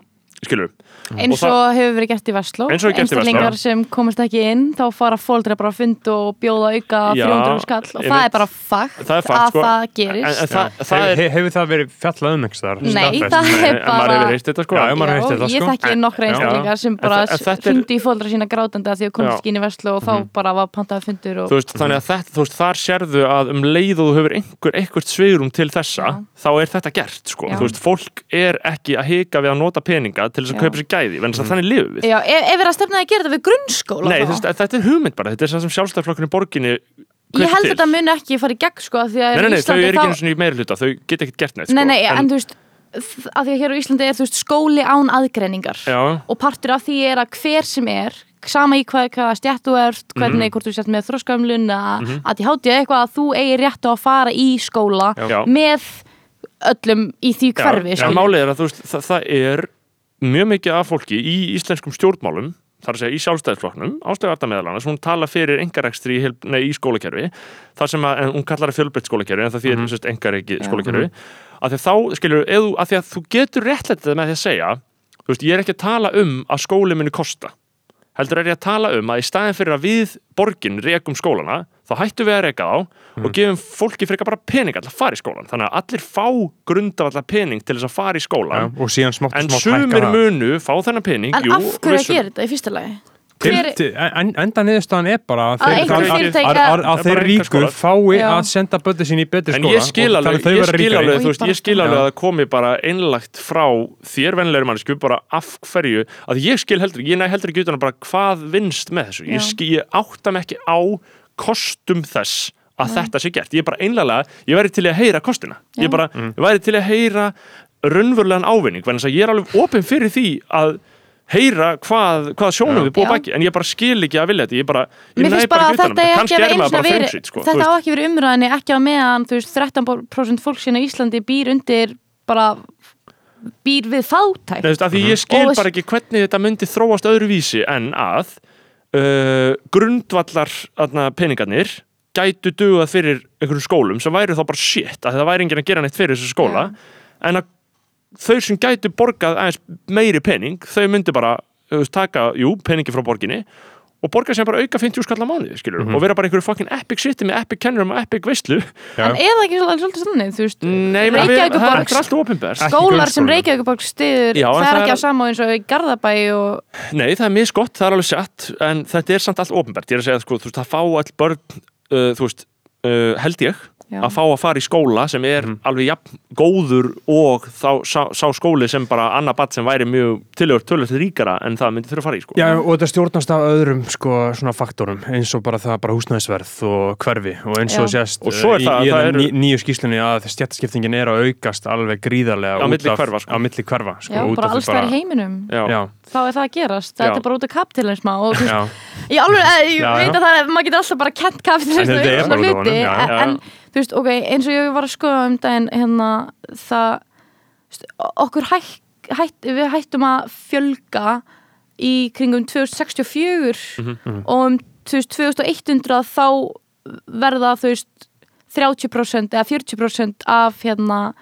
skilur eins Og og hefur verið gert í Vestló. Einstaklingar sem komast ekki inn þá fara fóldra bara að funda og bjóða auka Já, 300 skall og það er bara fakt, Það er fakt, að sko. það en, gerist. en það, það He- er he- Hefur það verið fjallað um einhvers þar? Nei, það er en bara hefur heyrt þetta sko. Já, heyrt þetta, ég sko. þekki nokkra Já. einstaklingar sem En bara en fundi í fóldra sína grátandi að því að komast Já. ekki inn í Vestló og þá bara var pantaði fundur og þú veist, þannig að þetta, þú veist, þar sérðu að um leið og þú hefur einhver, einhvert sveirum til þessa, Já. þá er þetta gert sko, Já. ekki til þess að Já. kaupa sér gæði, en þess að þannig lifum við Já, ef, ef við erum að stefna að gera þetta við grunnskóla Nei, veist, þetta er hugmynd bara, þetta er það sem sjálfstæðarflokkurinn í borginni Ég held að þetta muni ekki fara í gegn sko Nei, nei, nei, þau eru ekki eins og í meiri hluta, þau geta ekkert gert neitt sko. Nei, nei, en, þú veist að því að hér á Íslandi er þú veist skóli án aðgreiningar Já, og partur af því er að hver sem er sama í hvað, hvað stjætt þú ert hvernig, Mhm. hvort þú sett með þróskamlun að að ég háti eitthvað að þú eigi rétt á að fara í skóla Já. með öllum í því hverfi Já, en málið er að þú veist, það, það er mjög mikið af fólki í íslenskum stjórnmálum þar að segja í sjálfstæðisflokknum ástöðvarta meðalana sem hún tala fyrir engarekstri í, í skólakerfi þar sem að, en hún kallar það fjölbreytt skólakerfi en það því er mm -hmm. engareki skólakerfi að því að þá, skilur, eðu, að því að þú getur réttlættið með því að segja þú veist, ég er ekki að tala um að skóli muni kosta heldur er ég að tala um að í staðin fyrir að við borgin rekum skólana þá hættum við að reka þá og gefum fólki frekar bara pening alltaf að fara í skólan þannig að allir fá grundavalla pening til þess að fara í skólan og síðan smátt en smátt sumir munu fá þennan pening En jú, af hverju að gera þetta í fyrsta lagi? Til, Hver, til, en, enda niðurstaðan er bara að þeir, einhver að, fyrirtæki- að, að, að Það þeir bara ríku einkaskólar. fái Já. að senda bötið sín í betri En skóla ég skil og alveg, þannig þau ég skil alveg, ég skil alveg að það komi bara einlagt frá þér vennilegri mannsku bara af hverju, að ég skil heldur, ég næ heldur ekki utan að bara hvað vinnst með þessu, ég, Já. skil, ég átta mig ekki á kostum þess að þetta sé gert, ég er bara einlega, ég væri til að heyra kostina, Já. ég bara, ég væri til að heyra raunverulegan ávinning, þannig að ég er alveg opinn fyrir því að heyra hvað, hvað sjónum við búið baki en ég bara skil ekki að vilja þetta. Ég bara, ég Mér finnst bara að um þetta er ekki kannski að er vera maður eins og bara verið sko, þetta á ekki verið umræðinni ekki á meðan þú veist 13% fólk sína í Íslandi býr undir bara býr við fátækt. Nei, veist, af því ég skil Og- bara ekki hvernig þetta myndi þróast öðruvísi en að uh, grundvallar peningarnir gætu dugað fyrir einhverjum skólum sem væri þá bara shit að það væri enginn að gera neitt fyrir þessu skóla. En að þau sem gætu borgað aðeins meiri pening þau myndi bara veist, taka, jú, peningi frá borginni og borga sem bara auka 50 skall á mánuði skilur, og vera bara einhverju fucking epic city með epic kennurum og epic veistlu en er það ekki svolítið, þannig þú veist Ekki skólar sem. Reykjavíkuborg stiður Já, það er ekki á sama eins og í Garðabæ og Nei, það er misgott, það er alveg sett en þetta er samt allt ofinbært, ég er að segja sko, þú veist, það fá all börn uh, þú veist, uh, held ég Já. að fá að fara í skóla sem er alveg jafn góður og þá sá, sá skóli sem bara annar batt sem væri mjög tilhört tölvöld ríkara en það myndi þurfa að fara í sko. Já, og þetta stjórnast af öðrum sko, svona faktorum eins og bara það bara húsnæðisverð og hverfi og eins og Já. sést Og svo er eh, í, það- í það það eru- ný, nýju skýslunni að stjættaskiptingin er að aukast alveg gríðarlega Á milli hverfa, sko. á milli hverfa sko, já, bara alls þær í heiminum Já. Já, þá er það að gerast, þetta er bara út af kapitalisma og já, ég alveg, eh, ég Já, veit já. að það er, maður getur alltaf bara kent kapitalisma Þú veist, ok, eins og ég var að skoða um daginn hérna, það st- okkur hæk, hætt, við hættum að fjölga í kringum 2064 Mhm, og um 2100 þá verða þú veist 30% eða 40% af hérna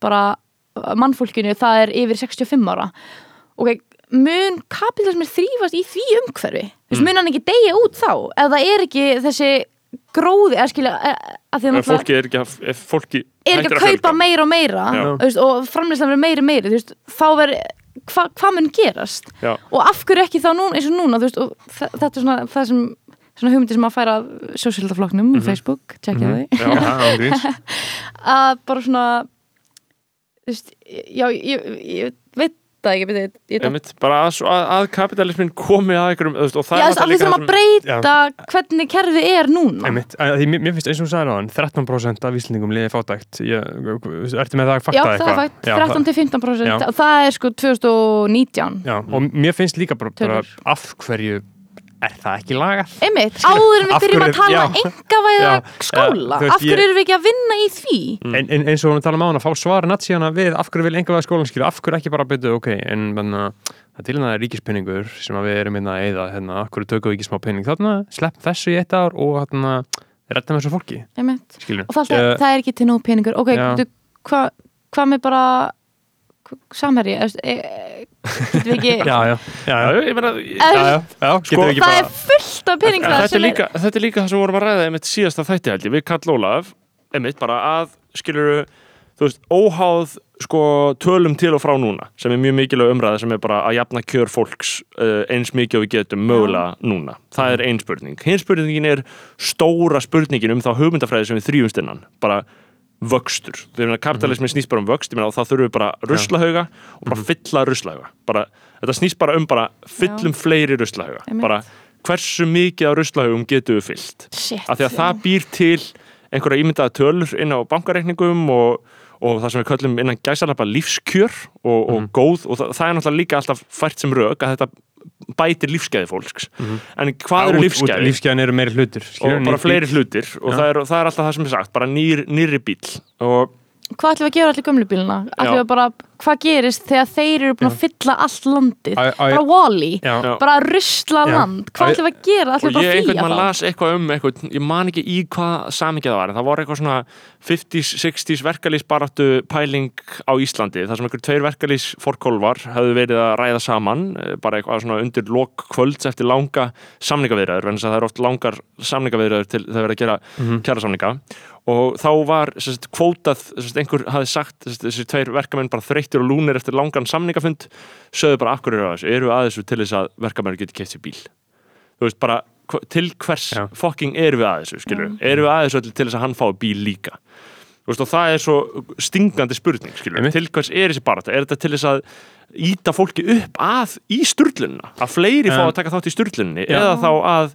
bara mannfólkinu það er yfir 65 ára. Ok, mun kapitalismi þrýfast í því umhverfi? Veist, mun hann ekki deyja út þá? Eða er ekki þessi gróði að skilja að því að náttúrulega fólki er ekki að, fólki er ekki að kaupa meira og meira Já. og framleyslan verður meiri og meiri þú veist, þá verður hva, hvað mun gerast Já. og af hverju ekki þá núna eins og núna veist, og þetta er svona það sem svona hugmyndi sem að færa sjósildaflokknum Mhm. mm Facebook, tjekkja þau já, án gríns. [LAUGHS] að bara svona veist, já, ég, ég veit það ekki ég, ég, Einmitt, bara að, að, kapitalismin komi að einhverjum þú veist, og það Já, er þurfum líka að breyta hvernig kerfið er núna. Einmitt, að því, mér mér finnst eins og hún sagði náðan 13% af Íslendingum liði fátækt. Ertu með það að Já, fakta það er eitthvað? Já, 13 til 15 Já. prosent það er sko 2019 Já, og mér finnst líka bara, bara af hverju er það ekki lagað? Einmitt, áður en við byrjum að tala já. engavæða Já, skóla, veist, af hverju erum við ekki að vinna í því? Mm. En, en, eins og hún tala um á hann að fá svara natsíðana við af hverju vil enga veða skólan skilja, af hverju ekki bara byrju, ok, en menna, það til það er ríkispenningur sem að við erum hérna að eyða, hérna, af hverju tökum við ekki smá penning þarna, slepp þessu í eitt ár og hérna, redda með þessu fólki, Einmitt. skilju. Og það, uh, það er ekki til nóg peningur ok, Já. þú, hvað hva með bara samherji eða, e, e, getum við ekki [LAUGHS] Já, já, já, já, ég meina, getur við ekki það bara er fullt af pening En það þetta, er líka, þetta er líka það sem við vorum að ræða einmitt síðasta þætti held ég, við kall Ólaf einmitt bara að, skilur þú veist, óháð sko tölum til og frá núna, sem er mjög mikilvæg umræða sem er bara að jafna kjör fólks uh, eins mikið og við getum mögulega núna. Það er ein spurning. Hinn spurningin er stóra spurningin um þá hugmyndafræði sem við þrýjumst innan, bara vöxtur, þegar kapitalismin snýst bara um vöxt og þá þurfum við bara ruslahauga og bara fylla ruslahauga, bara þetta snýst bara um bara fyllum fleiri ruslahauga. Einmitt. bara hversu mikið á ruslahaugum getum við fyllt? Af því að það býr til einhverja ímyndaða tölur inn á bankareikningum og, og það sem við köllum innan gæsalapa lífskjör og, og góð og það, það er náttúrulega líka alltaf fært sem rauk að þetta bætir lífsgæði fólks. En hvað eru lífsgæði? Lífsgæðin eru meiri skilurðu, og bara fleiri hlutir. Og það er, það er alltaf það sem er sagt bara nýr, nýri bíl og hvað ætlum við að gera allir gömlu bíluna ætlum við bara, hvað gerist þegar þeir eru búin að fylla allt landið? Æ- æ- bara Wall-E, bara rusla Já. land. Hvað ætlum við að gera, ætlum og við bara ég að einhvern flýja mann það las eitthvað um eitthvað, ég man ekki í hvað samingið það var en það voru eitthvað svona 50s, 60s verkalýsbaráttu pæling á Íslandi þar sem einhver tveir verkalýs fórkólvar hefðu verið að ræða saman eh, bara eitthvað svona undir lok kvölds eftir langa samningaviðræður og þá var sérst, kvótað, sérst, einhver hafi sagt þessi tveir verkamenn bara þreyttir og lúnir eftir langan samningafund sögðu bara akkur eru að þessu, eru að þessu til þess að verkamenn geti keft sér bíl? Þú veist bara til hvers Já. fokking erum við að þessu skilur erum við að þessu til þess að hann fái bíl líka? Þú veist og það er svo stingandi spurning skilur Einmitt. til hvers er þessi barata er þetta til þess að íta fólki upp að í sturlunna? Að fleiri fá Um, að taka þátt í sturlunni? Já. eða þá að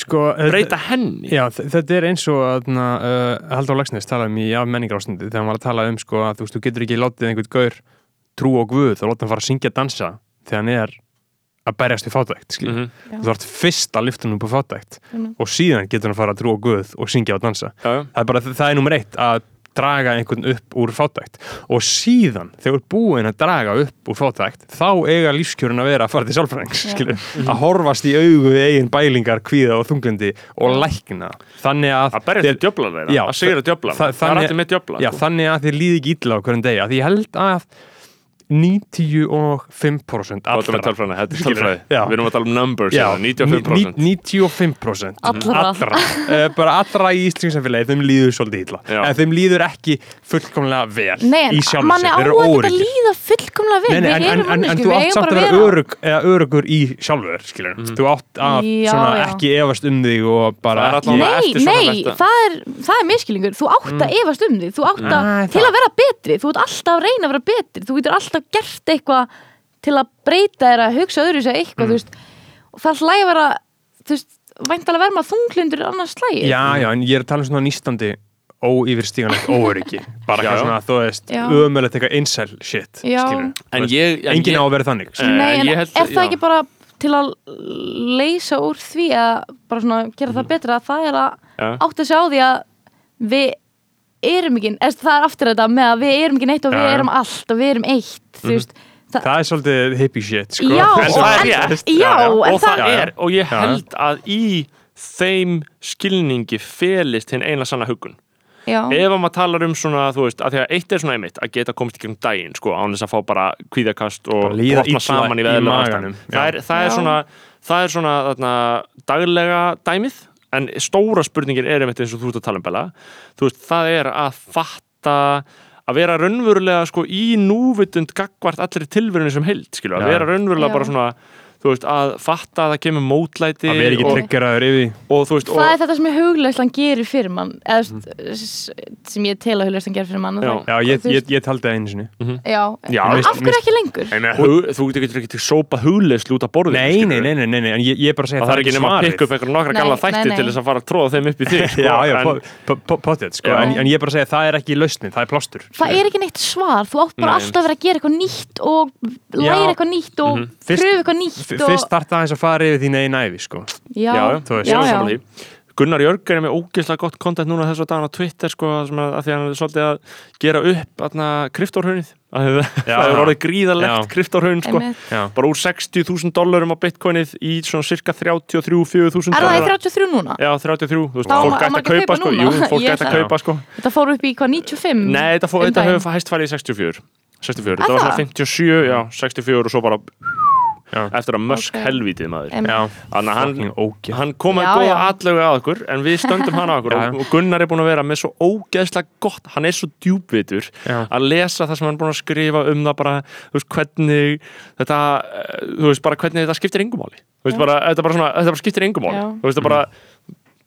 sko, breyta henni Já, þetta er eins og að uh, Haldur Lagsnes talaði um í af menningar ástandi þegar hann var að tala um sko að þú veist, þú getur ekki látið einhvern gaur trú og guð og láta hann fara að syngja dansa þegar hann er að berjast við fátækt mm Mhm. Já. þú þarf fyrst að lyfta hann upp á fátækt Mhm. og síðan getur hann að fara að trú og guð og syngja og dansa já, já. það er bara, það er nummer eitt að draga einhvern upp úr fátækt. Og síðan, þegar búin að draga upp úr fátækt, þá eiga lífskjörun að vera að fara til sálfræðings, skilur að horfast í augu við eigin bælingar kvíða og þunglindi og lækna. Þannig að að berja til djöfla þeirra, Já, að sigra djöfla það- það, er allir með djöfla já, þannig að þér líði ekki illa á hverjum degi að ég held að 95% Þetta er allra er Já. Við erum að tala um numbers, Já, hérna, 95% ní- 95% Allra. allra. [LAUGHS] Eh, bara allra í Íslingssamfélagi þeim líður svolítið illa Já. en þeim líður ekki fullkomlega vel Nei, í manni sér, þeir eru að geta óöruggir. líða fullkomlega vel Nei, nei, en, en, en, en þú átt samt að að vera örugur í sjálfur skilur. þú átt að Já, svona, já. ekki efast um þig og bara Nei, nei, það er, það er miskilningur Þú átt að efast um því Þú átt að, til að vera betri Þú ert alltaf að reyna að vera betri Þú getur alltaf gert eitthvað til að breyta þér að hugsa öðru sér eitthvað þú veist, og það að vera þú veist, væntalega verma þunglindur annars slægi já, já, en ég er að tala um svona nýstandi óyfirstíganlegt [LAUGHS] óöryggi. Bara eitthvað svona, þú veist, Já. ömulegt eitthvað incel shit, En ég, en ég, á að vera þannig. Eh, Nei, en ég held- er það já. ekki bara til að leysa úr því að bara svona gera það betra að það er að átta sig á því að við erum ekki, eða það er aftur þetta með að við erum ekki neitt og við erum allt og við erum eitt, þú veist. Það, það er svolítið hippie shit sko. Já, En og það er rétt. já, Og það það- er, og ég Já. held að í þeim skilningi felist hinn eina sanna hugun já, ef að maður talar um svona, þú veist, að því að eitt er svona einmitt að geta komist í gegnum daginn, sko, án þess að fá bara kvíðakast og illa saman í veðlega maganum, það er, er svona, það er svona þarna, daglega dæmið en stóra spurningin er einmitt eins og þú ert að tala um Bella, þú veist, það er að fatta að vera raunverulega sko í núvitund gagvart allir tilverunni sem held, skilju, að vera raunverulega bara svona þú veist, að fatta að það kemur mótlæti að vera ekki tryggeraður yfir því og veist, það er þetta sem hugleyslan gerir fyrir mann eða veist, sem ég tel að hugleyslan gerir fyrir mann Já. það- já, ég, ég, ég taldi það einu sinni já, Já, en mist- af hverju ekki lengur? Nei, meina, hug, þú getur ekki sópa hugleyslu út af borðinu nei, nei, nei, nei, nei, nei, en ég, ég er bara að segja og það er ekki nema að pikka upp einhverjum nokkra Nei, galla nei, þætti nei. til þess að fara að tróða þeim upp í þig [LAUGHS] sko. já, já, en, po- po- po- pottet sko, Já. en, en ég er bara að segja það er ekki lausnin, það er plástur það er ekki neitt svar, þú átt bara Nei. alltaf að vera að gera eitthvað nýtt og læra Já. eitthvað nýtt og Mhm. Pröfu eitthvað nýtt og, fyrst þarf það eins að fara yfir þín einn æfi sko. já, já, já, er. Gunnar Jörg er með ógeðslega gott kontent núna þessu dagan á Twitter sko, sem að, að því að hann er svolítið að gera upp aðna kryptórhaunnið [LAUGHS] það hefur orðið gríðalegt Já. kryptórhaun sko. Bara úr 60.000 dollarum á bitcoinið í svona cirka 33-4.000 er það í 33 núna? Já, 33, þú veist, fólk má að kaupa sko, jú, fólk Ég ætti að kaupa sko þetta fór upp í hvað 95? Nei, þetta, hefur hæst farið í 64 64, Er þetta var svona 57, já, 64 og svo bara Já. eftir að mösk Ok. helvítið maður. Þannig að hann, ógeð. hann kom Já, góða atlögu að okkur en við stöndum hann á okkur [LAUGHS] og, og Gunnar er búin að vera með svo ógeðslega gott hann er svo djúpvitur Já. að lesa það sem hann er búin að skrifa um það bara, þú veist, hvernig þetta, eh, þú veist, bara hvernig þetta skiptir engumáli, þú veist, bara, þetta bara svona þetta bara skiptir engumáli, Já. þú veist, það bara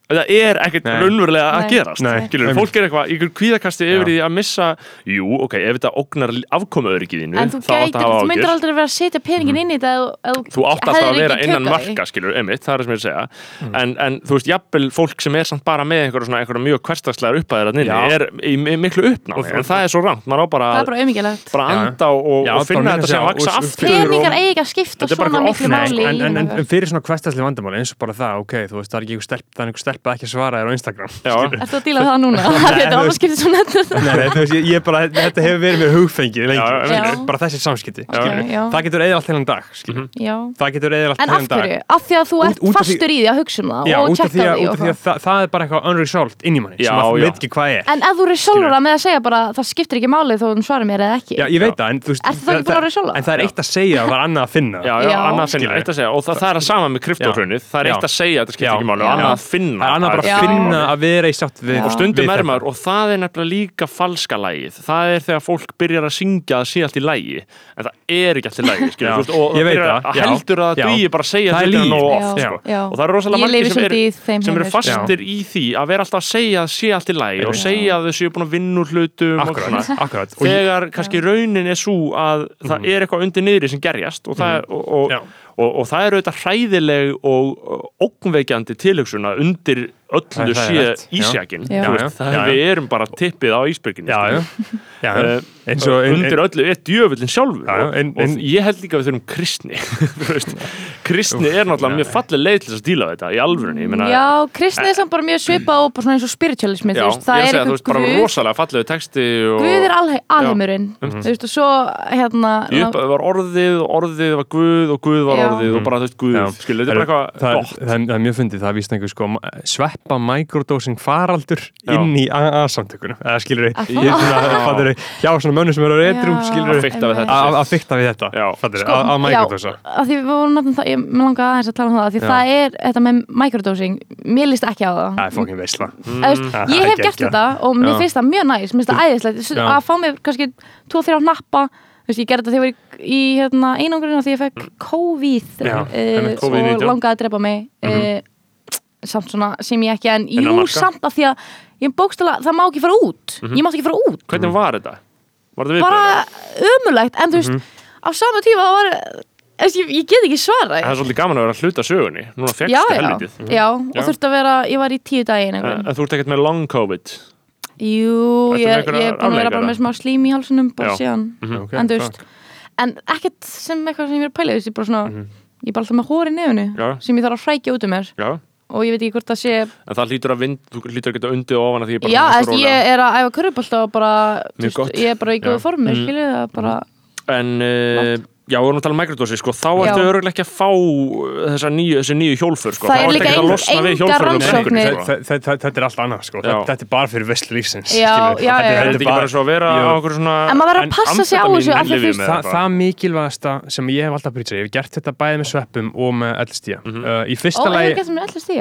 þetta er ekkert raunverulega að gerast Nei. skilur, fólk er eitthvað, ykkur kvíðakasti yfir því að missa, jú, ok, ef þetta ógnar afkomu öryggiðinu, En þú þá átt gætir, að hafa þú myndir ágjör aldrei vera að setja peningin inn í þetta ef- þú átt alltaf hefðir að vera ekki innan tökað því. marka skilur, emitt, það er það sem ég er að segja en, en þú veist, jafnvel fólk sem er samt bara með einhverja svona, einhverja mjög hverstagslegar uppæðir að nynni, Já. er í, í miklu uppnámi Og- en það er svo rangt, maður á bara Það er að bara auðmikilegt bara Já. anda og, Já, og finna bara þetta sem minna sig á- vaksa og- aftur Peningar og, eiga að skipta Þetta er bara svona eitthvað miklu offline, máli en, í en, en, lífinu. en fyrir svona hverstasli vandamáli eins og bara það, ok, þú veist, það er ekki einhver stelp, það er einhver stelpa ekki að svara þér á Instagram Já. skilur. Ertu að díla það núna? [LAUGHS] Þetta er þú alveg veist- skiptið svona þetta Nei, nei, þú veist, ég, ég bara, þetta hefur verið mér hugfengið lengi, Já, já, já. bara þessi samskipti það getur eða allt heilan dag. Já. það getur eða allt En af heilan dag. hverju? Af því að þú ert fastur í því að hugsa um það Já, og af því það að það, það er bara eitthvað unresolved inn í manni Já, sem að já. veit ekki hvað er. En ef þú resolver það með að segja bara það skiptir ekki máli þó hún svarar mér eða ekki. Já, ég veit það, en þú ekki? En það er eitt að segja og það er það, það er að sama með kryptohrunið, það er eitt að segja að þetta skiptir ekki máli og annað að finna. Það er annað bara að finna að vera í sátt við og stundum er þetta. maður og það er nefnilega líka falska lægið það er þegar fólk byrjar að syngja að sé allt í lægi en það er ekki allt í lægi veist, og Ég það byrjar að heldur að það dugi bara að segja nógu Já, oft sko. og það eru rosalega margir sem eru, sko. fastir í því að vera alltaf að segja að sé allt í lægi og segja að þau séu búin að vinna úr hlutum þegar kannski raunin er svo að það er eitthvað undir niðri sem gerjast og það, og, og, það er auðvitað hræðileg og ógnveikjandi tilhugsun að undir öllu sé ísjakin við erum bara tippið á skilur. já, Eh, eins og ein- undir öllu er djöfullin sjálfur Já, já, og, en- og en- ég held líka að við þurfum kristni [LAUGHS] kristni er náttúrulega mjög falleg leið til að við þetta í alvörunni ég meina, Já, kristni er samt bara mjög svipa og bara svona eins og spiritualismi já, veist, það er að segja, þú veist, bara rosalega fallegu texti og Guð er alhe alheimurinn veist og svo hérna var orðið orðið var Guð og Guð var orðið og bara þú veist Guð er það, eitthvað er, gott það, er, það er mjög fyndið, það er víst einhver sko sveppa microdosing faraldur Já. inn í AA-samtökunum eða skilur er fattur hjá svona mönnum sem eru skilur Að fikta við þetta. að fikta við þetta Sko, að, microdosa að því við vorum náttúrulega það, ég langa aðeins að tala um það, af því Já. það er þetta með microdosing, mér líst ekki á það. Það er fokkin þú veist, það ég hef gert þetta og mér finnst það mjög næst, mér finnst það æðislegt. Að fá mér kannski 2-3 nappa þú veist, ég gerði þetta þegar ég var í, í hérna, einangurinn því ég fekk COVID Já, uh, einmitt, og COVID-19. langaði að drepa mig uh, samt svona sem ég ekki en Innan jú, samt af því að ég bókstala, það má ekki fara út. Ég mátti ekki fara út. Hvernig var þetta? var þetta bara ömulegt, en þú veist á sama tíma það var ég, ég get ekki svara það er svolítið gaman að vera að hluta sögunni. Núna fegstu helvitið já, Já. og þurfti að vera, ég var í tíu daginn en en þú ert ekkert með long COVID? Jú, ég, ég er búin að vera bara með smá slím í hálsunum bara síðan, Ok, en þú veist en ekkert sem eitthvað sem ég er að pæla þú veist, ég bara svona, ég er bara alltaf með hóri nefnu Já. sem ég þarf að frækja út um mér. Já og ég veit ekki hvort það sé En það lítur að vind, þú lítur að geta undið ofan að því bara já, eða, rólega. ég er að æfa körubólta og bara, gott. ég er bara í góðu formi, Mm. skilju það er bara, En, uh, já, við vorum að tala um microdosi, sko, þá Já. ertu öruglega ekki að fá uh, þessa nýju, þessi nýju hjólfur, sko. Það er líka ekkert að eng- losna við engar hjólförunum rannsóknir. þetta er allt annað sko Já. þetta, er bara fyrir veslu lífsins Já, skilurðu. já, Þetta já. Er ekki bara svo að vera á okkur svona En maður verður að passa sig á þessu, lyfjum fyrst- það mikilvægasta sem ég hef alltaf brýtt sér, ég hef gert þetta bæði með sveppum og með LSD Mhm. uh, í ó, fyrsta lagi allir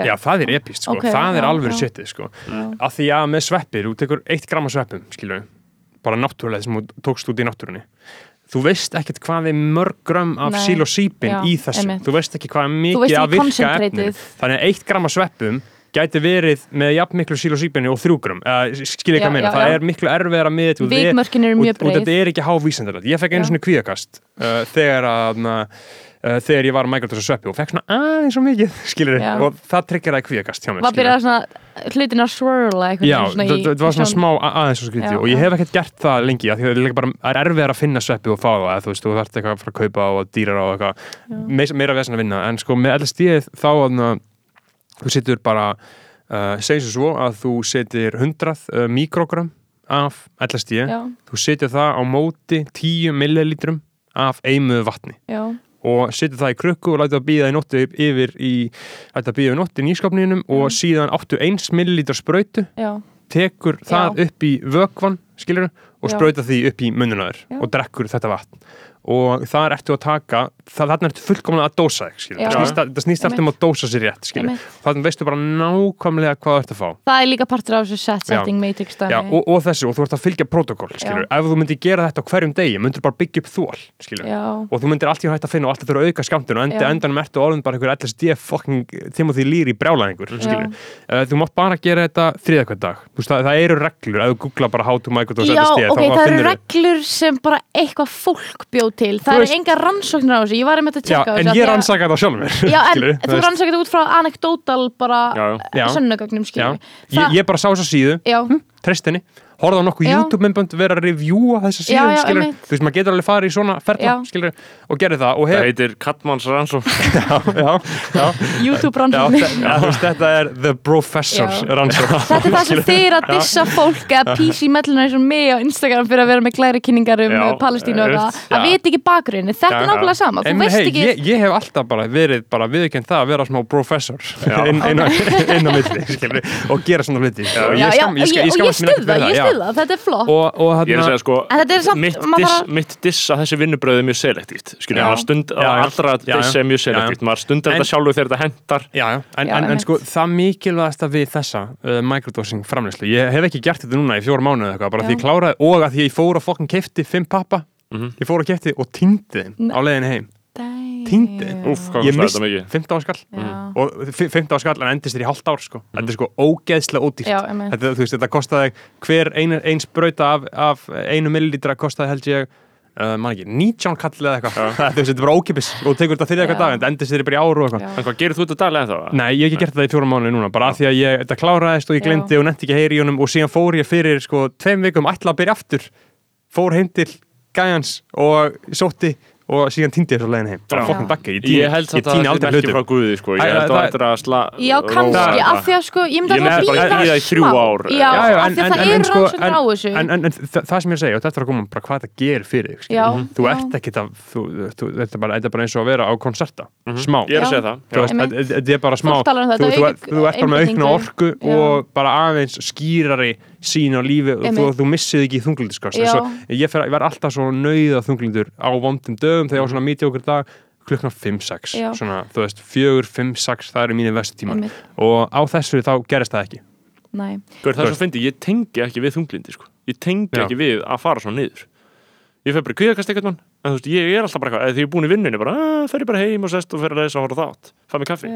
Já, það er já, já. bara náttúrulega sem þú tókst út í náttúrunni. Þú veist ekkert hvað er mörg gram af já, í þessu. einmitt. Þú veist ekki hvað er mikið að ekki virka efni. concentratið. Þannig að eitt gram af sveppum gæti verið með jafn miklu psilocybinu og þrjú gram. Uh, skilja Já, hvað meina. já, Það já. er miklu erfiðar að miða þetta. og Vikmörkin eru og- mjög og breið þetta er ekki hávísendalegt ég fekk einu svona kvíðakast uh, þegar að uh, þegar ég var mækla þessu sveppi og fekk svona aðeins svo mikið [LAUGHS] skilur Já. og það tryggeraði kvíðakast hjá mér Var skilurðu. byrjað svona hlutin að swirla einhvern Já, í- það það var svona í smá aðeins svo skrítið. Og ég hef ekkert gert það lengi því að það er það er erfiðar að finna sveppi og fá það eða þú veist, þú þarft eitthvað að fara að kaupa og dýrar á og eitthvað. Meira, vesen að vinna. En sko með LSD þá að þú setur bara uh, segjum svo að þú setur 100 uh, mikrogram af LSD Já, þú setur það á móti 10 millilítrum af eimuðu vatni. Já, og setur það í krukku og lætur það býða í nóttu yfir í, lætur það býða í nóttu í nýskapninum og síðan áttu 1 millilítar sprautu já tekur það upp í vökvan skilur og Já. sprauta því upp í munnunaður Já. og drekkur þetta vatn og það ertu að taka það, þarna ertu fullkomlega að dósa það snýst, það snýst allt um að dósa sér rétt þannig veistu bara nákvæmlega hvað þú ert að fá. Það er líka partur af þessu set setting matrix og, og þessu, og þú ert að fylgja protokoll ef þú myndir gera þetta á hverjum degi myndir bara byggja upp þól og þú myndir allt í hægt að finna og alltaf þurfa að auka skamtun og endanum ertu orðin bara einhver LSD fucking Timothy Leary brjálæðingur. Uh, þú mátt bara gera þetta þriða það, það það til Það veist- eru enga rannsóknir á þessu, ég var einmitt að tjekka á en þessu ég því að- rannsaka þetta sjálfur [LAUGHS] [LAUGHS] Já, en skilurðu, þú rannsakar þetta út frá anekdótal bara sönnugögnum ég, ég bara sá þessa síðu. Já, treyst horfði á nokkuð Já. YouTube-myndbönd vera að reviewa þessa Já, síðu já, skilur, þú veist, maður getur alveg farið í svona ferla, Já. skilur, og gerði það og það hef, heitir Kattmanns rannsók [LAUGHS] já, já, já, YouTube já, já, veist, þetta er the professor Já. rannsók Þetta er það sem er að dissa fólk eða PC mellunar eins og mig á Instagram fyrir að vera með glæri kynningar um Já, já, Palestínu og veist, eitthvað, að já. vita ekki bakgrunni þetta Já, er nákvæmlega sama, þú En veist hey, ekki ég, ég hef alltaf bara verið bara viðkjönd það að vera smá professor [LAUGHS] inn, á, milli skilur, og gera svona hluti. Og Já, ég, já, skam, það, þetta er flott. Og, og Ég er að segja sko, En þetta er samt- mitt, diss, þarf- mitt diss að þessi vinnubröð er mjög selektíft Skilja, maður stund, Já, allra Já, diss er mjög selektíft. Maður stundar En- þetta sjálfur þegar þetta hendar Já, já, en, Já, en, en sko það mikilvægasta við þessa uh, microdosing framleyslu, ég hef ekki gert þetta núna í fjóra mánuði eitthvað, bara Já. því ég kláraði og að því ég fór að fokkin kefti fimm pappa. Mhm. ég fór að kefti og týndi þeim á leiðinni heim týndi. Ég mist þetta mikið? 15 áskall og fi- 15 áskall en endist þér í hálft ár sko. þetta er sko ógeðslega ódýrt. Já, þetta, þú veist, þetta kostaði hver ein, ein sprauta af, af einu millilítra kostaði held ég uh, man ekki, 19 kall eða eitthvað. [LAUGHS] Þú veist, þetta er bara ókipis og þú tekur þetta þriðja eitthvað dag en þetta endist þér bara í ár og eitthvað. En hvað gerir þú þetta daglega þá? Nei, ég hef ekki gert þetta í fjórum mánuði núna bara af því að ég, þetta kláraðist og ég glemdi og nefndi ekki að heyri í honum og síðan fór ég fyrir sko tveim vikum ætla að byrja aftur. Fór heim til gæjans og sótti og síðan týndi ég svo leiðin heim bara Já. fokkin bakki, ég að aldrei er hlutum frá Guði sko. Ég held að það- er sla Já, kannski, af því að sko, ég myndi að það býða í það þrjú smá. ár. Já, af en, því að það eru sko, rannsóknir en, á þessu en, en, en þa- það sem ég segi og þetta er að koma bara hvað þetta gerir fyrir þig. Já, þú ert ekki það þú, þú, þetta, er bara, þetta er bara eins og að vera á konserta smá Ég er að Já. segja það Þú veist, Einmitt. þetta er bara smá um þú, ert- bara með aukna orku og bara aðeins skýrari sín á lífi og þú, þú missið ekki þunglindiskast ég, fer, ég var alltaf svo nauða þunglindur á vondum dögum þegar ég var svona mítið okkur dag klukkna 5-6 Já. svona, þú veist, 4-5-6 það eru mínir vestu Einmitt. og á þessu þá gerist það ekki. Nei, Gaur, það er svo fyndi, ég tengi ekki við þunglindi sko. Ég tengi Já. ekki við að fara svo niður. Ég fer bara kvíðakast eitthvað En þú veist, ég er alltaf bara eitthvað, eða því ég er búin í vinnunni bara, "Ah, fer ég bara heim og sest og fer að lesa og horfa þátt Fæ mig kaffi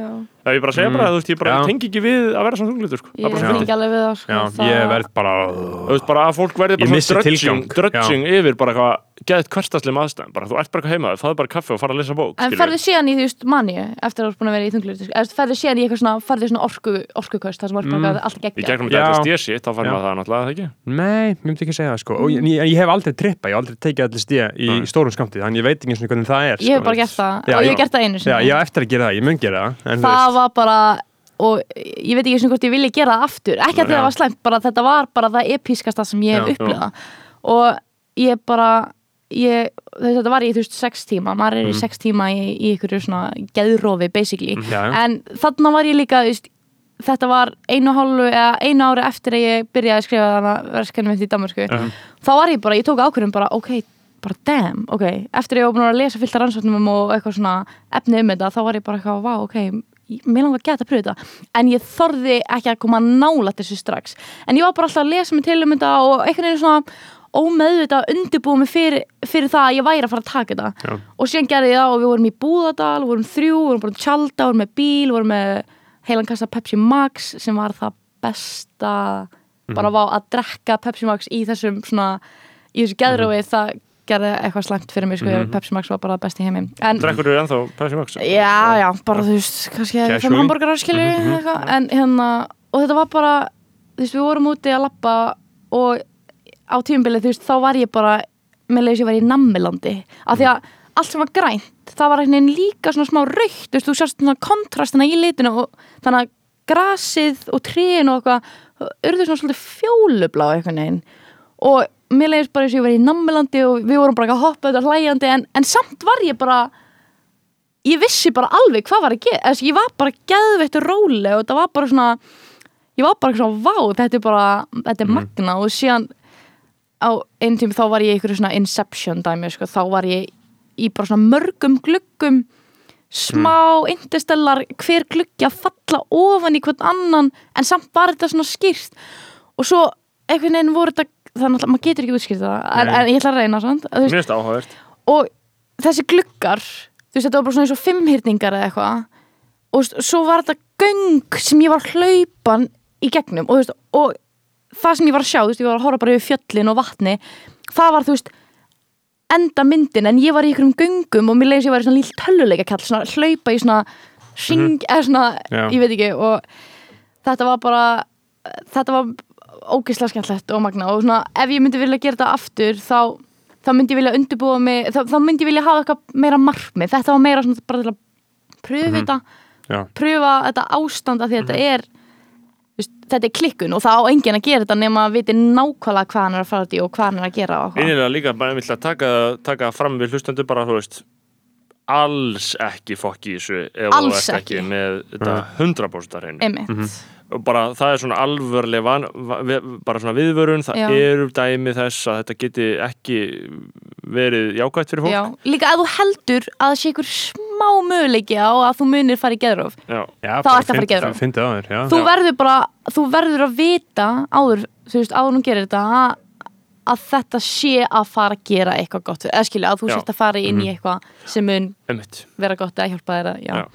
Það ég bara segja Mm. bara, þú veist, ég bara Já. ég tengi ekki við að vera svona þunglindur sko. Ég er bara svo finn fyndið. ekki alveg við það sko, Já, það- ég verð bara Þú veist, bara að fólk verði bara svona drudging, drudging yfir bara eitthvað geðt hverstaslega aðstæðan bara þú ert bara heima, fáðu bara kaffi og fara að lesa bók En ferðu síðan í þú veist manni eftir að þú ert búin að vera í þunglur eða ferðu síðan í eitthvað svona, ferðu svona orku, orkuköst það sem var bara mm. alltaf Í geggja gegnum Já. þetta LSD shit, þá Já. maður það náttúrulega það ekki Nei, ég myndi ekki segja það sko og ég, ég, ég hef aldrei trippa, ég hef aldrei tekið allir stíða í Nei. stórum skamtið, þannig ég veit ekki eins og hvernig það er Ég hef sko. bara gert það og ég hef gert það einu Já, sinni ég á eftir að gera það, ég mun gera það en þú Það veist, var bara og ég veit ekki svona hvort ég vilja gera það aftur ekki að það var slæmt, bara þetta var bara það episkasta sem ég hef Já. upplifað og ég bara ég, þetta var í þú veist sex tíma maður er í sex tíma í, í ykkur svona geðrófi basically. Mhm. Já, en þarna var ég líka veist, þetta var einu hálfu eða einu ári eftir að ég byrjaði að skrifa þannig verskefni mitt í Danmarku þá var ég bara, ég tók ákvörðum bara ok, bara damn, ok. Eftir að ég var búin að lesa fullt af rannsóknum og eitthvað svona efni um þetta, þá var ég bara eitthvað, vá, ok ég- mér langar geta að pröfa þetta. En ég þorði ekki að koma nála þessu strax. En ég var bara alltaf að lesa mig til um þetta og svona ómeðvitað undirbúið mig fyrir, fyrir það að ég væri að fara að taka þetta Já. og síðan gerði ég það og við vorum í Búðardal vorum þrjú, vorum bara tjalda, vorum með bíl vorum með heilan kassa Pepsi Max sem var það besta bara Mhm. var að drekka Pepsi Max í þessum svona í þessu geðrófi Mhm. það gerði eitthvað slæmt fyrir mig sko, Pepsi Max var bara besti heimi Drekkur þú ennþá Pepsi Max? Já, já, bara þú veist, kannski þeim hambúrgarar skilur Mhm, eitthvað, en hérna, og þetta var bara þú veist, við vorum úti að lappa og á tímabilið, þú veist, þá var ég bara með leiðis ég var í Nammilandi. Af því að allt sem var grænt það var líka svona smá raukt þú veist, þú sjást svona kontrastina í litinu og þannig að grasið og tríin og eitthvað, urðu svona svolítið fjólublá einhvern veginn. Og mér leiðis bara eins og ég var í Nammilandi og við vorum bara ekki að hoppa þetta hlæjandi en, en samt var ég bara ég vissi bara alveg hvað var að gera Þess, ég var bara geðveitt róleg og það var bara svona ég var bara svona vá, þetta er bara þetta er magna og síðan á einn tími þá var ég í einhverju svona inception dæmi sko, þá var ég í bara svona mörgum gluggum smá interstellar hver gluggi að falla ofan í hvern annan en samt var þetta svona skýrt. Og svo einhvern veginn voru þetta þannig að maður getur ekki útskýrt það en, en ég ætla að reyna áhugavert. Og þessi gluggar þú veist þetta var bara svona eins og fimmhyrningar eða eitthvað og svo var þetta göng sem ég var hlaupan í gegnum og, þú veist, og það sem ég var að sjá, þú veist, ég var að horfa bara yfir fjöllin og vatni það var þú veist enda myndin en ég var í einhverjum göngum og mér leiðis ég var í svona líl töluleika kall svona hlaupa í svona ring eða svona, Já. ég veit ekki og þetta var bara þetta var ógeðslega skemmtlegt og magna og svona ef ég myndi vilja gera þetta aftur þá, þá myndi ég vilja undirbúa mig þá, þá myndi ég vilja hafa eitthvað meira markmið þetta var meira svona bara til að pröfa þetta Já. pröfa þetta ástand af því að þetta er þú veist, þetta er klikkun og það á enginn að gera þetta nema að viti nákvæmlega hvað hann er að fara í og hvað hann er að gera og hvað. Einilega líka bara einmitt að taka, taka fram við hlustendur bara, þú veist alls ekki fokk í þessu ef þú Alls ert ekki ekki. með þetta 100% að reyna einmitt og bara það er svona alvörlega van, bara svona viðvörun það Já. eru dæmi þess að þetta geti ekki verið jákvæmt fyrir fólk Já, líka að þú heldur að það sé ykkur smá möguleiki á að þú munir fara í geðróf Já. Já, Þá ertu að fara að gera. Fyndið á þér, já þú Já. verður bara, þú verður að vita áður, þú veist, áður hún gerir þetta að, að þetta sé að fara að gera eitthvað gott, eða skilja að þú sért að fara inn Mhm. í eitthvað sem mun vera gott eða hjálpa þér að, já, Já.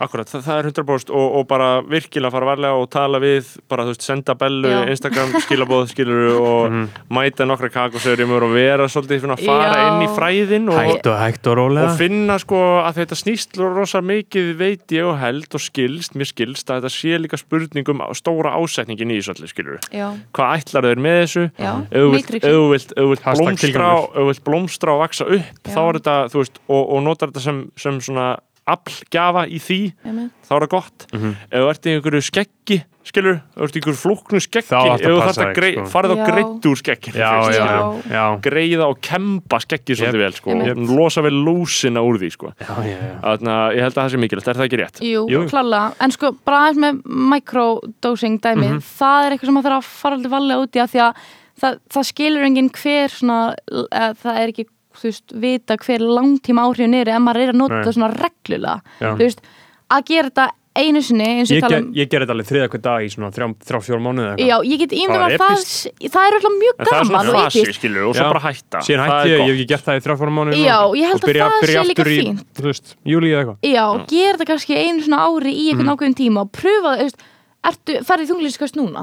Akkurat, það, það er 100% og, og bara virkilega fara varlega og tala við bara þú veist, senda bellu, Já. Instagram skilabóð [LAUGHS] skilur og Mhm. mæta nokkra kakusöðurjumur og vera svolítið svona að fara Já. inn í fræðin og, Hægt og hægt og og finna sko að þetta snýst rosa mikið veit ég og held og skilst mér skilst að þetta sé líka spurning um stóra ásetningin í þessu allir skilur já, hvað ætlar þeir með þessu já, ef þú vilt- Matrix. ef þú vilt, ef þú vilt Hashtag blómstra, tilgangur. ef þú vilt blómstra og vaksa upp Já. þá er þetta, þú veist, og, og notar þetta sem, sem svona aflgjafa í því einmitt. þá er það gott Mhm. ef þú ert í einhverju skeggi skilur, ef þú ert í einhverju flóknu skeggi ef þú þarft að grei, sko. farið á Já. greitt úr skegginu Já, fyrst, já, skilurðu. já Já, greiða og kempa skeggi svolítið Yep. vel sko, og losa vel lúsina úr því sko. já, já, já. Þannig að ég held að það sé mikilvægt, er það ekki rétt? Jú, Jú. klálega, en sko bara aðeins með microdosing dæmi, Mhm. það er eitthvað sem maður þarf að fara alltaf valega út í að því að það, það skilur enginn hver svona, eða, það er ekki, þú veist, vita hver langtíma áhrifin eru ef maður er að nota Nei. það svona reglulega, Já. þú veist, að gera þetta einu sinni, eins og Ég, ég tala um ég ger þetta alveg þriða hver dag í svona þrjá, þrjá fjóra mánuði eða Já, eitthvað ég get ímyndum Það að er það, epískt. það er alltaf mjög En það er gaman svona og fasi, epískt. skilur, og svo Já. bara hætta Síðan Það hætti er ég, ég gott. hef ekki gert það í þrjá fjóra mánuði Já, ég held að byrja, það byrja sé líka í, fínt. Þú veist, júli eða eitthvað Já, gera þetta kannski einu svona ári í einhvern ákveðin tíma og pröfa það, þú veist, ertu, ferði þunglýskast núna?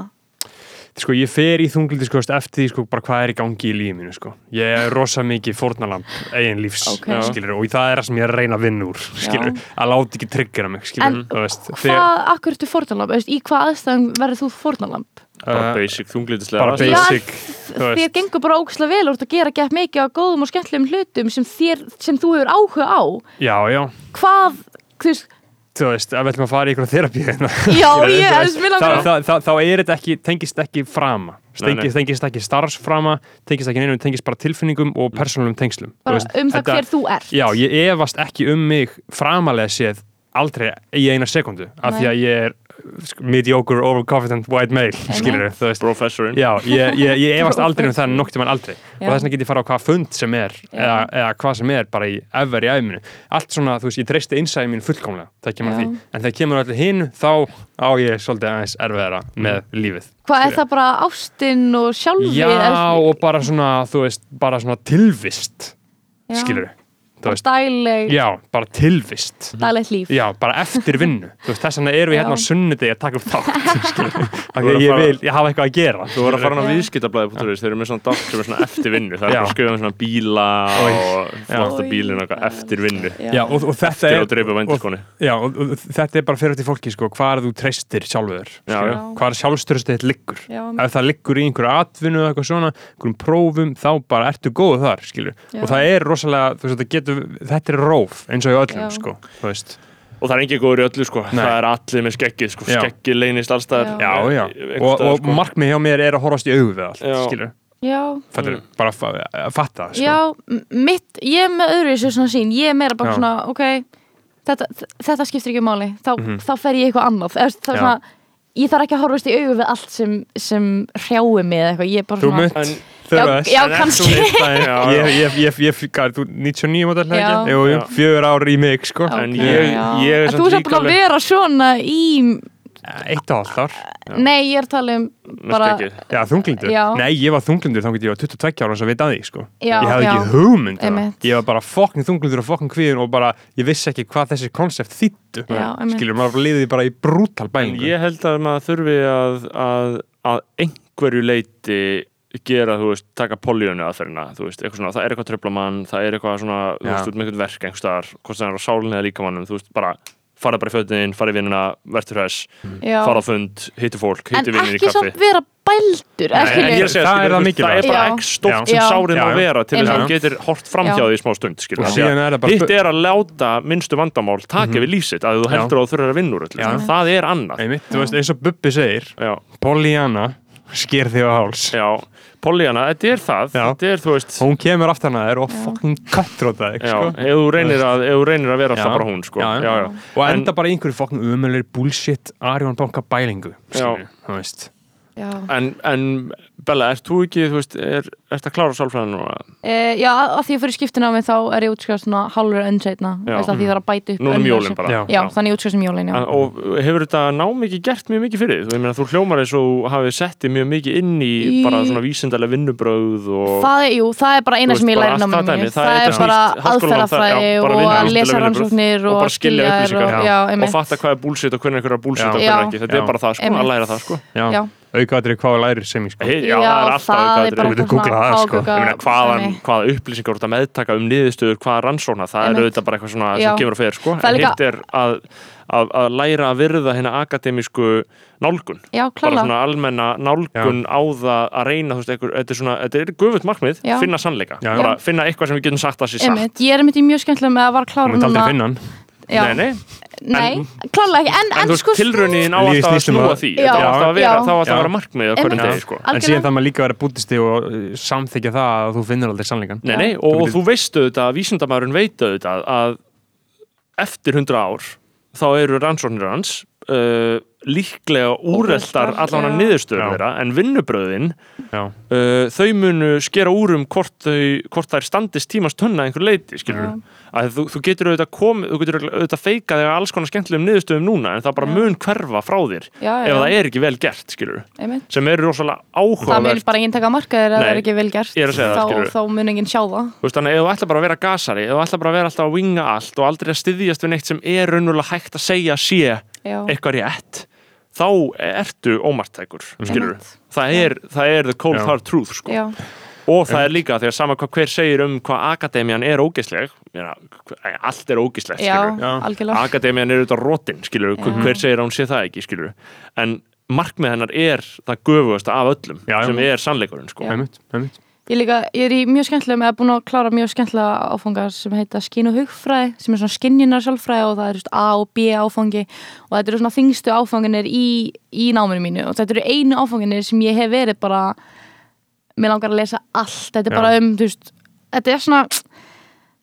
Sko, ég fer í þunglindi sko, eftir því sko, bara hvað er í gangi í lífið mínu sko. Ég er rosa mikið fórnalamb eigin lífs, Ok. okay. skilur, og það er það sem ég er að reyna að vinna úr, skilur, að láta ekki tryggjara mig, skilur, En þú veist, Hvað, akkur ertu fórnalamb? Veist, í hvað aðstæðum verður þú fórnalamb? Bara uh, basic, þunglindislega bara basic, þú Þér gengur bara ógæslega vel úr að gera gett mikið á góðum og skemmtilegum hlutum sem, þér, sem þú hefur áhuga á. já, já, Hvað, þú veist, þú veist, ef við ætlum að fara í ykkur þerapi hérna, já, ég, veist, vil þá, er þetta ekki, tengist ekki frama, tengist, tengist ekki starfsframa, tengist ekki neinum, tengist bara tilfinningum og persónulegum tengslum, þú Bara veist, um það hver þú ert. Já, ég efast ekki um mig framalega séð aldrei í eina sekundu af því að ég er mediocre, overconfident white male skilur þú veist. Professorinn. Já, ég, ég, ég efast aldrei um það nokk tímann aldrei. Já. og þess vegna get ég fara á hvað fund sem er eða, eða hvað sem er bara í ever í æfminu allt svona, þú veist, ég treysti innsæði mín fullkomlega það kemur Já. því, en þegar kemur allir hinn þá á ég svolítið aðeins erfiðara með lífið Hvað er það bara ástinn og sjálfið? Já, og bara svona, þú veist, bara svona tilvist skilur þú veist, Dæleg, já, bara tilvist. Dælegt líf. Já, bara eftir vinnu. Þú veist, þess vegna erum við hérna á sunnudegi að taka upp þátt [LAUGHS] að ég vil, ég hafa eitthvað að gera. Þú voru að fara á viðskiptablaði.is þeir eru með svona dálk sem er svona eftir vinnu. Það er bara að skrifa um svona bíla og flotta Oj, bílinn og eitthvað eftir vinnu. Já, og, og þetta eftir er og, já, og, og þetta er bara fyrir til fólki sko, hvað er þú treystir sjálfur hvað er sjálfstörstu þitt liggur. Já, ef það liggur í einhverju atvinnu eða eitthvað svona, einhverjum prófum það er getur þetta er róf, eins og í öllum, sko og það er engin góður í öllu sko. Það er allir með skeggið sko. Skeggið leynist allstaðar já, já og, og sko. markmið hjá mér er að horfast í augu við allt, Já. skilur Já, Fattur, Mm. bara að fa- að fatta, sko. Já, mitt, ég er með öðru þessu svona sín, ég er meira bara Já. svona, ok, þetta, þetta skiptir ekki máli, þá, Mhm. þá fer ég eitthvað annað, Eða, það er Já. svona, ég þarf ekki að horfast í augu við allt sem, sem hrjáir mig eða eitthvað, ég er bara svona, En- Þau Já, já, En kannski. [LAUGHS] Ég, er þú 99 modell Já. ekki? Jú, jú, Já. fjögur ár í mig, sko En Ok, ég- ég er En samt Þú líka búin að vera svona í Eitt og halvt ár Nei, ég er að tala um bara. Já, þunglindur Já. Nei, ég var þunglindur þá ég var 22 ára sem veit að því, sko Já, Ég hafði já. ekki hugmynd það. Ég var bara fokkin þunglindur og fokkin kvíðin og bara, ég vissi ekki hvað þessi konsept þýttu. Skilur, maður liði bara í brútal En bælingu ég held að maður þurfi að, að, að einhverju leiti gera, þú veist, taka políunni aðferðina, þú veist, eitthvað svona, það er eitthvað tröflamann, það er eitthvað svona, þú Já. veist, út með eitthvað verk einhvers staðar, hvort það er á sálinni eða líkamannum, þú veist, bara fara bara í fötin, fara í vinnuna, verður hress, Já. fara á fund, hitti fólk, En hitti vinnir í ekki kaffi. samt vera bældur eða Nei, en ég er að Það er það mikilvægt. það er bara Já. ekki stórt Já. sem Já. sárið má Já, já. vera til þess að Einmitt. þú getur hort framhjá Já. því í smá stund skilur, Og því síðan er það bara- hitt er að láta minnstu vandamál taka við lífsitt að þú heldur að þú þurfir að vinna úr öllu. Já. það er annað Einmitt, þú veist, eins og Bubbi segir já, Pollyanna sker þig á háls já, Pollyanna, þetta er það Já. þetta er, þú veist Hún kemur aftan að þér og fucking cutthróta þig, já, sko ef þú reynir að, reynir að vera alltaf bara hún sko. Já, já. já, já. Og En- enda bara í einhverju fokkin umöðlir bullshit Arjón banka bælingu Þú veist En, en Bella, ert þú ekki, þú veist, er, ert að klára sálfræðin núna? e, já að því að fyrir skiptina á mig þá er ég útskrifast svona hálfur önn setna. Því ég þarf að bæta upp Núna um sem- bara. Já. Já, þannig útskrifast um jólin, já. Og hefur þetta námikið gert mjög mikið fyrir þig? Þú, ég meina, þú hljómar eins og hafið settið mjög mikið inn í Í- bara svona vísindalega vinnubröð og Það er, jú, það er bara eina sem ég læri allt náminu það Það Það er er bara það- aðferðafræði og að lesa rannsóknir og skilja og, fatta hvað er búlsitt og hvernig einhverja búlsitt Já. og Já. hvernig ekki þetta Já. er bara það sko, Einmitt. að læra það sko Já, Já. aukaðri hvað lærir sem ég sko Hey, já, það er alltaf það er svona það, sko. hvaða upplýsingar ert að meðtaka um niðurstöður, hvaða rannsókna, það er auðvitað bara eitthvað svona sem Já. kemur og fer, sko. Það er En hitt er að, að, að læra að virða hérna akademísku nálgun. Já, Bara svona almenna nálgun á það að reyna, þú veist, einhver, þetta er svona, þetta er guðvöld markmið, Já. finna sannleika. Já, já. Bara finna eitthvað sem við getum sagt að sé satt. Ég er í mjög skemmtilega með að var klára núna Já. Nei, nei, Nei, klála ekki, en, en en sko tilraunin á alltaf að um snúa að- því. Já, Þetta á alltaf að vera, já. að Já. vera markmið á hverjum degi, sko. En síðan það maður líka að vera bútisti og uh, samþykja það að þú finnur aldrei sannleikan Nei, nei, og, Þú og þú veistu auðvitað, vísindamæðurinn veit auðvitað að eftir 100 ár þá eru rannsóknir hans uh, líklega Úreltar, allan að niðurstöður þeirra en vinnubröðin Já, uh, þau munu skera úr um hvort, þau, hvort þær standist tímast tönna einhver leiti, skilur að þú, þú getur auðvitað komið, þú getur auðvitað feikað þegar alls konar skemmtilegum niðurstöðum núna en það bara Já. mun hverfa frá þér já, ef það er ekki vel gert, skilur sem eru rosalega Það mun áhugavert. bara enginn taka markaðir að Nei, það er ekki vel gert. er segja það, þá, þá mun enginn sjá það. Þú veist, þannig ef þú ætla bara að vera gasari, ef þú ætla bara að vera alltaf að winga allt og aldrei að styðjast við neitt sem er raunverulega hægt að segja sé eitthvað rétt, þá ertu ómartækur, skilur Einmitt. Það er, það er the cold Já. hard truth sko. og það er líka því að sama hvað hver segir um hvað akademian er ógeðsleg meina, allt er ógeðslegt, akademian er auðvitað rótin, hver segir að hún sé það ekki, skilur en markmið hennar er það göfugasta af öllum Já, sem er sannleikurinn sko. Já. einmitt, einmitt Ég, líka, ég er í mjög skemmtilega með að búin að klára mjög skemmtilega áfanga sem heita skinn og hugfræði sem er svona skinjunar sjálfræði og það er just, A og B áfangi og þetta eru svona þingstu áfanginir í, í náminu mínu og þetta eru einu áfanginir sem ég hef verið bara mér langar að lesa allt þetta er Já. bara um, þú veist þetta er svona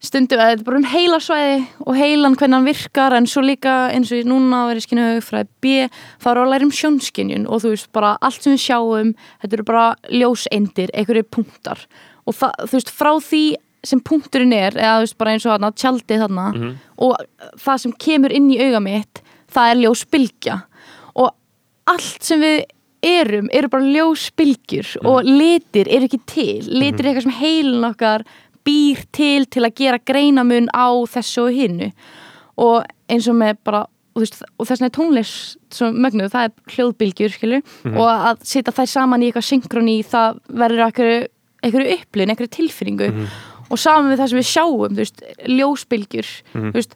stundum, þetta er bara um heilasvæði og heilan hvernig hann virkar en svo líka eins og núna að skinn og hugfræði B, þá er að læra um sjónskinjun og þú veist bara allt sem við sjáum þetta eru bara ljóseindir, einhverju punktar. Og þú veist frá því sem punkturinn er, eða þú veist bara eins og þarna tjaldið þarna Mhm. og það sem kemur inn í auga mitt það er ljósbylgja. Og allt sem við erum, eru bara ljósbylgjur og litir eru ekki til. Litir er eitthvað sem heilin okkar býr til til að gera greinamun á þessu og hinnu og eins og með bara og, þess vegna er tónlist svo mögnuð, það er hljóðbylgjur skilur, og að setja þær saman í eitthvað synkroni það verður einhverju, einhverju upplun, einhverju tilfinningu. Og saman við það sem við sjáum veist, ljósbylgjur þú veist,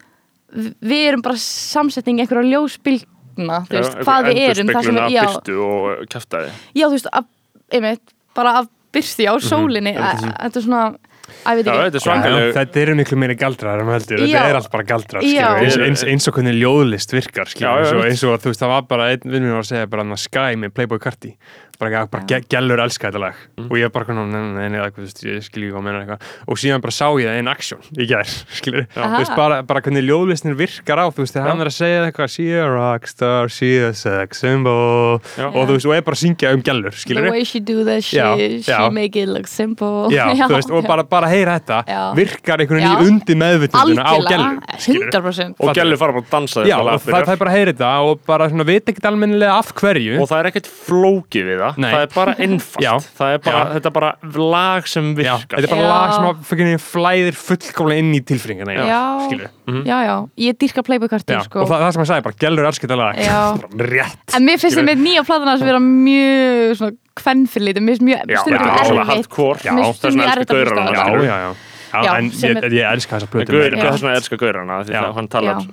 við- erum bara samsetning einhverja ljósbylgna þú veist, hvað við erum sem við, já, byrtu og kæftæði já, þú veist, af, einmitt, bara af byrsti á sólinni Mhm, mm þetta er svona Æ, Já, þetta er Já, svakaleg þetta eru miklu meiri galdrar en maður heldur, þetta er allt bara galdrar eins, eins, eins og hvernig ljóðlist virkar Já, eins, og, eins og þú veist það var bara einn vinn mér var að segja bara hann að Sky með Playboy Carti. Bara, bara, bara ge- gellur elska þetta lag. Mhm. og ég bara nei, nei, nei, þú veist, ég skilji hvað meina eitthvað. Og síðan bara sá ég það in action í gær [LAUGHS] skilur, þú veist bara, bara hvernig ljóðlistin virkar á þú veist þegar hann er að segja eitthvað she a rockstar, she a sex symbol. Já. og þú veist og er bara að syngja um gellur The skilur way she do that she já. make it look simple. Já, [LAUGHS] þú veist, og bara, bara heyra þetta Já. virkar einhvern Já. veginn í undi meðvitundina á Algjörlega, gellur skilurðu. 100%. Og gælur fara bara að dansa Já, þetta lag og það, er bara að heyra þetta og bara svona veit ekkert almennilega af hverju og það er ekkert flókið við það Nei. það er bara [LAUGHS] einfalt Já. það er bara, Já. þetta er bara lag sem Já, virkar þetta er bara Já. lag sem að fyrir flæðir fullkomlega inn í tilfinningina Já. skilur Já, já, ég dýrka playboy-kartur, Já, sko. og það, það sem að sagði bara, gellur elskar þetta lag Já. Bara [LAUGHS] rétt En mér finnst Svona kvennfyrirlítið, mér finnst mjög Já, stundum svona erfitt. hardcore. Já, Mér finnst stundum elska erfitt að gaurar hlusta á það. já, já, já Já, en ég, er- ég elska þessa plötu Gaur, meira. Já. þess vegna elskar gaurana? Því að hann talar, af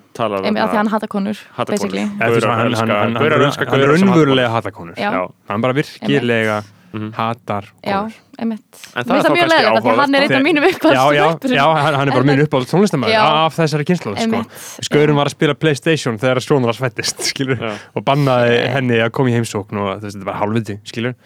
því að hann hata konur, hann, elska- elska sem raunverulega hata konur. Hann bara virkilega hatar konur einmitt. En það er þá kannski að hann er einn af mínum Já, já, uppáhaldsrappurum. já, hann, er bara minn uppáhald tónlistamæður Já. af þessari kynslu sko. Skaurin var að spila Playstation þegar svættist [LAUGHS] skilur, Já. og bannaði henni að koma í heimsókn og veist, þetta var.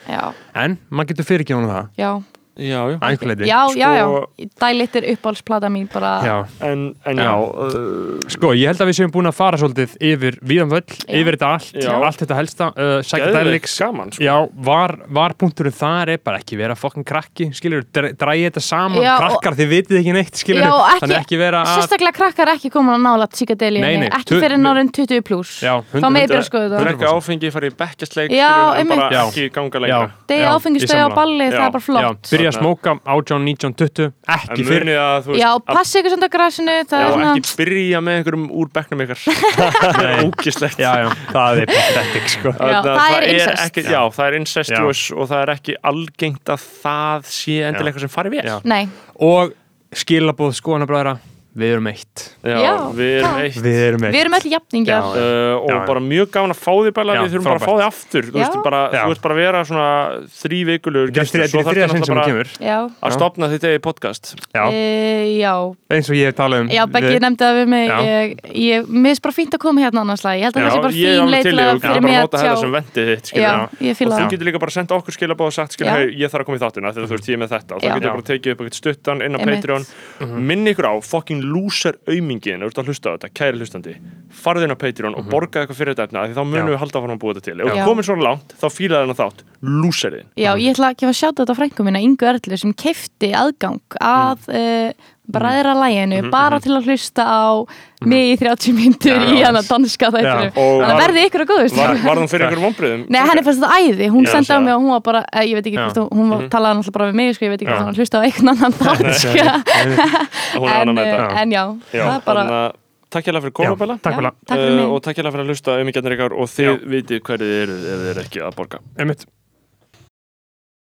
Já, en maður getur fyrirgefið honum það já, já, já. að einhver leiti já, já, já. Sko- Dælitt er uppáhaldsplata mín bara. Já. en, en Já. já, uh, Sko, ég held að við séum búin að fara svolítið yfir víðan völl, Já. yfir þetta allt Já. allt þetta helsta, uh, psychedelics gaman sko. Já, var, var punkturinn þar er bara ekki vera fokkin krakki, skilur, drægi þetta saman Já, og- krakkar, þið vitið ekki neitt, skilur Já, ekki- þannig ekki vera að Sérstaklega krakkar ekki komin að nála nei, ekki tu- fyrir nárin 20 pluss. Já, Þá 100 með ég byrja að það. það er að smóka 18, 19, 20 en ekki fyrir Já, passi ykkur það er svona... ekki byrja með einhverjum úr bekknum ykkar. [LAUGHS] Ógislegt. Já, já, það er pathetic, sko. Já, það er incest. ekki, Já, það er incestuous og það er ekki algengt að það sé endilega eitthvað sem fari. Nei, Og skilabóð skoðanabræðra Við erum eitt Já, við erum það- eitt Við erum eitt við erum öll jafningjar. Já. Uh, og Já, já. bara mjög gaman að fá því bara, Já, við þurfum bara að fá því aftur þú Já. veist bara, Já. þú veist bara að vera svona þrý vikulur Þetta er þriðja- þetta er þriðja sinn sem hún kemur Já, að stopna þitt eigi podcast Já, e, já, eins og ég hef talað um já, Beggi við- nefndi það við mig. Já. Ég, ég, mér finnst bara fínt að koma hérna annars lag. Ég held að Já, það sé bara fín leið til að og fyrir bara mig að nota þetta sem tjá. vendið þitt skilur, Já, já. ég og fíla þú það. getur líka bara að senda okkur skilabóð og sagt skilur, Já. hey, ég þarf að koma í þáttina þegar þú veist ég er með þetta og þá Já. getur bara tekið upp eitthvað stuttan inn á Einmitt. Patreon minni ykkur á fucking loser aumingin þú ert að hlusta á þetta, kæri hlustandi farðu inn á Patreon og borgaði eitthvað fyrir þetta efna því þá munum við halda áfram að búa þetta til. Ef þú komir svona langt, þá fílaði hennar þátt loserinn Já, ég ætla að gefa sjátt þetta á frængu mína, Ingu Erlu, sem kefti aðgang að mm. Bræðra læginu bara til að hlusta á mig í 30 myndur Já, í já. hana danska þættinu. Þannig að verði ykkur að góðust. var, var hún fyrir einhverjum vonbriðum? Nei, henni fannst þetta æði, hún Já, sendi á sagði mig og hún var bara, eh, ég veit ekki hvort hún, hún var, talaði náttúrulega bara við mig, sko, ég veit ekki hvort hún hlusta á einhvern annan [LAUGHS] er [LAUGHS] en, eh, en já, Já, það er bara, að takk hérlega fyrir Já, koma Bella. Takk Já. fyrir takk fyrir mig. og takk hérlega fyrir að hlusta um ykkar og þið vitið hverju þið eruð ef þið eru ekki að borga